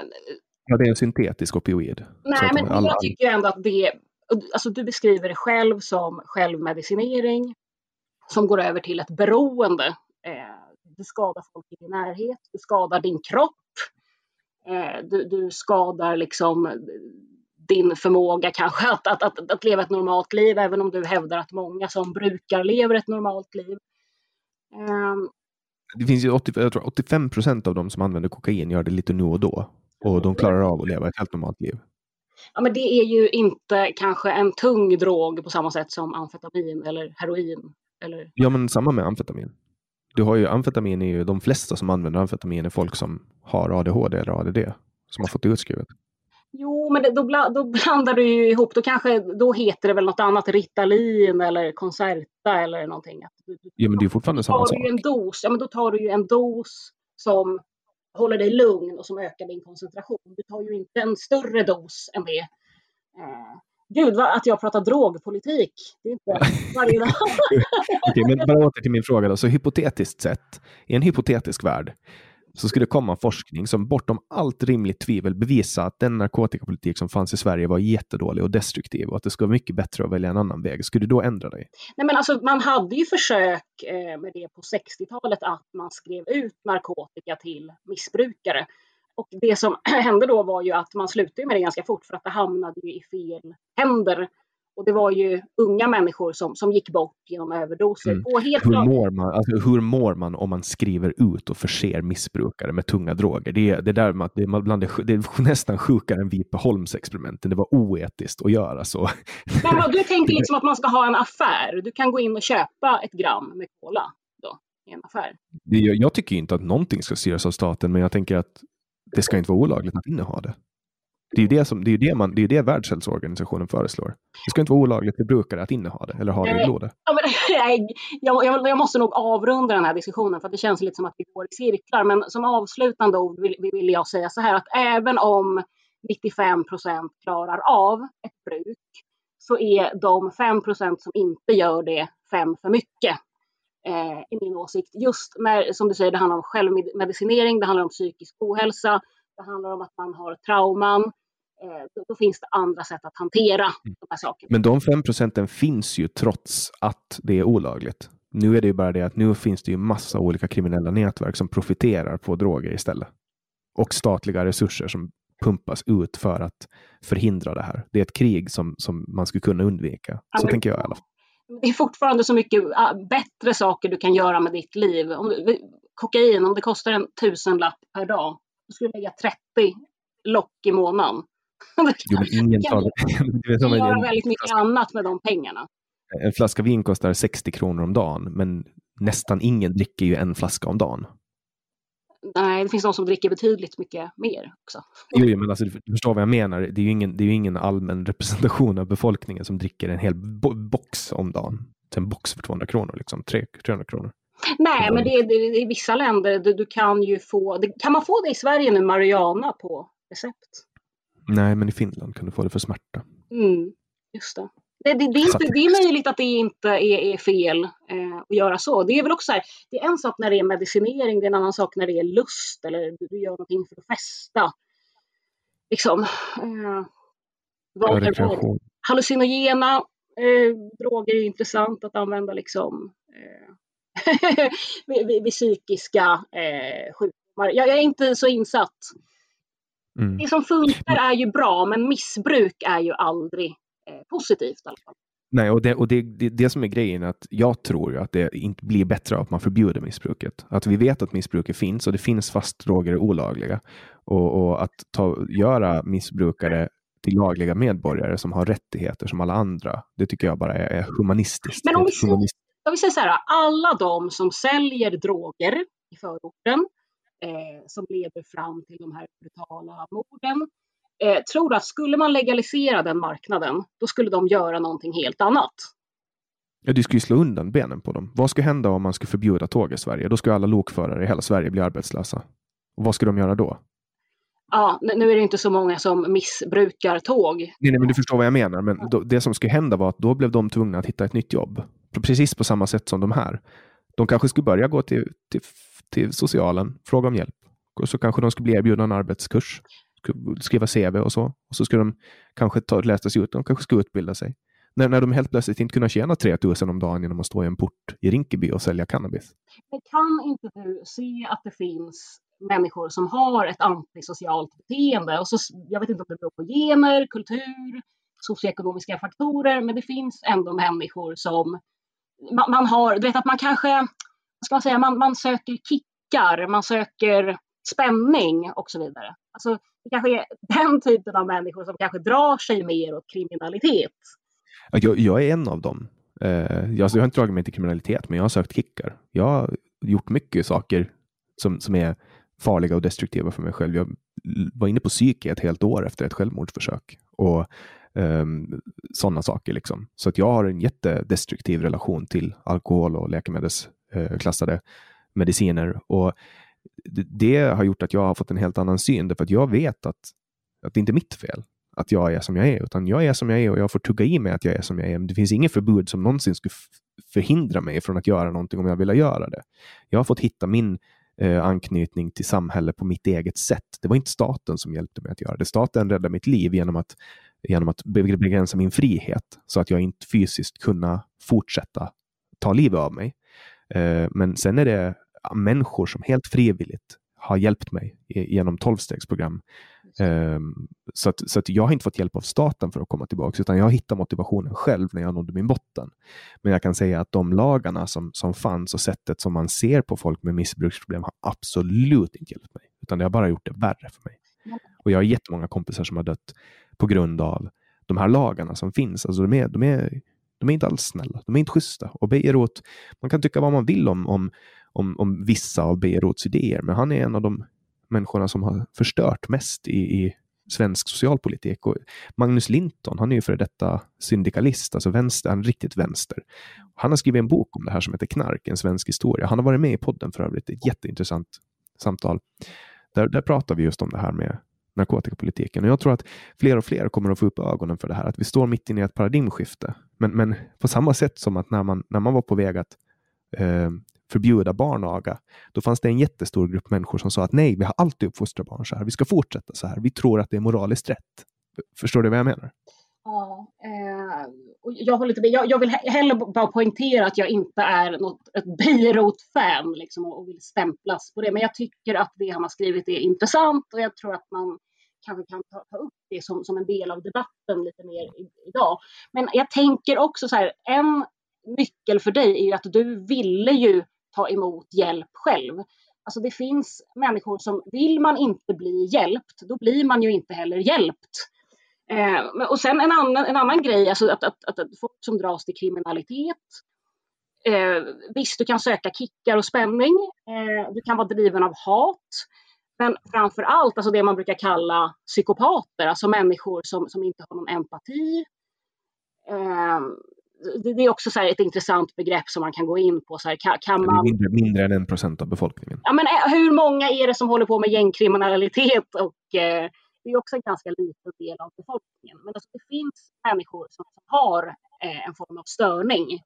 ja, det är en syntetisk opioid. Nej, men alla... jag tycker ändå att det, alltså du beskriver det själv som självmedicinering som går över till ett beroende. Eh, du skadar folk i din närhet, du skadar din kropp, eh, du, du skadar liksom din förmåga kanske att, att, att, att, leva ett normalt liv, även om du hävdar att många som brukar lever ett normalt liv. Um, det finns ju 80, jag tror 85 procent av de som använder kokain gör det lite nu och då och de klarar av att leva ett helt normalt liv. Ja, men det är ju inte kanske en tung drog på samma sätt som amfetamin eller heroin. Eller... Ja, men samma med amfetamin. Du har ju amfetamin är ju de flesta som använder amfetamin är folk som har ADHD eller ADD som har fått det utskrivet. Jo, men det, då, då, blandar du ju ihop. Då kanske då heter det väl något annat, Ritalin eller Concerta eller någonting. Ja, men det är fortfarande samma sak. Du en dos, ja, men då tar du ju en dos som håller dig lugn och som ökar din koncentration. Du tar ju inte en större dos än det. Eh, gud, vad, att jag pratar drogpolitik. Det är inte varje dag. Okej, men bara åter till min fråga då. Så hypotetiskt sett, i en hypotetisk värld, så skulle det komma forskning som bortom allt rimligt tvivel bevisar att den narkotikapolitik som fanns i Sverige var jättedålig och destruktiv och att det skulle vara mycket bättre att välja en annan väg. Skulle du då ändra dig? Nej, men alltså, man hade ju försök eh, med det på 60-talet att man skrev ut narkotika till missbrukare. Och det som hände då var ju att man slutade med det ganska fort för att det hamnade i fel händer och det var ju unga människor som, som gick bort genom överdoser. Mm. helt hur, mår man, alltså, hur mår man om man skriver ut och förser missbrukare med tunga droger? Det är, det där med det bland det, det är nästan sjukare än Vipeholmsexperimenten. Det var oetiskt att göra så. Men du tänker liksom att man ska ha en affär. Du kan gå in och köpa ett gram med cola då, i en affär. Det, jag, jag tycker inte att någonting ska styras av staten, men jag tänker att det ska inte vara olagligt att inneha det. Det är ju det, som, det, är det, man, det, är det Världshälsoorganisationen föreslår. Det ska inte vara olagligt för brukare att inneha det eller ha det i blodet. jag, jag, jag, måste nog avrunda den här diskussionen för det känns lite som att vi går i cirklar. Men som avslutande ord vill, vill jag säga så här att även om 95 procent klarar av ett bruk så är de 5 procent som inte gör det fem för mycket. Eh, i min åsikt. Just när, som du säger, det handlar om självmedicinering, det handlar om psykisk ohälsa, det handlar om att man har trauman, då, då, finns det andra sätt att hantera mm. de här sakerna. Men de fem procenten finns ju trots att det är olagligt. Nu är det ju bara det att nu finns det ju massa olika kriminella nätverk som profiterar på droger istället. Och statliga resurser som pumpas ut för att förhindra det här. Det är ett krig som, som man skulle kunna undvika. Så tänker jag i alla fall. Det är fortfarande så mycket ah, bättre saker du kan göra med ditt liv. Om du, kokain, om det kostar en tusenlapp per dag, då skulle du lägga 30 lock i månaden. Jo, men ingen tar det. kan göra väldigt mycket annat med de pengarna. En flaska vin kostar 60 kronor om dagen, men nästan ingen dricker ju en flaska om dagen. Nej, det finns de som dricker betydligt mycket mer också. Jo, men alltså, du förstår vad jag menar. Det är ju ingen, det är ingen allmän representation av befolkningen som dricker en hel bo box om dagen. En box för 200 kronor, liksom 300 kronor. Nej, men det är, i vissa länder, du, du kan ju få, det, kan man få det i Sverige nu, marijuana på recept? Nej, men i Finland kan du få det för smärta. Mm, just det. Det, det, det, är inte, det är möjligt att det inte är, är fel eh, att göra så. Det är väl också så här, det är en sak när det är medicinering, det är en annan sak när det är lust eller du, du gör någonting för att festa. Liksom. Eh, vad ja, Hallucinogena eh, droger är intressant att använda liksom eh, vid, vid, vid, psykiska eh, sjukdomar. Jag, jag är inte så insatt Mm. Det som funkar är ju bra, men missbruk är ju aldrig eh, positivt. I alla fall. Nej, och, det, och det, det, det som är grejen att jag tror ju att det inte blir bättre att man förbjuder missbruket. Att vi vet att missbruket finns och det finns fast droger är olagliga. Och, och att ta, göra missbrukare till lagliga medborgare som har rättigheter som alla andra, det tycker jag bara är, är humanistiskt. Men om vi, säger, om vi säger så här, alla de som säljer droger i förorten, eh, som leder fram till de här brutala morden. Eh, tror att skulle man legalisera den marknaden, då skulle de göra någonting helt annat. Ja, du skulle slå undan benen på dem. Vad skulle hända om man skulle förbjuda tåg i Sverige? Då skulle alla lokförare i hela Sverige bli arbetslösa. Och vad skulle de göra då? Ja, nu är det inte så många som missbrukar tåg. Nej, nej men du förstår vad jag menar. Men då, det som skulle hända var att då blev de tvungna att hitta ett nytt jobb. Precis på samma sätt som de här. De kanske skulle börja gå till, till till socialen, fråga om hjälp. Och så kanske de skulle bli erbjudna en arbetskurs, skriva CV och så. Och så skulle de kanske ta, läsa sig ut, de kanske skulle utbilda sig. När, när de helt plötsligt inte kunde tjäna 3000 om dagen genom att stå i en port i Rinkeby och sälja cannabis. Men kan inte du se att det finns människor som har ett antisocialt beteende? Och så, jag vet inte om det beror på gener, kultur, socioekonomiska faktorer, men det finns ändå människor som man, man har, du vet att man kanske ska man säga, man, man söker kickar, man söker spänning och så vidare. Alltså, det kanske är den typen av människor som kanske drar sig mer åt kriminalitet. Jag, jag är en av dem. Uh, jag, jag har inte dragit mig till kriminalitet, men jag har sökt kickar. Jag har gjort mycket saker som, som är farliga och destruktiva för mig själv. Jag var inne på psyke ett helt år efter ett självmordsförsök och um, sådana saker. Liksom. Så att jag har en jättedestruktiv relation till alkohol och läkemedels Eh, klassade mediciner. Och det, har gjort att jag har fått en helt annan syn, därför att jag vet att, att det inte är mitt fel att jag är som jag är, utan jag är som jag är och jag får tugga i mig att jag är som jag är. Men det finns inget förbud som någonsin skulle förhindra mig från att göra någonting om jag vill göra det. Jag har fått hitta min eh, anknytning till samhället på mitt eget sätt. Det var inte staten som hjälpte mig att göra det. Staten räddade mitt liv genom att, genom att begränsa min frihet så att jag inte fysiskt kunde fortsätta ta livet av mig. Eh, men sen är det människor som helt frivilligt har hjälpt mig genom tolvstegsprogram Um, så att, så att jag har inte fått hjälp av staten för att komma tillbaka, utan jag hittar motivationen själv när jag nådde min botten. Men jag kan säga att de lagarna som, som fanns och sättet som man ser på folk med missbruksproblem har absolut inte hjälpt mig, utan det har bara gjort det värre för mig. Och jag har jättemånga kompisar som har dött på grund av de här lagarna som finns. Alltså de, är, de, är, de är inte alls snälla, de är inte schyssta. Och Beirut, man kan tycka vad man vill om, om, om, om vissa av Bejerots idéer, men han är en av de människorna som har förstört mest i, i svensk socialpolitik. Och Magnus Linton, han är ju före detta syndikalist, alltså vänster, han är riktigt vänster. Han har skrivit en bok om det här som heter Knark, en svensk historia. Han har varit med i podden för övrigt, ett jätteintressant samtal. Där, där pratar vi just om det här med narkotikapolitiken. Och jag tror att fler och fler kommer att få upp ögonen för det här, att vi står mitt inne i ett paradigmskifte. Men, men på samma sätt som att när man, när man var på väg att eh, förbjuda barnaga, då fanns det en jättestor grupp människor som sa att nej, vi har alltid uppfostrat barn så här. Vi ska fortsätta så här. Vi tror att det är moraliskt rätt. Förstår du vad jag menar? Ja, eh, jag, håller inte Jag, jag vill hellre bara poängtera att jag inte är något, ett Beirut-fan liksom, och vill stämplas på det. Men jag tycker att det han har skrivit är intressant och jag tror att man kanske kan ta, ta upp det som, som en del av debatten lite mer i, idag. Men jag tänker också så här, en nyckel för dig är ju att du ville ju ta emot hjälp själv. Alltså det finns människor som vill man inte bli hjälpt, då blir man ju inte heller hjälpt. Eh, och sen en annan, en annan grej, alltså att, att, att, att folk som dras till kriminalitet. Eh, visst, du kan söka kickar och spänning. Eh, du kan vara driven av hat. Men framför allt alltså det man brukar kalla psykopater, alltså människor som, som inte har någon empati. Eh, det är också så ett intressant begrepp som man kan gå in på. Så här, kan, kan man... mindre, mindre än en procent av befolkningen. Ja, men eh, hur många är det som håller på med gängkriminalitet? Och, eh, det är också en ganska liten del av befolkningen. Men alltså, det finns människor som har eh, en form av störning.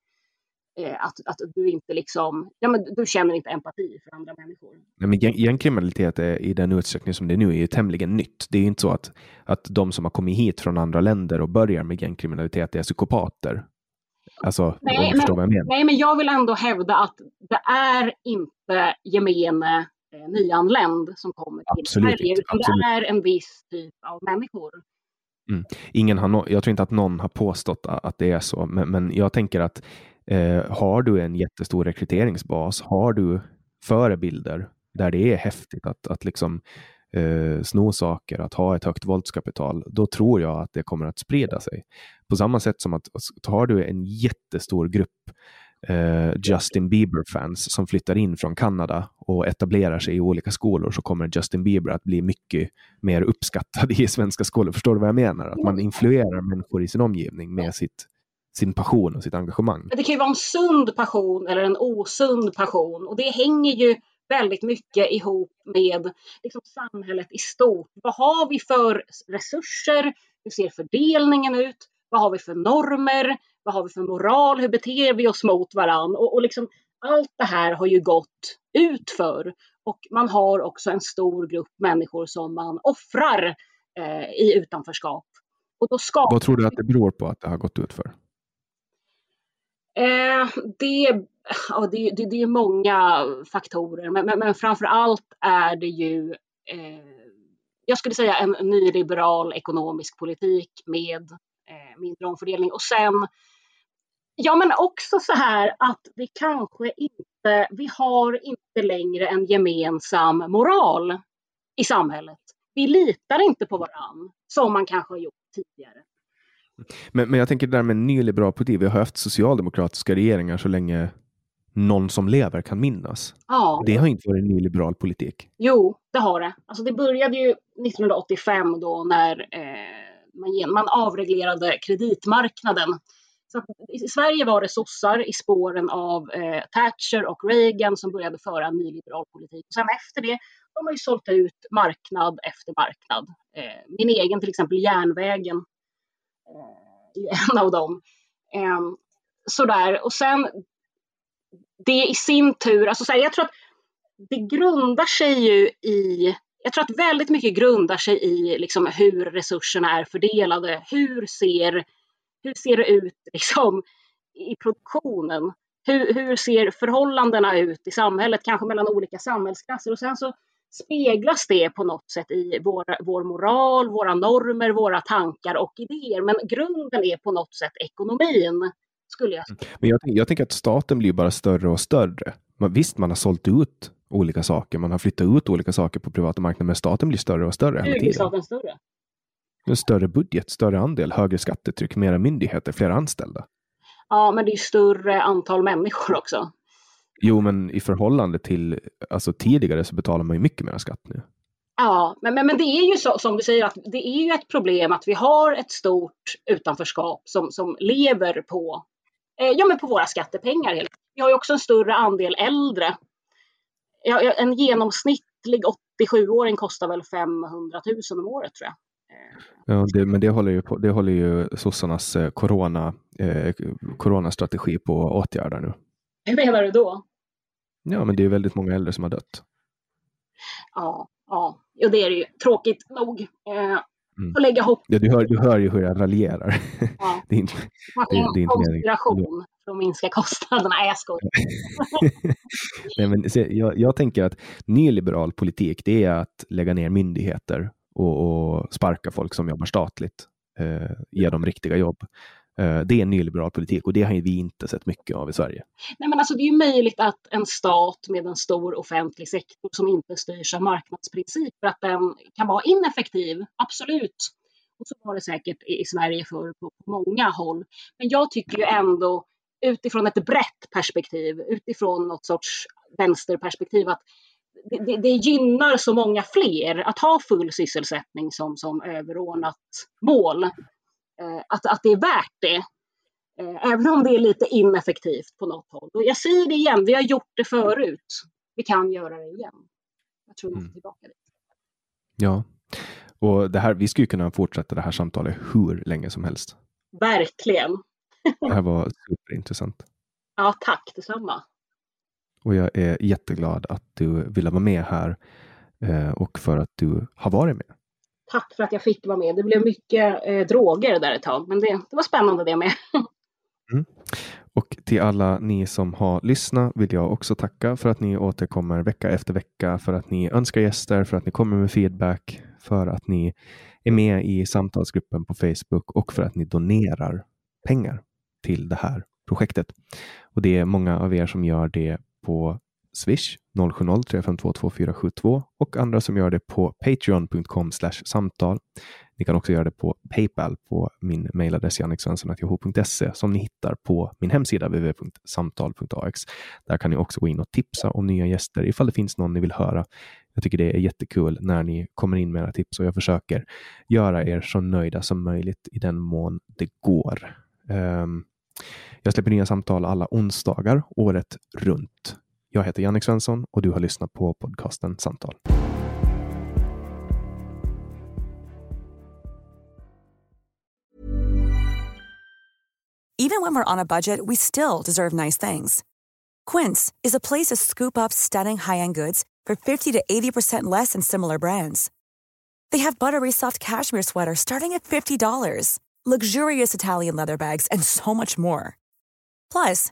Eh, att, att du inte liksom, ja, men du känner inte empati för andra människor. Nej, men gängkriminalitet är, i den utsträckning som det är nu är tämligen nytt. Det är inte så att, att de som har kommit hit från andra länder och börjar med gängkriminalitet är psykopater. Alltså, nej, men, jag nej, men jag vill ändå hävda att det är inte gemene eh, nyanländ som kommer till Absolut Sverige, utan Absolut. det är en viss typ av människor. Mm. Ingen har no jag tror inte att någon har påstått att det är så, men, men jag tänker att eh, har du en jättestor rekryteringsbas, har du förebilder där det är häftigt att, att liksom eh, sno saker, att ha ett högt våldskapital, då tror jag att det kommer att sprida sig. På samma sätt som att har du en jättestor grupp eh, Justin Bieber-fans som flyttar in från Kanada och etablerar sig i olika skolor så kommer Justin Bieber att bli mycket mer uppskattad i svenska skolor. Förstår du vad jag menar? Att man influerar människor i sin omgivning med sitt, sin passion och sitt engagemang. Det kan ju vara en sund passion eller en osund passion och det hänger ju väldigt mycket ihop med liksom, samhället i stort. Vad har vi för resurser? Hur ser fördelningen ut? Vad har vi för normer? Vad har vi för moral? Hur beter vi oss mot varann? Och, och liksom, allt det här har ju gått ut för och man har också en stor grupp människor som man offrar eh, i utanförskap. Och då skapar... Vad tror du att det beror på att det har gått ut för? Eh, det, ja, det, det, det, är många faktorer, men, men, men framför allt är det ju eh, jag skulle säga en nyliberal ekonomisk politik med eh, mindre omfördelning. Och sen, ja men också så här att vi kanske inte, vi har inte längre en gemensam moral i samhället. Vi litar inte på varann som man kanske har gjort tidigare. Men, men jag tänker det där med nyliberal politik. Vi har haft socialdemokratiska regeringar så länge någon som lever kan minnas. Ja. Det har inte varit nyliberal politik. Jo, det har det. Alltså det började ju 1985 då när eh, man, man avreglerade kreditmarknaden. Så I Sverige var det sossar i spåren av eh, Thatcher och Reagan som började föra en nyliberal politik. Och sen efter det har man ju sålt ut marknad efter marknad. Eh, min egen till exempel järnvägen eh, är en av dem. Eh, sådär, och sen det i sin tur, alltså så här, jag tror att det grundar sig ju i jag tror att väldigt mycket grundar sig i liksom hur resurserna är fördelade. Hur ser, hur ser det ut liksom, i produktionen? Hur, hur ser förhållandena ut i samhället, kanske mellan olika samhällsklasser? Och sen så speglas det på något sätt i vår, vår moral, våra normer, våra tankar och idéer. Men grunden är på något sätt ekonomin, skulle jag säga. Mm. Men jag, jag tänker att staten blir bara större och större. Man, visst, man har sålt ut olika saker, man har flyttat ut olika saker på privata marknaden, men staten blir större och större hela tiden. staten större? En större budget, större andel, högre skattetryck, mera myndigheter, fler anställda. Ja, men det är större antal människor också. Jo, men i förhållande till alltså, tidigare så betalar man ju mycket mer skatt nu. Ja, men, men, men det är ju så som du säger att det är ju ett problem att vi har ett stort utanförskap som, som lever på, ja, men på våra skattepengar. Vi har ju också en större andel äldre. Ja, en genomsnittlig 87-åring kostar väl 500 000 om året tror jag. Ja, det, men det håller ju, på, det håller ju sossarnas eh, corona, eh, coronastrategi på att åtgärda nu. Hur menar du då? Ja, men det är väldigt många äldre som har dött. Ja, ja, och det är det ju. Tråkigt nog. Eh, Mm. Och lägga hopp. Ja, du, hör, du hör ju hur jag raljerar. Ja. det är inte, det, det är inte konspiration för att minska kostnaderna. Nej, jag skojar. Nej, men, se, jag, jag, tänker att nyliberal politik, det är att lägga ner myndigheter och, och sparka folk som jobbar statligt. Eh, ge dem riktiga jobb. Eh, det är nyliberal politik och det har vi inte sett mycket av i Sverige. Nej, men alltså, det är ju möjligt att en stat med en stor offentlig sektor som inte styrs av marknadsprinciper, att den kan vara ineffektiv, absolut. Och så var det säkert i Sverige för på många håll. Men jag tycker ju ändå utifrån ett brett perspektiv, utifrån något sorts vänsterperspektiv, att det, det, det, gynnar så många fler att ha full sysselsättning som, som överordnat mål. Eh, att, att det är värt det. Eh, även om det är lite ineffektivt på något håll. Och jag säger det igen, vi har gjort det förut. Vi kan göra det igen. Jag tror vi mm. tillbaka dit. Ja, och det här, vi skulle kunna fortsätta det här samtalet hur länge som helst. Verkligen. Det här var superintressant. Ja, tack detsamma. Och jag är jätteglad att du ville vara med här eh, och för att du har varit med. Tack för att jag fick vara med. Det blev mycket eh, droger där ett tag, men det, det var spännande det med. Mm. Och till alla ni som har lyssnat vill jag också tacka för att ni återkommer vecka efter vecka, för att ni önskar gäster, för att ni kommer med feedback, för att ni är med i samtalsgruppen på Facebook och för att ni donerar pengar till det här projektet. Och det är många av er som gör det på Swish 070-352 och andra som gör det på patreon.com samtal. Ni kan också göra det på Paypal på min mejladress janniksvensson.yahoo.se som ni hittar på min hemsida www.samtal.ax. Där kan ni också gå in och tipsa om nya gäster ifall det finns någon ni vill höra. Jag tycker det är jättekul när ni kommer in med era tips och jag försöker göra er så nöjda som möjligt i den mån det går. Um, jag släpper nya samtal alla onsdagar året runt. Jag heter Jannik Svensson och du har lyssnat på podcasten Samtal. Even when we're on a budget we still deserve nice things. Quince is a place to scoop up stunning high-end goods for 50 to 80% less than similar brands. They have buttery soft cashmere sweaters starting at $50, luxurious Italian leather bags and so much more. Plus,